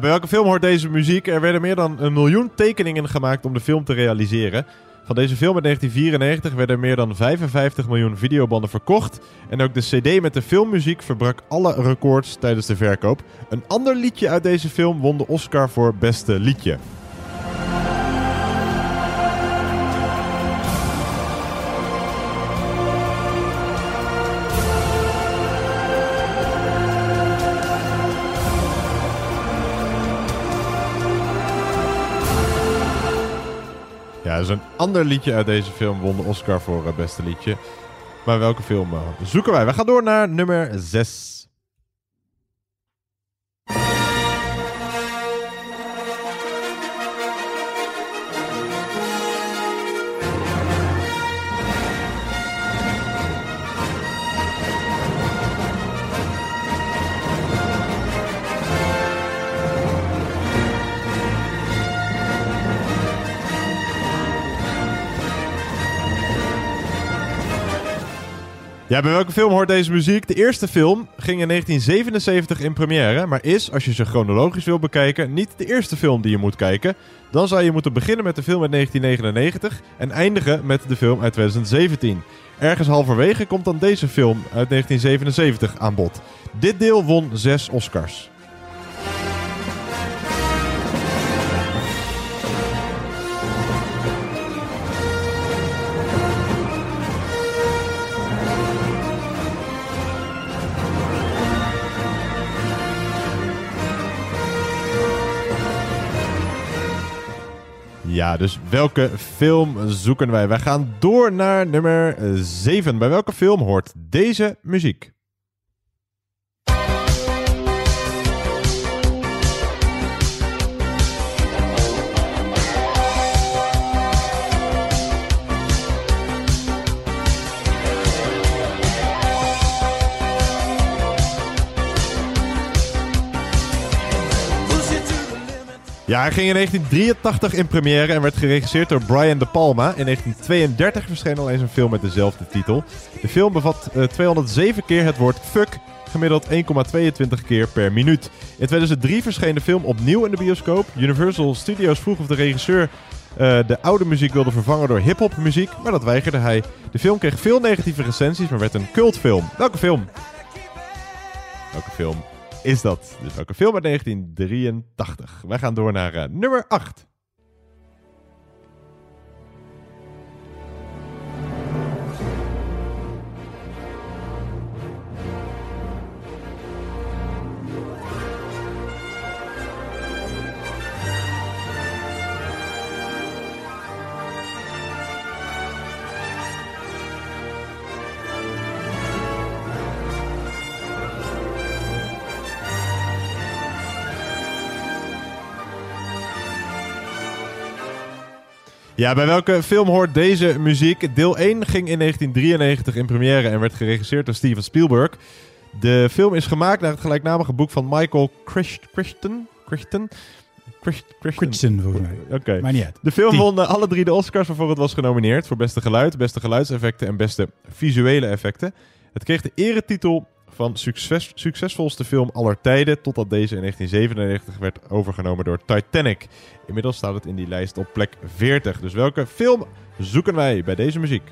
Bij welke film hoort deze muziek? Er werden meer dan een miljoen tekeningen gemaakt om de film te realiseren. Van deze film uit 1994 werden meer dan 55 miljoen videobanden verkocht. En ook de CD met de filmmuziek verbrak alle records tijdens de verkoop. Een ander liedje uit deze film won de Oscar voor beste liedje. Ja, dus een ander liedje uit deze film won de Oscar voor eh, beste liedje. Maar welke film eh, zoeken wij? We gaan door naar nummer 6. Bij welke film hoort deze muziek? De eerste film ging in 1977 in première, maar is, als je ze chronologisch wil bekijken, niet de eerste film die je moet kijken. Dan zou je moeten beginnen met de film uit 1999 en eindigen met de film uit 2017. Ergens halverwege komt dan deze film uit 1977 aan bod. Dit deel won zes Oscars. Ja, dus welke film zoeken wij? Wij gaan door naar nummer 7. Bij welke film hoort deze muziek? Ja, hij ging in 1983 in première en werd geregisseerd door Brian De Palma. In 1932 verscheen al eens een film met dezelfde titel. De film bevat eh, 207 keer het woord fuck, gemiddeld 1,22 keer per minuut. In 2003 verscheen de film opnieuw in de bioscoop. Universal Studios vroeg of de regisseur eh, de oude muziek wilde vervangen door hip-hop muziek, maar dat weigerde hij. De film kreeg veel negatieve recensies, maar werd een cultfilm. Welke film? Welke film is dat? Dus welke film uit 1983? Wij gaan door naar eh, nummer 8. Ja, bij welke film hoort deze muziek? Deel 1 ging in 1993 in première en werd geregisseerd door Steven Spielberg. De film is gemaakt naar het gelijknamige boek van Michael Crichton. Crichton? Crichton. Volgens mij. Oké. Maakt niet uit. De film won eh, alle drie de Oscars waarvoor het was genomineerd. Voor beste geluid, beste geluidseffecten en beste visuele effecten. Het kreeg de eretitel van succes, succesvolste film aller tijden. Totdat deze in 1997 werd overgenomen door Titanic. Inmiddels staat het in die lijst op plek 40. Dus welke film zoeken wij bij deze muziek?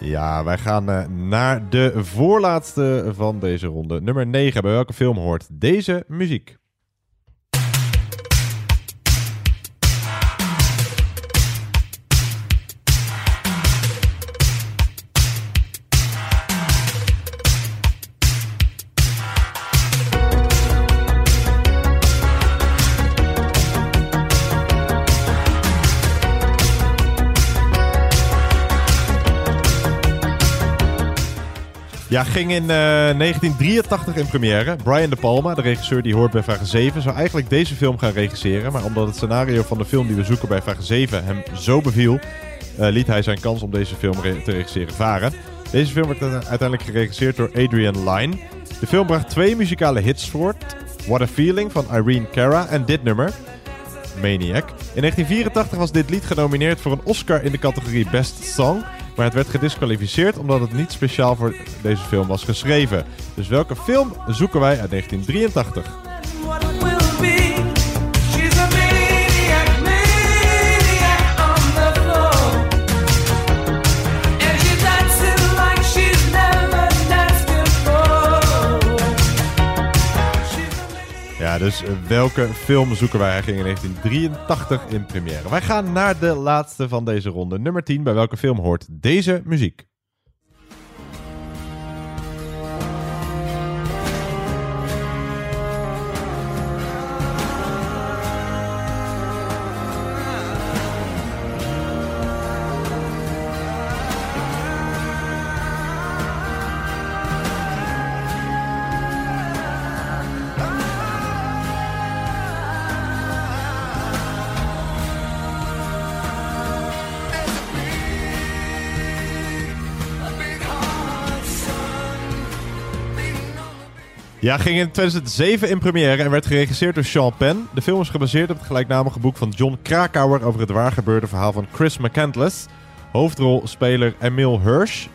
Ja, wij gaan eh, naar de voorlaatste van deze ronde. Nummer 9. Bij welke film hoort deze muziek? Ja, ging in eh, 1983 in première. Brian De Palma, de regisseur die hoort bij Vraag 7, zou eigenlijk deze film gaan regisseren. Maar omdat het scenario van de film die we zoeken bij Vraag 7 hem zo beviel, eh, liet hij zijn kans om deze film te regisseren varen. Deze film werd uite- uiteindelijk geregisseerd door Adrian Lyne. De film bracht twee muzikale hits voort. What a Feeling van Irene Cara en dit nummer. Maniac. In 1984 was dit lied genomineerd voor een Oscar in de categorie Best Song. Maar het werd gedisqualificeerd omdat het niet speciaal voor deze film was geschreven. Dus welke film zoeken wij uit 1983? Dus eh, welke film zoeken wij eigenlijk in 1983 in première? Wij gaan naar de laatste van deze ronde, nummer 10. Bij welke film hoort deze muziek? Ja, ging in 2007 in première en werd geregisseerd door Sean Penn. De film is gebaseerd op het gelijknamige boek van John Krakauer over het waargebeurde verhaal van Chris McCandless. Hoofdrolspeler Emil Hirsch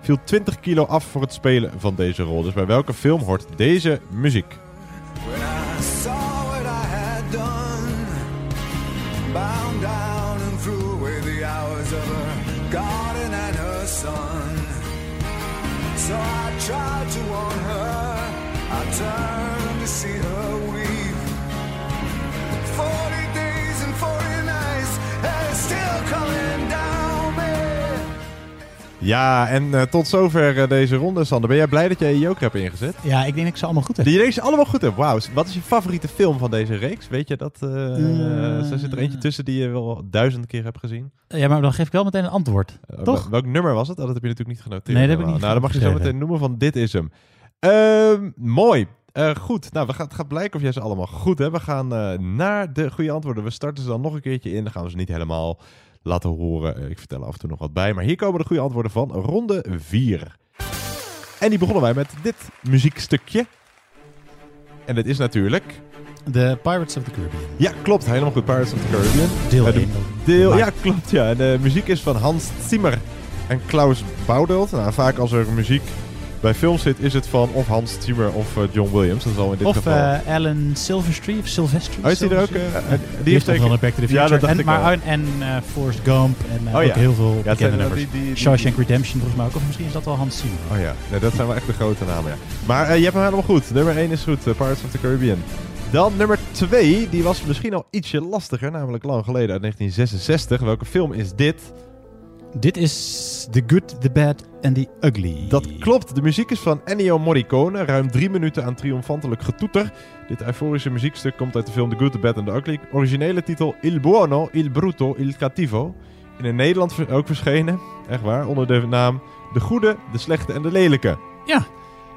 viel 20 kilo af voor het spelen van deze rol. Dus bij welke film hoort deze muziek? Turned to see her weep. Forty days and forty nights, and it's still coming down me. Ja, en eh, tot zover eh, deze ronde, Sander. Ben jij blij dat jij je joker hebt ingezet? Ja, ik denk dat ik ze allemaal goed heb. Die deze allemaal goed hebt. Wauw. Wat is je favoriete film van deze reeks? Weet je dat? eh er zit er eentje tussen die je wel duizend keer hebt gezien? Ja, maar dan geef ik wel meteen een antwoord. Toch? wel- Welk nummer was het? Oh, dat heb je natuurlijk niet genoteerd. Nee, dat heb ik niet Nou, dan mag je zo meteen noemen van dit is hem. Ehm, mooi. Eh, goed. Nou, we gaan, het gaat blijken of jij ze allemaal goed hebt. We gaan eh, naar de goede antwoorden. We starten ze dan nog een keertje in. Dan gaan we ze niet helemaal laten horen. Eh, ik vertel er af en toe nog wat bij. Maar hier komen de goede antwoorden van ronde 4. En die begonnen wij met dit muziekstukje. En dit is natuurlijk... De Pirates of the Caribbean. Ja, klopt. Helemaal goed. Pirates of the Caribbean. Deel Eh, de- één. Deel, Maar- ja, klopt. Ja. En de muziek is van Hans Zimmer en Klaus Baudelt. Nou, vaak als er muziek bij films zit, is het van of Hans Zimmer of eh, John Williams. Dat is al in dit Of geval. eh, Alan Silverstreet of Silvestri. Oh, is die er ook, eh, die die heeft zeker- wel een Back to the Ja, dat dacht en, ik maar, al. en, en eh, Forrest Gump en Oh, ook ja. heel veel Ja, bekende nummers. die- die- die- Shawshank Redemption volgens mij ook. Of misschien is dat wel Hans Zimmer. Oh ja, nee, dat zijn wel echt de grote namen. Ja. Maar eh, je hebt hem helemaal goed. Nummer 1 is goed, Pirates of the Caribbean. Dan nummer 2, die was misschien al ietsje lastiger, namelijk lang geleden uit 1966. Welke film is dit? Dit is The Good, The Bad and The Ugly. Dat klopt. De muziek is van Ennio Morricone. Ruim drie minuten aan triomfantelijk getoeter. Dit euforische muziekstuk komt uit de film The Good, The Bad and The Ugly. Originele titel Il Buono, Il Brutto, Il Cattivo. In Nederland ook verschenen, echt waar, onder de naam De Goede, De Slechte en De Lelijke. Ja.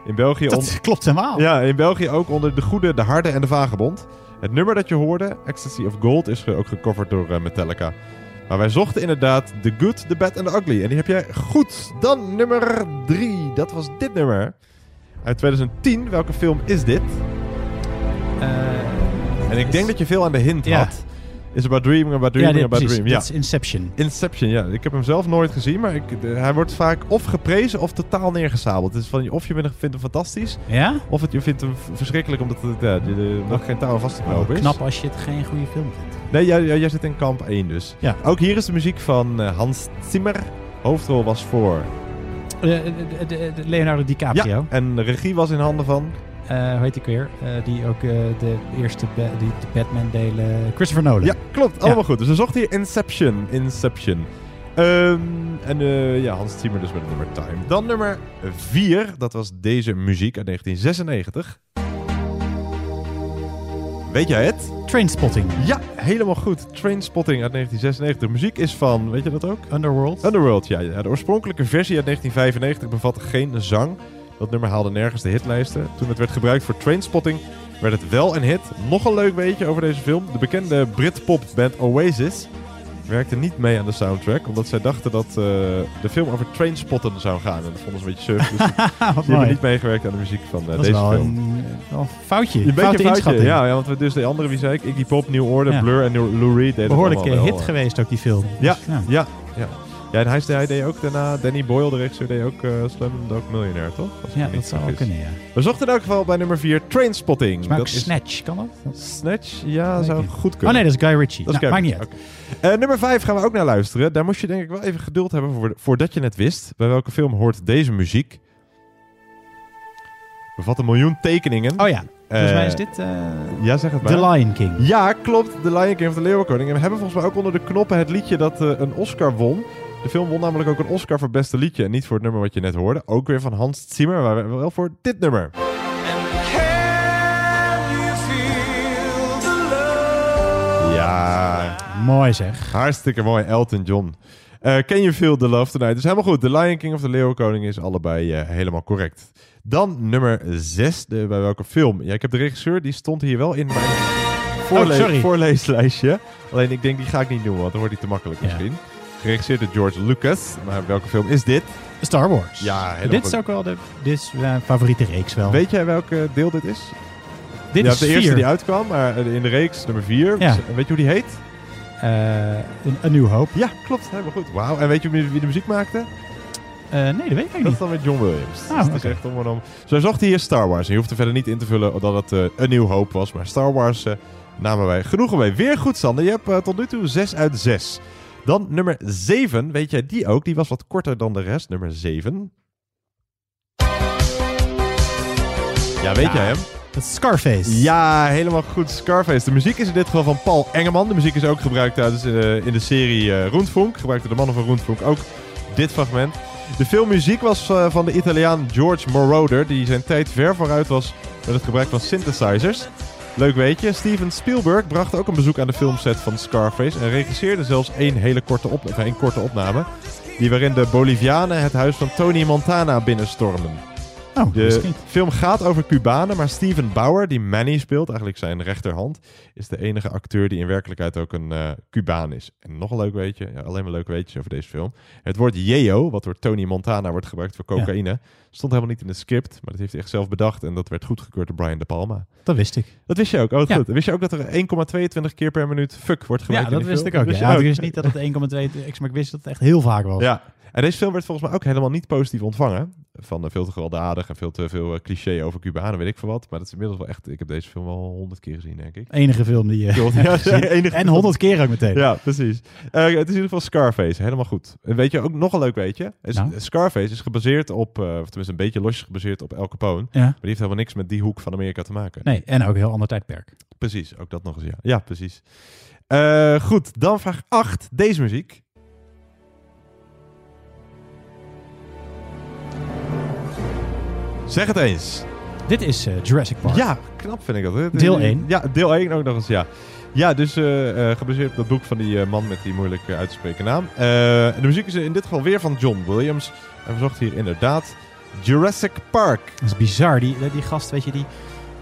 In België... Dat klopt helemaal. Ja, in België ook onder De Goede, De Harde en De Vagebond. Het nummer dat je hoorde, Ecstasy of Gold, is ook gecoverd door eh, Metallica. Maar wij zochten inderdaad The Good, The Bad and The Ugly. En die heb jij goed. Dan nummer 3. Dat was dit nummer. Uit 2010. Welke film is dit? en ik denk dat je veel aan de hint Ja. had. Is about dreaming, about Ja, dreaming, dit, about precies. dreaming. Dit is Inception. Inception, ja. Ik heb hem zelf nooit gezien, maar ik, de- hij wordt vaak of geprezen of totaal neergezabeld. Is van, of je vindt hem fantastisch, Ja? of het, je vindt hem verschrikkelijk omdat het ja, de, de, nog geen touw vast te knopen is. Knap als je het geen goede film vindt. Nee, jij, jij, zit in kamp 1 dus. Ja. Ook hier is de muziek van eh, Hans Zimmer. Hoofdrol was voor... Eh, de Leonardo DiCaprio. Ja, en de regie was in handen van... Eh, hoe heet ik weer? Eh, die ook eh, de eerste ba- die de Batman delen. Christopher Nolan. Ja, klopt. Allemaal goed. Dus we zochten hier Inception. Inception. Ehm, en ja, Hans Zimmer dus met het nummer Time. Dan nummer 4. Dat was deze muziek uit 1996. Weet jij het? Trainspotting. Ja, helemaal goed. Trainspotting uit 1996. De muziek is van, weet je dat ook? Underworld. Underworld, ja. ja. De oorspronkelijke versie uit 1995 bevatte geen zang. Dat nummer haalde nergens de hitlijsten. Toen het werd gebruikt voor Trainspotting werd het wel een hit. Nog een leuk weetje over deze film. De bekende Britpop-band Oasis werkte niet mee aan de soundtrack. Omdat zij dachten dat eh, de film over trainspotten zou gaan. En dat vonden ze een beetje suf. Dus *laughs* Wat hebben niet meegewerkt aan de muziek van eh, Dat deze wel film. een, wel een foutje. Een beetje foute een foutje. Ja, ja, want we dus de andere, wie zei ik? Iggy Pop, New Order, Ja. Blur en Lou Reed deden Behoorlijk eh, hit wel. geweest ook die film. Ja, Dus, ja. ja, ja. Ja, en hij, hij deed ook daarna, Danny Boyle, de regisseur, deed ook uh, Slumdog Millionaire, toch? Als Ja, dat zou vergis. kunnen, ja. We zochten in elk geval bij nummer 4 Trainspotting. Maar ook Dat is- Snatch, kan dat? Snatch, ja, zou ik. goed kunnen. Oh nee, dat is Guy Ritchie. Dat Nou, maakt niet oké. Eh, nummer 5 gaan we ook naar luisteren. Daar moest je denk ik wel even geduld hebben voor, voordat je het wist. Bij welke film hoort deze muziek? Bevat een miljoen tekeningen. Oh ja, volgens Eh, mij is dit... eh, ja, zeg het maar. The Lion King. Ja, klopt. The Lion King of de Leeuwenkoning. En we hebben volgens mij ook onder de knoppen het liedje dat eh, een Oscar won. De film won namelijk ook een Oscar voor beste liedje. En niet voor het nummer wat je net hoorde. Ook weer van Hans Zimmer, maar wel voor dit nummer. Ja. Mooi zeg. Hartstikke mooi, Elton John. Eh Can You Feel the Love Tonight? Dus helemaal goed. The Lion King of de Leeuwenkoning is allebei eh, helemaal correct. Dan nummer 6. Bij welke film? Ja, ik heb de regisseur, die stond hier wel in mijn voorle- Oh, sorry. voorleeslijstje. Alleen ik denk, die ga ik niet noemen, want dan wordt die te makkelijk misschien. Geregisseerd door George Lucas. Maar welke film is dit? Star Wars. Ja, helemaal Dit goed. is ook wel de dit is mijn favoriete reeks wel. Weet jij welke deel dit is? Dit ja, is de eerste vier. die uitkwam, maar in de reeks nummer 4. Ja. Weet je hoe die heet? Eh, een, New Hope. Ja, klopt. Helemaal goed. Wauw. En weet je wie de muziek maakte? Eh, nee, dat weet ik eigenlijk Dat niet. is dan met John Williams. Oh, dus het is echt om en om. Zo zocht hij hier Star Wars. En je hoeft er verder niet in te vullen dat het eh, een nieuw hoop was. Maar Star Wars eh, namen wij genoegen mee. Weer goed, Sander. Je hebt eh, tot nu toe 6 uit 6. Dan nummer 7. Weet jij die ook? Die was wat korter dan de rest. Nummer 7. Ja, weet Ja, jij hem? Dat is Scarface. Ja, helemaal goed. Scarface. De muziek is in dit geval van Paul Engeman. De muziek is ook gebruikt tijdens, eh, in de serie eh Rundfunk. Gebruikte de mannen van Rundfunk ook dit fragment. De filmmuziek was eh, van de Italiaan George Moroder, die zijn tijd ver vooruit was met het gebruik van synthesizers. Leuk weetje, Steven Spielberg bracht ook een bezoek aan de filmset van Scarface en regisseerde zelfs één hele korte, op, één korte opname, die waarin de Bolivianen het huis van Tony Montana binnenstormden. Oh, dat wist De film gaat over Cubanen, maar Steven Bauer, die Manny speelt, eigenlijk zijn rechterhand, is de enige acteur die in werkelijkheid ook een eh Cubaan is. En nog een leuk weetje, ja, alleen maar leuke weetjes over deze film. Het woord yeo, wat door Tony Montana wordt gebruikt voor cocaïne, stond helemaal niet in het script, maar dat heeft hij echt zelf bedacht en dat werd goedgekeurd door Brian De Palma. Dat wist ik. Dat wist je ook? Oh, Ja. goed. Wist je ook dat er 1,22 keer per minuut fuck wordt Ja, gebruikt dat in wist film? ik ook. Wist Ja, je ik wist niet dat het 1,2 x, maar ik wist dat het echt heel vaak was. Ja. En deze film werd volgens mij ook helemaal niet positief ontvangen. Van eh, veel te gewelddadig en veel te veel eh, cliché over Cubanen, weet ik veel wat. Maar dat is inmiddels wel echt... Ik heb deze film wel honderd keer gezien, denk ik. Enige film die je *laughs* ja, enige En honderd keer ook meteen. Ja, precies. Eh, het is in ieder geval Scarface, helemaal goed. En weet je ook nog een leuk weetje? Is, Nou? Scarface is gebaseerd op, of tenminste een beetje losjes gebaseerd op El Capone. Ja. Maar die heeft helemaal niks met die hoek van Amerika te maken. Nee, en ook een heel ander tijdperk. Precies, ook dat nog eens, ja. Ja, precies. Goed, dan vraag 8. Deze muziek. Zeg het eens. Dit is eh, Jurassic Park. Ja, knap vind ik dat. hè. Deel één. Ja, deel 1 ook nog eens, ja. Ja, dus eh, eh, gebaseerd op dat boek van die man met die moeilijk uit te spreken naam. De muziek is in dit geval weer van John Williams. En we zochten hier inderdaad Jurassic Park. Dat is bizar. Die, die gast, weet je, die...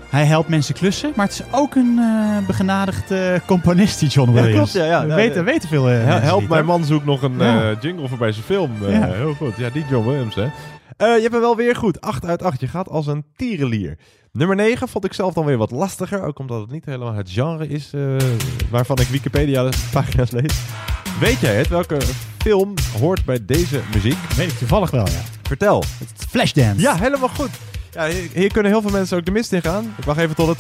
Hij helpt mensen klussen, maar het is ook een eh begenadigde componist, die John Ja, Williams. klopt, ja, ja. We Ja, weten, ja. weten veel Hel- mensen Help mijn man zoekt nog een Ja. jingle voor bij zijn film. Ja. Heel goed. Ja, die John Williams, hè. Eh, je hebt hem wel weer goed. 8 uit 8. Je gaat als een tierenlier. Nummer 9 vond ik zelf dan weer wat lastiger. Ook omdat het niet helemaal het genre is eh, waarvan ik Wikipedia pagina's lees. Weet jij het? Welke film hoort bij deze muziek? Weet ik toevallig wel, ja. Vertel. Flashdance. Ja, helemaal goed. Ja, hier, hier kunnen heel veel mensen ook de mist in gaan. Ik wacht even tot het...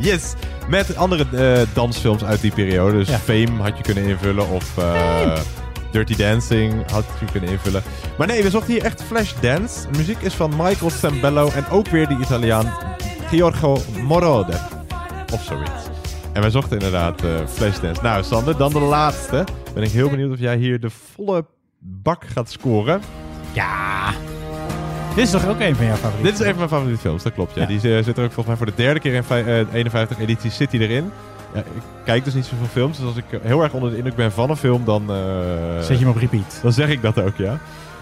Yes! Met andere eh, dansfilms uit die periode. Dus Ja. Fame had je kunnen invullen. Of Dirty Dancing had je kunnen invullen. Maar nee, we zochten hier echt Flashdance. De muziek is van Michael Sambello. En ook weer die Italiaan Giorgio Moroder. Of zoiets. En wij zochten inderdaad eh Flashdance. Nou, Sander, dan de laatste. Ben ik heel benieuwd of jij hier de volle bak gaat scoren. Ja. Dit is toch ook een van jouw favorieten? Dit is een van mijn favoriete films, dat klopt. Ja. Ja. Die eh, zit er ook volgens mij voor de derde keer in vij- eh, 51 edities zit hij erin. Ja, ik kijk dus niet zoveel films, dus als ik heel erg onder de indruk ben van een film, dan... eh, Zet je hem op repeat. Dan zeg ik dat ook, ja.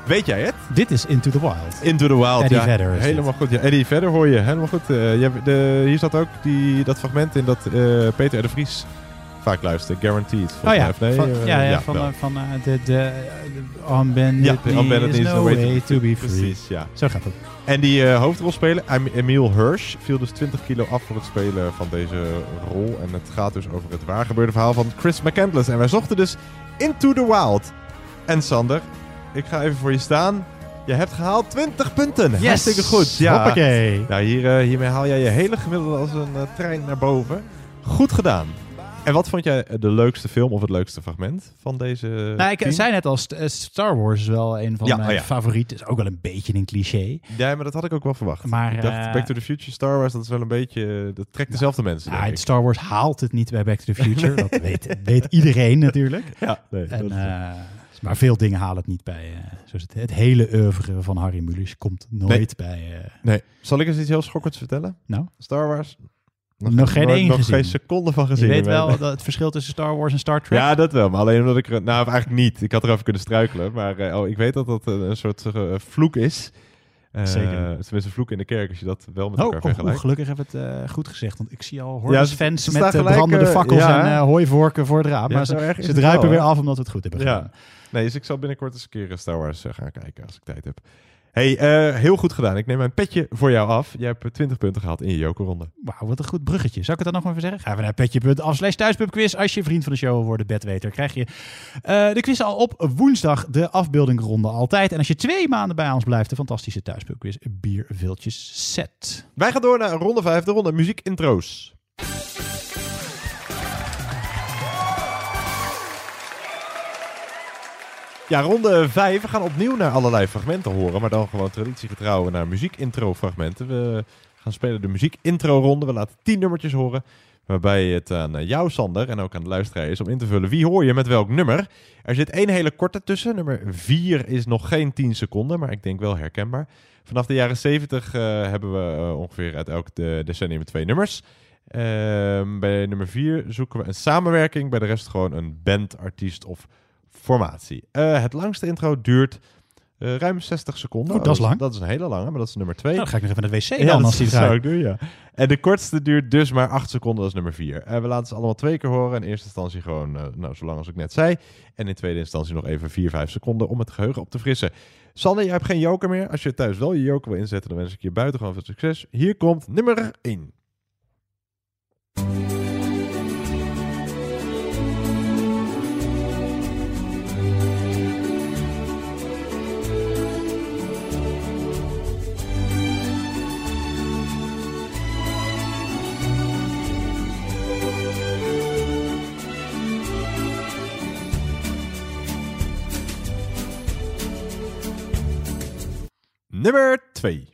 Weet jij het? Dit is Into the Wild. Into the Wild, Eddie ja. Vedder helemaal goed. Ja, Eddie Vedder hoor je, helemaal goed. Eh, je hebt de, hier staat ook die, dat fragment in dat eh, Peter R. de Vries vaak luister. Guaranteed. Oh ja, mij. Of nee, van, eh, ja, ja, van, wel. eh, van eh, de, de, On Bended Ja, On is is no way to way be to be free. Precies, ja. Zo gaat het. En die hoofdrolspeler, Em- Emile Hirsch, viel dus 20 kilo af voor het spelen van deze rol. En het gaat dus over het waargebeurde verhaal van Chris McCandless. En wij zochten dus Into the Wild. En Sander, ik ga even voor je staan. Je hebt gehaald 20 punten. Yes! Hartstikke goed. Ja. Hoppakee. Nou, hier, hiermee haal jij je hele gemiddelde als een trein naar boven. Goed gedaan. En wat vond jij de leukste film of het leukste fragment van deze Nou, ik tien? zei net al, eh, Star Wars is wel een van Ja, mijn oh ja. favorieten. Is ook wel een beetje een cliché. Ja, maar dat had ik ook wel verwacht. Maar, ik dacht, eh, Back to the Future, Star Wars, dat is wel een beetje... Dat trekt dezelfde mensen, Ja. Star Wars haalt het niet bij Back to the *laughs* Future. Dat weet, weet iedereen natuurlijk. Ja, nee, en, dat is eh, maar veel dingen halen het niet bij. zoals het, het hele oeuvre van Harry Mulisch komt nooit bij. Nee. Zal ik eens iets heel schokkends vertellen? Nou? Star Wars? Nog geen nooit- één Nog gezien. geen seconde van gezien. Je weet wel dat het verschil tussen Star Wars en Star Trek. Ja, dat wel. Maar alleen omdat ik... er- Nou, eigenlijk niet. Ik had erover kunnen struikelen. Maar eh, oh, ik weet dat dat een, soort eh, vloek is. Eh, Zeker. Tenminste, een vloek in de kerk als je dat wel met Oh, elkaar oh, oh, vergelijkt. gelukkig heb ik het eh, goed gezegd. Want ik zie al Ja, hordes ze- fans ze met gelijk, brandende fakkels ja, en eh, hooivorken voor het raam. Ja, maar zo ze, ze het druipen wel, weer af omdat we het goed hebben gedaan. Ja. Nee, dus ik zal binnenkort eens een keer Star Wars gaan kijken als ik tijd heb. Hey, eh, heel goed gedaan. Ik neem mijn petje voor jou af. Jij hebt eh, 20 punten gehaald in je jokerronde. Wauw, wat een goed bruggetje. Zou ik het dan nog maar even zeggen? Ga even naar petje.af slash thuispubquiz. Als je vriend van de show wil worden, bedweter, krijg je eh, de quiz al op woensdag. De afbeeldingronde altijd. En als je twee maanden bij ons blijft, de fantastische thuispubquiz bierviltjes set. Wij gaan door naar ronde 5, de ronde muziekintro's. Ja, ronde 5. We gaan opnieuw naar allerlei fragmenten horen, maar dan gewoon traditiegetrouw naar muziekintro-fragmenten. We gaan spelen de muziekintro-ronde. We laten 10 nummertjes horen, waarbij het aan eh, jou, Sander, en ook aan de luisteraar is om in te vullen wie hoor je met welk nummer. Er zit één hele korte tussen. Nummer 4 is nog geen 10 seconden, maar ik denk wel herkenbaar. Vanaf de jaren 70 eh, hebben we eh, ongeveer uit elk de decennium twee nummers. Ehm, bij nummer 4 zoeken we een samenwerking, bij de rest gewoon een band, artiest of formatie. Eh, het langste intro duurt eh, ruim 60 seconden. Oh, dat is lang. Dat is een hele lange, maar dat is nummer 2. Nou, dan ga ik nog even naar de wc Ja, dan dat als die zou draait. ik doen, ja. En de kortste duurt dus maar 8 seconden, dat is nummer 4. Eh, we laten ze allemaal twee keer horen. In eerste instantie gewoon, eh, nou, zo lang als ik net zei. En in tweede instantie nog even 4, 5 seconden om het geheugen op te frissen. Sander, jij hebt geen joker meer. Als je thuis wel je joker wil inzetten, dan wens ik je buitengewoon veel succes. Hier komt nummer 1. Nummer 2.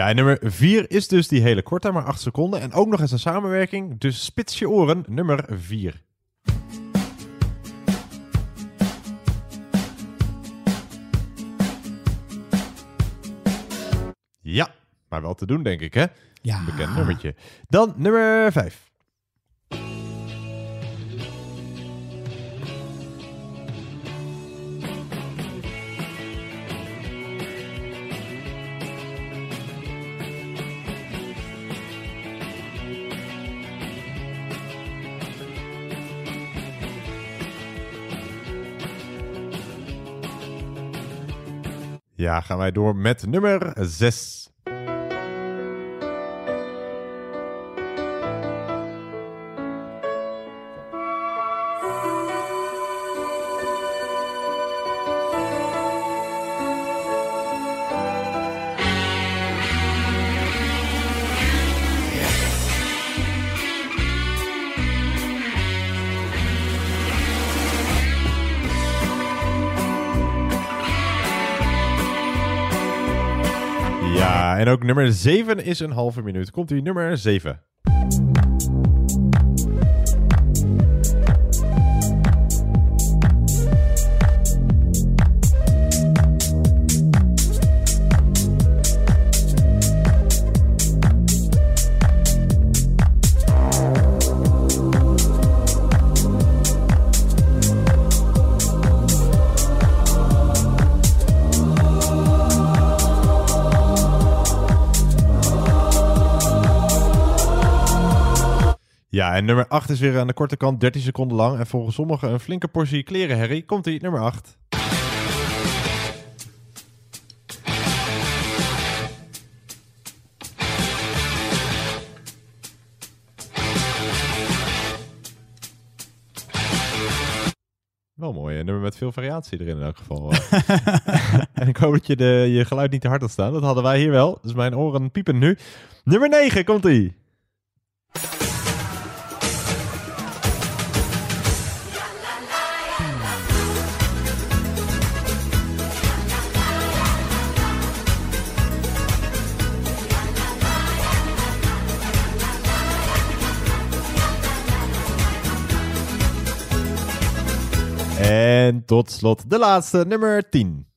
Ja, en nummer 4 is dus die hele korte, maar 8 seconden. En ook nog eens een samenwerking. Dus spits je oren, nummer 4. Ja, Maar wel te doen, denk ik, hè? Ja. Een bekend nummertje. Dan nummer 5. Ja, gaan wij door met nummer 6. Ook nummer 7 is een halve minuut. Komt u nummer 7. En nummer 8 is weer aan de korte kant, 13 seconden lang. En volgens sommigen een flinke portie klerenherrie. Komt ie, nummer 8. Wel mooi, een nummer met veel variatie erin in elk geval. *laughs* en ik hoop dat je de, je geluid niet te hard had staan. Dat hadden wij hier wel, dus mijn oren piepen nu. Nummer 9, komt ie. En tot slot de laatste, nummer 10.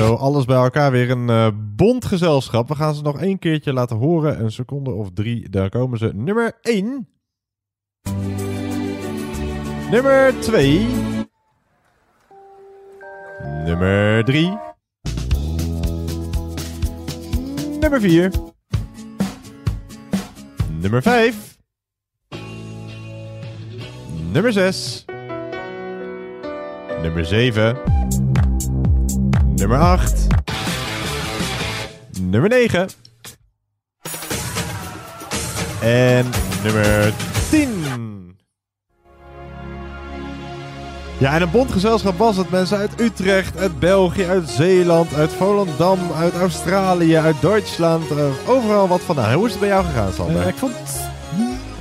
Zo alles bij elkaar weer een eh bond gezelschap. We gaan ze nog één keertje laten horen. Een seconde of drie, daar komen ze. Nummer 1. Nummer 2. Nummer 3. Nummer 4. Nummer 5. Nummer 6. Nummer 7. Nummer 8. Nummer 9. En nummer 10. Ja, en een bondgezelschap was het. Mensen uit Utrecht, uit België, uit Zeeland, uit Volendam, uit Australië, uit Duitsland. eh, overal wat vandaan. Hoe is het bij jou gegaan, Sander? Eh, ik vond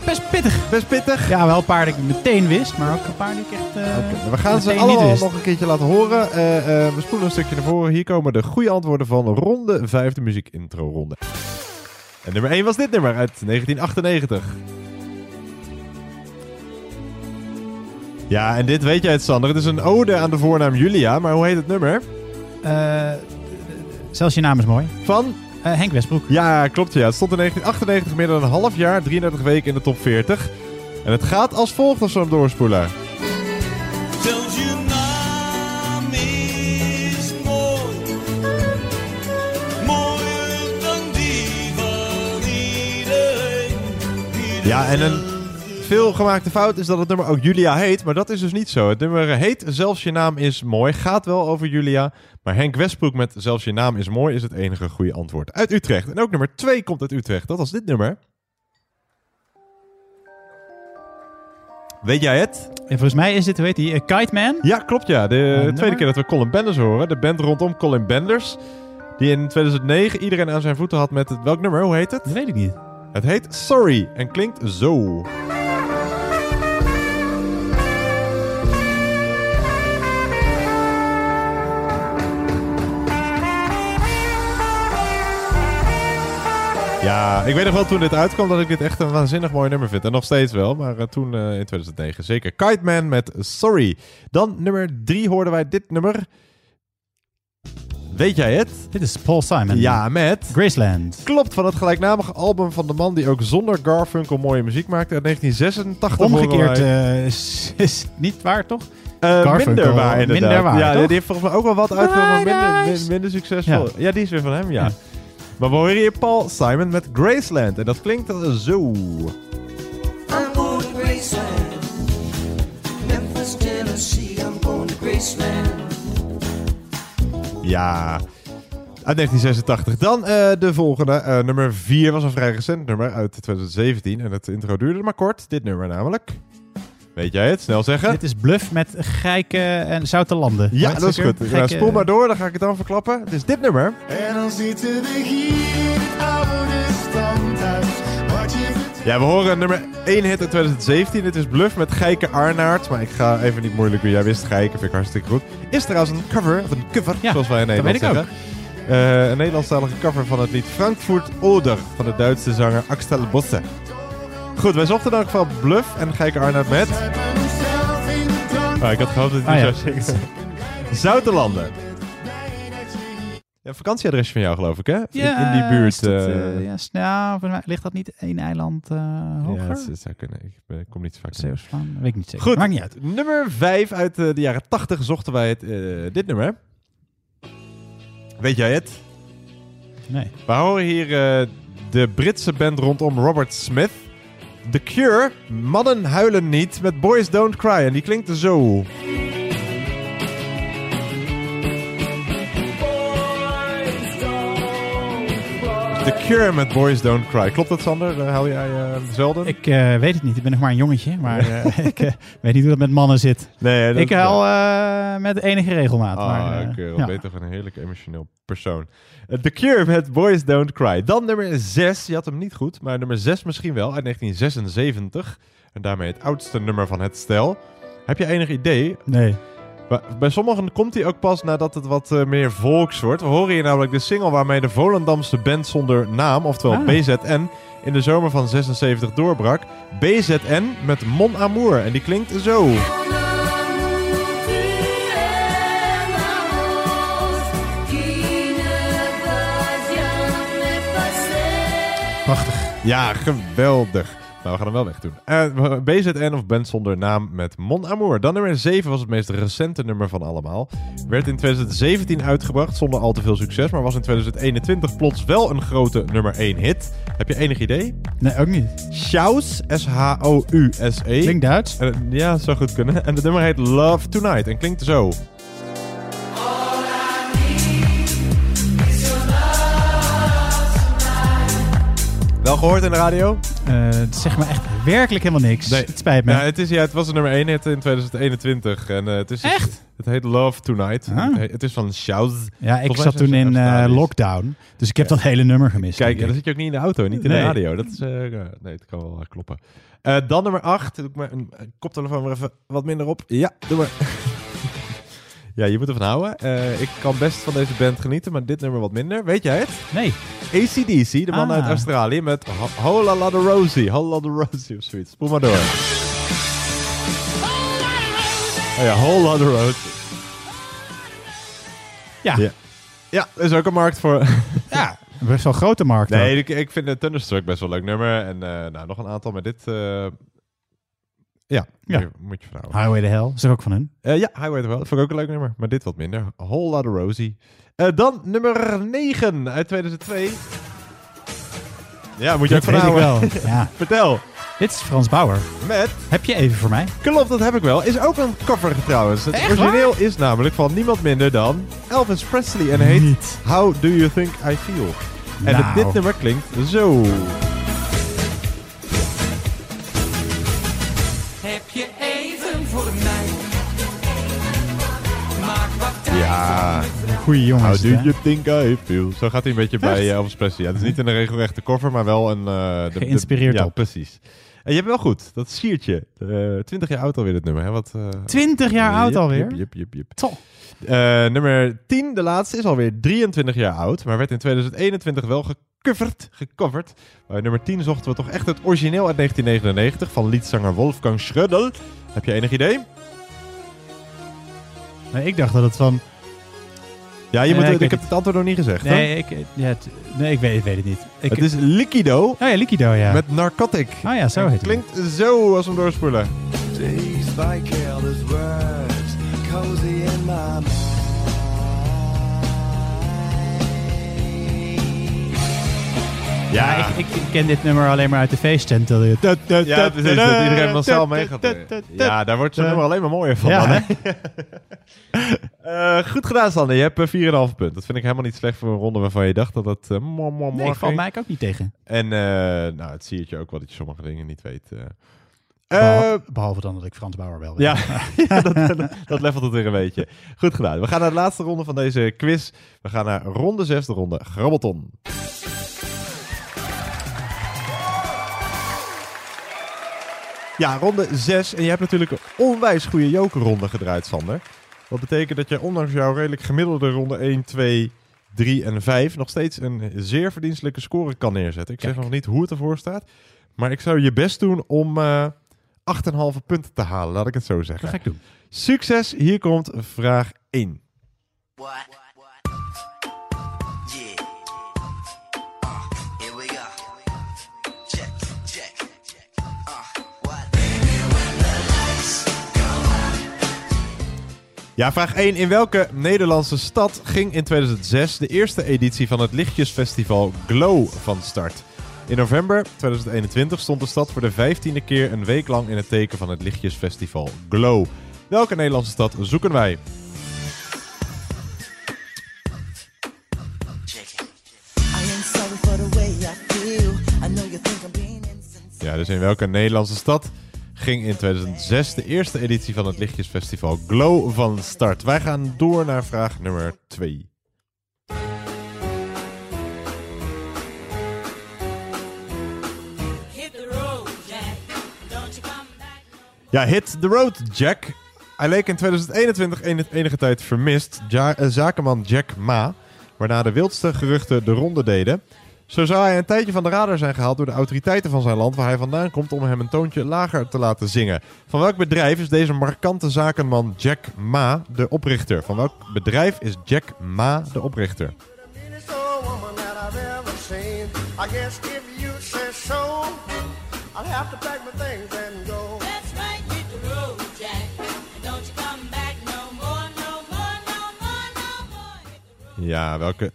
best pittig. Best pittig? Ja, wel een paar die ik meteen wist, maar ook een paar die ik echt eh, We gaan ze allemaal nog een keertje laten horen. Eh, eh, we spoelen een stukje naar voren. Hier komen de goede antwoorden van ronde 5, de muziek intro ronde. En nummer 1 was dit nummer uit 1998. Ja, en dit weet jij het, Sander. Het is een ode aan de voornaam Julia, maar hoe heet het nummer? Eh, zelfs je naam is mooi. Van? Eh, Henk Westbroek. Ja, klopt ja. Het stond in 1998 meer dan een half jaar, 33 weken in de top 40. En het gaat als volgt als we hem doorspoelen. Zelfs je naam is mooi, mooier dan die van iedereen. Ja, en een veel gemaakte fout is dat het nummer ook Julia heet, maar dat is dus niet zo. Het nummer heet Zelfs je naam is mooi, gaat wel over Julia, maar Henk Westbroek met Zelfs je naam is mooi is het enige goede antwoord. Uit Utrecht. En ook nummer 2 komt uit Utrecht. Dat was dit nummer. Weet jij het? En volgens mij is dit, weet je, uh, Kite Man. Ja, klopt ja. De tweede keer dat we Colin Benders horen. De band rondom Colin Benders. Die in 2009 iedereen aan zijn voeten had met het... Welk nummer? Hoe heet het? Dat weet ik niet. Het heet Sorry en klinkt zo. Ja, ik weet nog wel toen dit uitkwam dat ik dit echt een waanzinnig mooi nummer vind. En nog steeds wel, maar eh, toen eh, in 2009 zeker. Kite Man met Sorry. Dan nummer drie hoorden wij dit nummer. Weet jij het? Dit is Paul Simon. Ja, met... Graceland. Klopt, van het gelijknamige album van de man die ook zonder Garfunkel mooie muziek maakte uit 1986. Omgekeerd wij- eh, is, is niet waar, toch? Garfunkel, minder waar, inderdaad. Minder waar, ja, toch? die heeft volgens mij ook wel wat uitgevoerd, maar minder, minder succesvol. Ja. Ja. die is weer van hem, ja. Ja. Maar we horen hier Paul Simon met Graceland. En dat klinkt zo. I'm going to Graceland. Memphis, Tennessee. I'm going to Graceland. Ja. Uit 1986. Dan eh, de volgende. eh, nummer 4 was een vrij recent nummer uit 2017. En het intro duurde maar kort. Dit nummer namelijk. Weet jij het? Snel zeggen. Dit is Bluff met Geike en Zoute Landen. Ja, dat is goed. Ja, spoel maar door, dan ga ik het dan verklappen. Het is dit nummer. En dan zitten we hier in het oude standhuis. Wat je vertelt. Ja, we horen nummer 1 hit uit 2017. Dit is Bluff met Geike Arnaert. Maar ik ga even niet moeilijk doen. Jij wist Geike, vind ik hartstikke goed. Is trouwens een cover, of een cover, zoals wij in dat Nederland weet ik zeggen. Eh, een Nederlandstalige cover van het lied Frankfurt Oder van de Duitse zanger Axel Bosse. Goed, wij zochten dan van Bluff en Geike Arnaert met... Ah, ik had gehoopt dat hij Ah, ja. zou zingen. Zoutelanden. Ja, vakantieadresje van jou geloof ik, hè? In- Ja, in, die buurt. dat, eh, eh, ja, mij ligt dat niet één eiland eh hoger? Ja, het zou kunnen. Ik, ben- ik kom niet vaak in. Zeeuws-Vlaanderen? Weet ik niet zeker. Goed, Maakt niet uit. nummer 5 uit de jaren 80 zochten wij het, dit nummer. Weet jij het? Nee. We horen hier de Britse band rondom Robert Smith. The Cure, Mannen huilen niet met Boys Don't Cry. En die klinkt zo. The Cure met Boys Don't Cry. Klopt dat, Sander? Uh, jij eh, zelden? Ik eh, weet het niet. Ik ben nog maar een jongetje. Maar *laughs* ik weet niet hoe dat met mannen zit. Nee, ik eh, met enige regelmaat. Ah, maar, Cure, ja. toch een heerlijk emotioneel persoon. The Cure met Boys Don't Cry. Dan nummer 6, je had hem niet goed, maar nummer 6 misschien wel, uit 1976. En daarmee het oudste nummer van het stel. Heb je enig idee? Nee. Bij- sommigen komt hij ook pas nadat het wat eh, meer volks wordt. We horen hier namelijk de single waarmee de Volendamse band zonder naam, oftewel Ah. BZN, in de zomer van 76 doorbrak. BZN met Mon Amour. En die klinkt zo. Prachtig. Ja, geweldig. Nou, we gaan hem wel wegdoen. Eh, BZN of Band zonder naam met Mon Amour. Dan nummer 7 was het meest recente nummer van allemaal. Werd in 2017 uitgebracht zonder al te veel succes, maar was in 2021 plots wel een grote nummer 1 hit. Heb je enig idee? Nee, ook niet. Schaus, S-H-O-U-S-E. Klinkt Duits. Ja, zou goed kunnen. En het nummer heet Love Tonight en klinkt zo. Wel gehoord in de radio? Eh, het zegt me echt werkelijk helemaal niks. Nee. Het spijt me. Ja, het, is, ja, het was de nummer 1 hit in 2021. En, eh, het is, Echt? Het heet Love Tonight. Ah. Het, is van Schaus. Ja, ik zat toen in eh, lockdown. Dus ik heb dat hele nummer gemist. Kijk, ja, ik. dan zit je ook niet in de auto, niet in Nee. de radio. Dat is, eh, nee, het kan wel eh, kloppen. Eh, dan nummer 8. Doe ik maar een een koptelefoon weer even wat minder op. Ja, doe maar. *laughs* ja, je moet ervan houden. Eh, ik kan best van deze band genieten, maar dit nummer wat minder. Weet jij het? Nee. ACDC, de man Ah. uit Australië, met Ho- Hola La de Rosie. Hola de Rosie of zoiets. Spoel maar door. Oh ja, Hola de Rosie. Ja. Ja. Ja, er is ook een markt voor. *laughs* Ja, best wel een grote markt. Nee, ik, ik vind de Thunderstruck best wel een leuk nummer. En eh, nou, nog een aantal met dit. eh, ja, Ja. Moet, je, moet je verhouden. Highway to Hell, is er ook van hun. Eh, ja, Highway to Hell. Dat vond ik ook een leuk nummer. Maar dit wat minder. Whole Lotta Rosie. Eh, dan nummer 9 uit 2002. Ja, moet je Dat ook wel. Ja. *laughs* Vertel. Dit is Frans Bauer. Met? Heb je even voor mij? Klopt, dat heb ik wel. Is ook een cover trouwens. Het Echt origineel is namelijk van niemand minder dan Elvis Presley. En heet Niet. How Do You Think I Feel. En Nou. dit nummer klinkt zo. Ja. Goeie jongens. How do you think I feel? Zo gaat hij een beetje bij eh, Elvis Presley. Ja, het is niet een regelrechte cover, maar wel een... eh, de- de- Geïnspireerd ja, op. precies. En je hebt wel goed. Dat siertje. Eh 20 jaar oud alweer dit nummer. Hè? Wat, eh, 20 jaar oud alweer? Jip, jip, jip. Eh, nummer 10, de laatste, is alweer 23 jaar oud. Maar werd in 2021 wel gecoverd. gecoverd. Bij nummer 10 zochten we toch echt het origineel uit 1999 van liedzanger Wolfgang Schrödel. Heb je enig idee? Nee, ik dacht dat het van... Ja, je Nee, moet, ik heb het. antwoord nog niet gezegd. hè? Nee, ik, ja, het- nee, ik, weet, ik weet het niet. Ik, Het is Liquido. Oh ja, Liquido, ja. Met Narcotic. Oh ja, zo Het heet het. Klinkt zo als we hem doorspoelen. These by careless words, cozy in my mind. Ja, ik, ik, ik ken dit nummer alleen maar uit de feesttent. Dat Ja, precies. Dat iedereen massaal mee gaat. Ja, daar wordt zo'n nummer alleen maar mooier van. Ja, dan, hè? *laughs* Eh, goed gedaan, Sander. Je hebt eh, 4,5 punt. Dat vind ik helemaal niet slecht voor een ronde waarvan je dacht dat het uh, mo, mo, mo Nee, valt mij ook niet tegen. En eh, nou, het zie je ook wel dat je sommige dingen niet weet. eh. Behalve, Eh, behalve dan dat ik Frans Bauer wel weet. ja, ja *laughs* dat, dat, dat levelt het weer een beetje. Goed gedaan. We gaan naar de laatste ronde van deze quiz. We gaan naar ronde 6, de ronde Grabbelton. Ja, ronde 6. En je hebt natuurlijk een onwijs goede jokerronde gedraaid, Sander. Wat betekent dat je ondanks jouw redelijk gemiddelde ronde 1, 2, 3 en 5 nog steeds een zeer verdienstelijke score kan neerzetten. Ik zeg nog niet hoe het ervoor staat. Maar ik zou je best doen om eh 8,5 punten te halen, laat ik het zo zeggen. Dat ga ik doen. Succes, hier komt vraag 1. What? Ja, vraag 1. In welke Nederlandse stad ging in 2006 de eerste editie van het Lichtjesfestival Glow van start? In november 2021 stond de stad voor de vijftiende keer een week lang in het teken van het Lichtjesfestival Glow. Welke Nederlandse stad zoeken wij? Ja, dus in welke Nederlandse stad ging in 2006 de eerste editie van het Lichtjesfestival Glow van start? Wij gaan door naar vraag nummer 2. Hit the road, Jack. Don't you come back. Ja, Hit the Road Jack. Hij leek in 2021 en- enige tijd vermist. Ja, eh, zakenman Jack Ma, waarna de wildste geruchten de ronde deden. Zo zou hij een tijdje van de radar zijn gehaald door de autoriteiten van zijn land waar hij vandaan komt om hem een toontje lager te laten zingen. Van welk bedrijf is deze markante zakenman Jack Ma de oprichter? Van welk bedrijf is Jack Ma de oprichter? Ja, welke,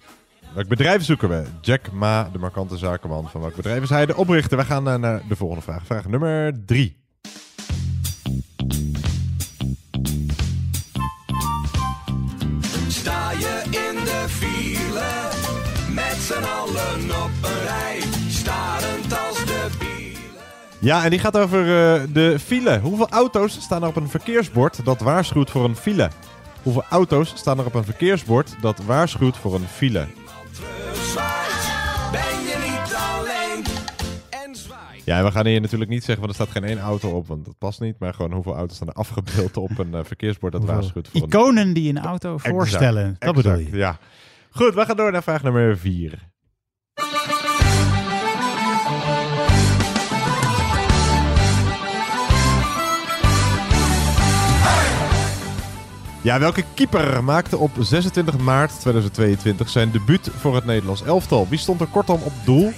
welk bedrijf zoeken we? Jack Ma, de markante zakenman. Van welk bedrijf is hij de oprichter? We gaan eh, naar de volgende vraag. Vraag nummer drie. Sta je in de file, met z'n allen op een rij, starend als de bielen. Ja, en die gaat over eh, de file. Hoeveel auto's staan er op een verkeersbord dat waarschuwt voor een file? Hoeveel auto's staan er op een verkeersbord dat waarschuwt voor een file? Zwaait, ben je niet alleen en zwaai. Ja, we gaan hier natuurlijk niet zeggen, want er staat geen één auto op, want dat past niet. Maar gewoon hoeveel auto's staan er afgebeeld op een eh, verkeersbord dat waarschuwt voor een... Iconen die een auto Exact, voorstellen. Dat bedoel je. Ja. Goed, we gaan door naar vraag nummer 4. Ja, welke keeper maakte op 26 maart 2022 zijn debuut voor het Nederlands elftal? Wie stond er kortom op doel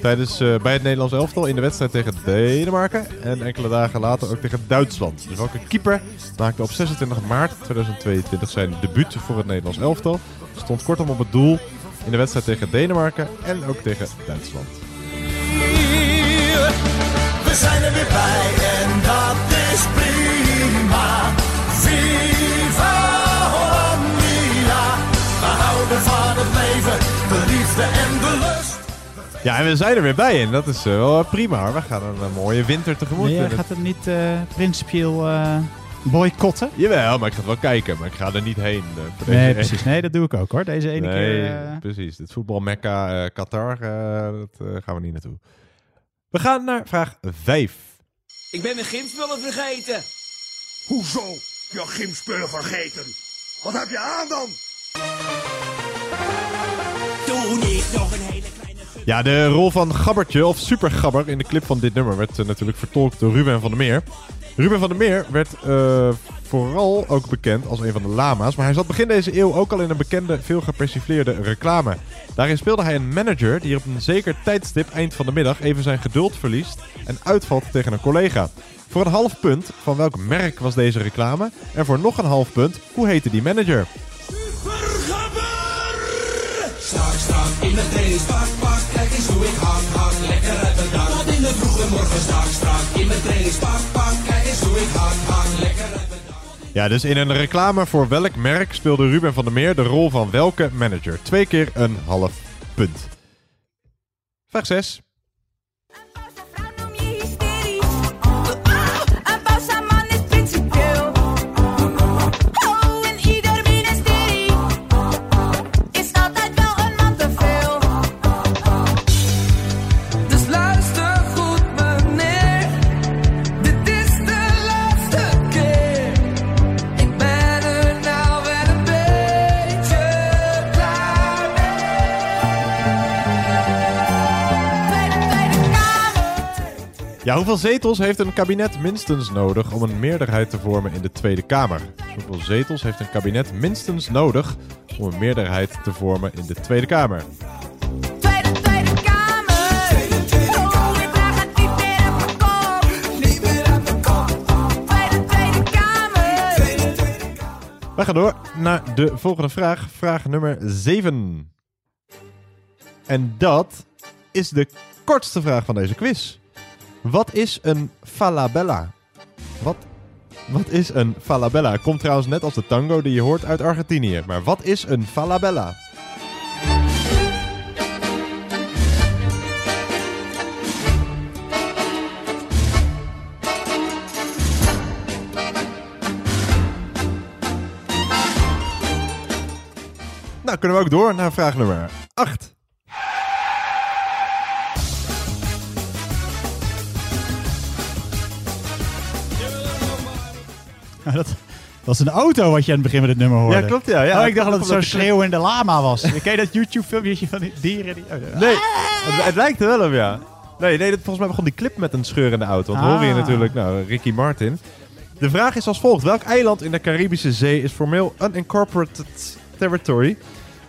tijdens, eh, bij het Nederlands elftal in de wedstrijd tegen Denemarken en enkele dagen later ook tegen Duitsland? Dus welke keeper maakte op 26 maart 2022 zijn debuut voor het Nederlands elftal? Stond kortom op het doel in de wedstrijd tegen Denemarken en ook tegen Duitsland. We zijn er weer bij en dat is prima. Viva Hollandia. We houden van het leven, de liefde en de lust. Ja, en we zijn er weer bij en dat is eh, wel prima. hoor. We gaan een, eh, mooie winter tegemoet. Nee, jij gaat het niet eh principieel eh, boycotten? Jawel, maar ik ga het wel kijken, maar ik ga er niet heen. eh, voor deze Nee, precies. Nee, dat doe ik ook hoor. Deze ene Nee, keer. eh, precies. Dit voetbalmekka eh, Qatar, eh, dat eh, gaan we niet naartoe. We gaan naar vraag 5. Ik ben mijn gymspullen vergeten. Hoezo? Je gymspullen vergeten. Wat heb je aan dan? Toen ik nog een hele kleine... Ja, de rol van Gabbertje, of Super Gabber, in de clip van dit nummer werd eh, natuurlijk vertolkt door Ruben van der Meer. Ruben van der Meer werd eh, vooral ook bekend als een van de lama's, maar hij zat begin deze eeuw ook al in een bekende, veel gepersifleerde reclame. Daarin speelde hij een manager die op een zeker tijdstip eind van de middag even zijn geduld verliest en uitvalt tegen een collega. Voor een half punt, van welk merk was deze reclame? En voor nog een half punt, hoe heette die manager? Strak, strak in trainingspak, Ja, dus in een reclame voor welk merk speelde Ruben van der Meer de rol van welke manager? Twee keer een half punt. Vraag 6. Ja, hoeveel zetels heeft een kabinet minstens nodig om een meerderheid te vormen in de Tweede Kamer? Hoeveel zetels heeft een kabinet minstens nodig om een meerderheid te vormen in de Tweede Kamer? Wij gaan door naar de volgende vraag. Vraag nummer 7. En dat is de kortste vraag van deze quiz. Wat is een falabella? Wat, wat is een falabella? Komt trouwens net als de tango die je hoort uit Argentinië. Maar wat is een falabella? Nou, kunnen we ook door naar vraag nummer 8. *laughs* dat was een auto wat je aan het begin van dit nummer hoorde. Ja, klopt, ja. ja oh, ik dacht dat het zo'n schreeuwende lama was. *laughs* Ken je dat YouTube-filmpje van die dieren? Die... oh, Nee, het, het lijkt er wel op, ja. Nee, nee dat, volgens mij begon die clip met een scheurende auto. Want horen hier Ah. natuurlijk nou, Ricky Martin. De vraag is als volgt. Welk eiland in de Caribische Zee is formeel unincorporated territory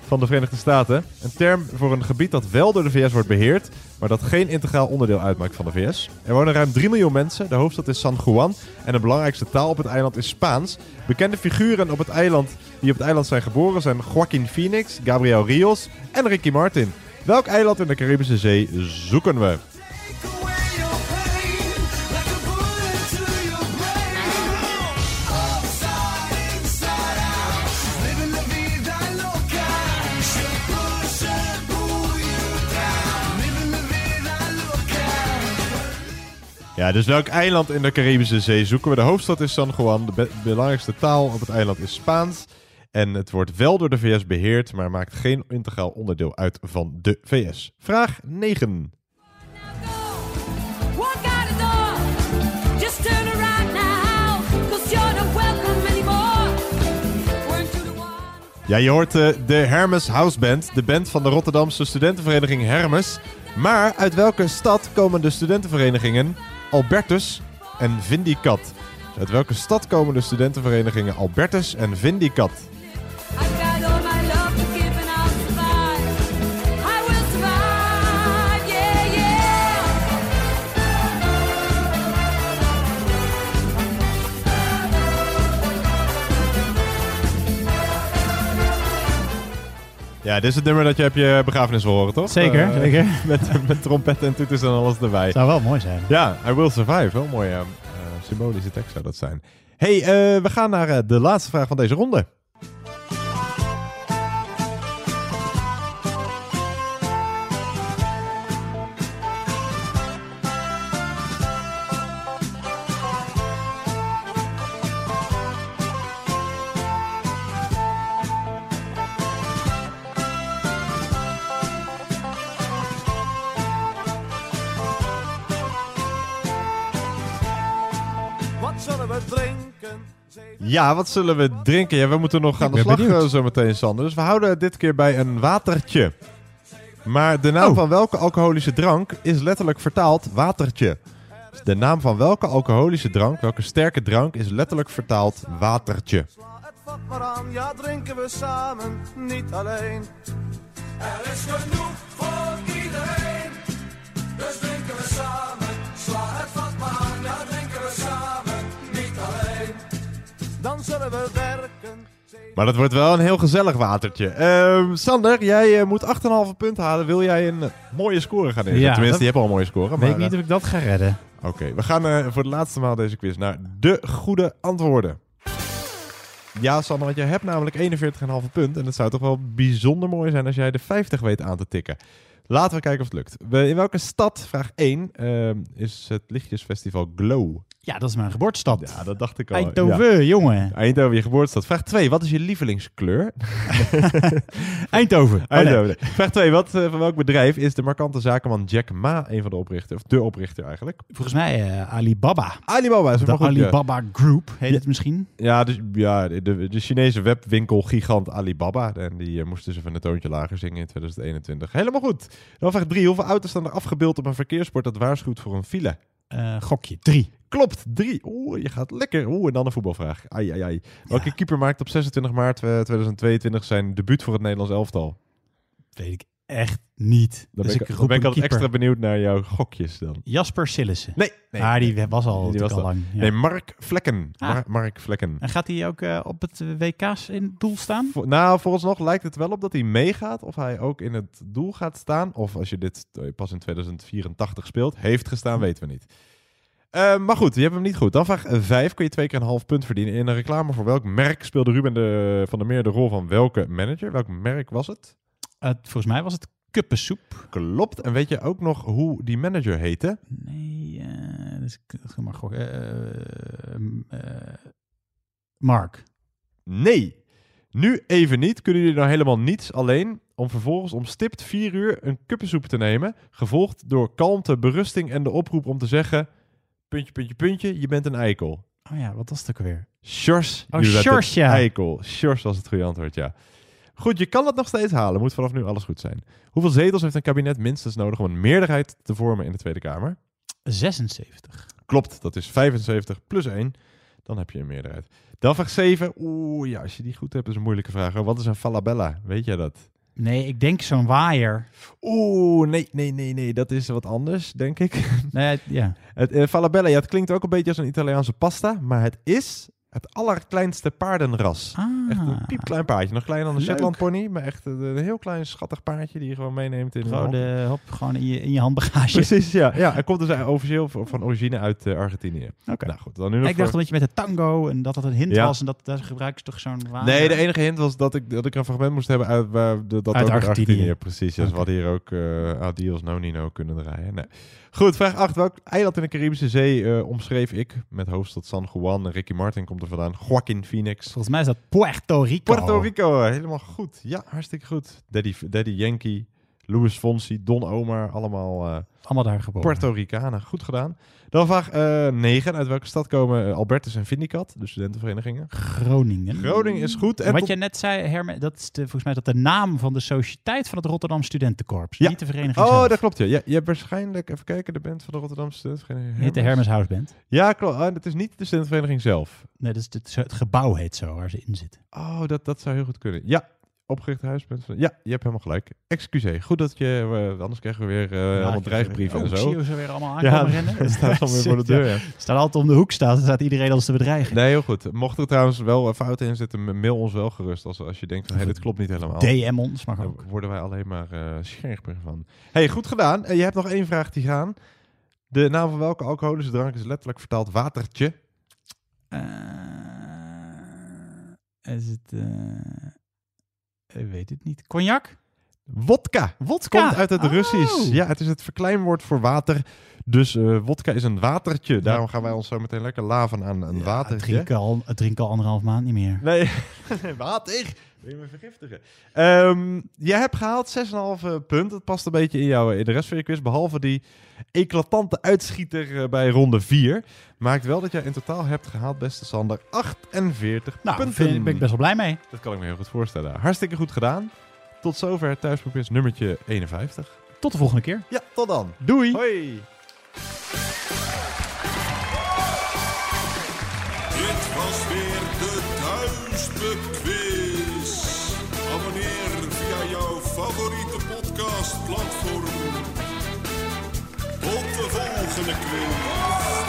van de Verenigde Staten? Een term voor een gebied dat wel door de VS wordt beheerd, maar dat geen integraal onderdeel uitmaakt van de VS. Er wonen ruim 3 miljoen mensen. De hoofdstad is San Juan en de belangrijkste taal op het eiland is Spaans. Bekende figuren op het eiland die op het eiland zijn geboren zijn Joaquin Phoenix, Gabriel Rios en Ricky Martin. Welk eiland in de Caribische Zee zoeken we? Ja, dus welk eiland in de Caribische Zee zoeken we? De hoofdstad is San Juan. De be- belangrijkste taal op het eiland is Spaans. En het wordt wel door de VS beheerd, maar maakt geen integraal onderdeel uit van de VS. Vraag 9. Walk out the door. Just turn around now. Cause you're not welcome anymore. Weren't you the one? Ja, je hoort eh, de Hermes House Band, de band van de Rotterdamse studentenvereniging Hermes. Maar uit welke stad komen de studentenverenigingen Albertus en Vindicat? Uit welke stad komen de studentenverenigingen Albertus en Vindicat? Ja, dit is het nummer dat je op je begrafenis wil horen, toch? Zeker, Eh, zeker. *laughs* Met, met trompetten en toeters en alles erbij. Zou wel mooi zijn. Ja, I Will Survive. Wel een mooie eh, symbolische tekst zou dat zijn. hey, eh, we gaan naar de laatste vraag van deze ronde. Ja, wat zullen we drinken? Ja, we moeten nog aan de slag benieuwd. eh, zo meteen, Sander. Dus we houden het dit keer bij een watertje. Maar de naam Oh. van welke alcoholische drank is letterlijk vertaald watertje. Dus de naam van welke alcoholische drank, welke sterke drank, is letterlijk vertaald watertje. Vat maar aan, ja drinken we samen, niet alleen. Er is genoeg voor iedereen, dus drinken we samen. Dan zullen we werken. Maar dat wordt wel een heel gezellig watertje. Ehm, Sander, jij eh, moet 8,5 punten halen. Wil jij een mooie score gaan neerzetten? Ja, Tenminste, dat- je hebt al een mooie score. Weet maar, ik niet eh, of ik dat ga redden. Oké, we gaan eh, voor de laatste maal deze quiz naar de goede antwoorden. Ja, Sander, want jij hebt namelijk 41,5 punten. En het zou toch wel bijzonder mooi zijn als jij de 50 weet aan te tikken. Laten we kijken of het lukt. In welke stad, vraag 1, ehm, is het lichtjesfestival Glow? Ja, dat is mijn geboortestad. Ja, dat dacht ik al. Eindhoven, Ja. jongen. Eindhoven, je geboortestad. Vraag 2, wat is je lievelingskleur? *laughs* *laughs* Eindhoven. Oh, nee. Eindhoven. Vraag 2, wat, eh, van welk bedrijf is de markante zakenman Jack Ma een van de oprichters? Of de oprichter eigenlijk? Volgens mij eh, Alibaba. Alibaba is de goed. Alibaba Group heet Ja. het misschien. Ja, dus, ja de, de Chinese webwinkelgigant Alibaba. En die eh, moest dus even een toontje lager zingen in 2021. Helemaal goed. Dan vraag 3. Hoeveel auto's staan er afgebeeld op een verkeersbord dat waarschuwt voor een file? Eh, gokje, drie. Klopt, drie. Oeh, je gaat lekker. Oeh, en dan een voetbalvraag. Ai, ai, ai. Welke keeper maakt op 26 maart eh, 2022 zijn debuut voor het Nederlands elftal? Weet ik echt niet. Dan Dus ben ik, ik dan roep ben ik een altijd keeper. extra benieuwd naar jouw gokjes dan. Jasper Sillissen. Nee, nee. Ah, die was al, Die was al lang. ja. Nee, Mark Vlekken. Ah. Mar- Mark Vlekken. En gaat hij ook eh, op het WK's in het doel staan? Vo- Nou, vooralsnog lijkt het wel op dat hij meegaat. Of hij ook in het doel gaat staan. Of als je dit eh, pas in 2084 speelt, heeft gestaan, weten we niet. Eh, maar goed, je hebt hem niet goed. Dan vraag 5 kun je twee keer een half punt verdienen. In een reclame voor welk merk speelde Ruben de, van der Meer de rol van welke manager? Welk merk was het? Volgens mij was het kuppensoep. Klopt. En weet je ook nog hoe die manager heette? Nee, eh dus ik ga maar gokken. Mark. Nee. Nu even niet. Kunnen jullie nou helemaal niets alleen om vervolgens om stipt 4 uur een kuppensoep te nemen, gevolgd door kalmte, berusting en de oproep om te zeggen, puntje, puntje, puntje, je bent een eikel. Oh ja, wat was het ook alweer? Sjors, Oh, Sjors, ja. eikel. Sjors was het goede antwoord, ja. Goed, je kan het nog steeds halen. Moet vanaf nu alles goed zijn. Hoeveel zetels heeft een kabinet minstens nodig om een meerderheid te vormen in de Tweede Kamer? 76. Klopt, dat is 75 plus 1. Dan heb je een meerderheid. Dan vraag 7. Oeh, ja, als je die goed hebt, is een moeilijke vraag. Wat is een falabella? Weet jij dat? Nee, ik denk zo'n waaier. Oeh, nee, nee, nee, nee. Dat is wat anders, denk ik. Nee, ja. Het eh, falabella, ja, het klinkt ook een beetje als een Italiaanse pasta. Maar het is het allerkleinste paardenras. Echt een piepklein paardje. Nog kleiner dan een Leuk. Shetland pony. Maar echt een, een heel klein schattig paardje die je gewoon meeneemt in Gewoon, de, hop, gewoon in, je, in je handbagage. Precies, ja. ja. Hij komt dus officieel van origine uit eh, Argentinië. Oké. Nou goed, dan nu nog Ik dacht voor- dat je met de tango en dat dat een hint Ja. was en dat daar gebruiken ze toch zo'n. Nee, de enige hint was dat ik, dat ik een fragment moest hebben uit waar de, dat Uit Argentinië. Argentinië. Precies, ja, dus we hadden hier ook eh Adios No Nino kunnen draaien. Nee. Goed, vraag 8. Welk eiland in de Caribische Zee eh, omschreef ik met hoofdstad San Juan? En Ricky Martin komt er vandaan. Joaquin Phoenix. Volgens mij is dat Puerto Rico. Puerto Rico, helemaal goed. Ja, hartstikke goed. Daddy, Daddy Yankee, Louis Fonsi, Don Omar, allemaal eh, Allemaal daar geboren. Puerto Ricanen. Goed gedaan. Dan vraag 9. Uit welke stad komen eh, Albertus en Vindicat, de studentenverenigingen? Groningen. Groningen is goed. En wat je net zei, Herme, dat is de, volgens mij dat de naam van de sociëteit van het Rotterdam Studentenkorps. Ja. Niet de vereniging Oh, zelf. dat klopt. Ja. Je, je hebt waarschijnlijk, even kijken, de band van de Rotterdamse Studentenvereniging. Heet de Hermes House Band. Ja, klopt. Ah, dat is niet de studentenvereniging zelf. Nee, dat is het, het gebouw heet zo, waar ze in zitten. Oh, dat, dat zou heel goed kunnen. Ja, opgericht huisband. van- Ja, je hebt helemaal gelijk. Excuseer. Goed dat je, eh, anders krijgen we weer eh allemaal dreigbrieven oh, en zo. ze weer allemaal *laughs* aankomen rennen. dat *laughs* staat dan weer voor de *laughs* deur. Ja. Staat altijd om de hoek staan, dan staat iedereen ons te bedreigen. Nee, heel goed. Mocht er trouwens wel eh, fouten in zitten, mail ons wel gerust. Als, als je denkt van, hey, dit klopt niet helemaal. DM ons, mag Dan ook. worden wij alleen maar eh, scherper van. hey, goed gedaan. Je hebt nog één vraag die gaan. De naam van welke alcoholische drank is letterlijk vertaald watertje? Is het... ik weet het niet. Cognac? Wodka. Wodka. Komt uit het Oh. Russisch. Ja, het is het verkleinwoord voor water. Dus eh wodka is een watertje. Daarom gaan wij ons zo meteen lekker laven aan een Het watertje. drinken al, het drinken al anderhalf maand niet meer. Nee, *laughs* water. Wil je me vergiftigen? Ehm jij hebt gehaald 6,5 punt. Dat past een beetje in, jou, in de rest van je quiz. Behalve die eclatante uitschieter eh, bij ronde 4. Maakt wel dat jij in totaal hebt gehaald, beste Sander, 48 Nou, punten. vind- ben ik best wel blij mee. Dat kan ik me heel goed voorstellen. Hartstikke goed gedaan. Tot zover thuisproefquiz nummertje 51. Tot de volgende keer. Ja, tot dan. Doei. Hoi. Dit was weer de Thuisbekquiz. Abonneer via jouw favoriete podcastplatform. Tot de volgende quiz.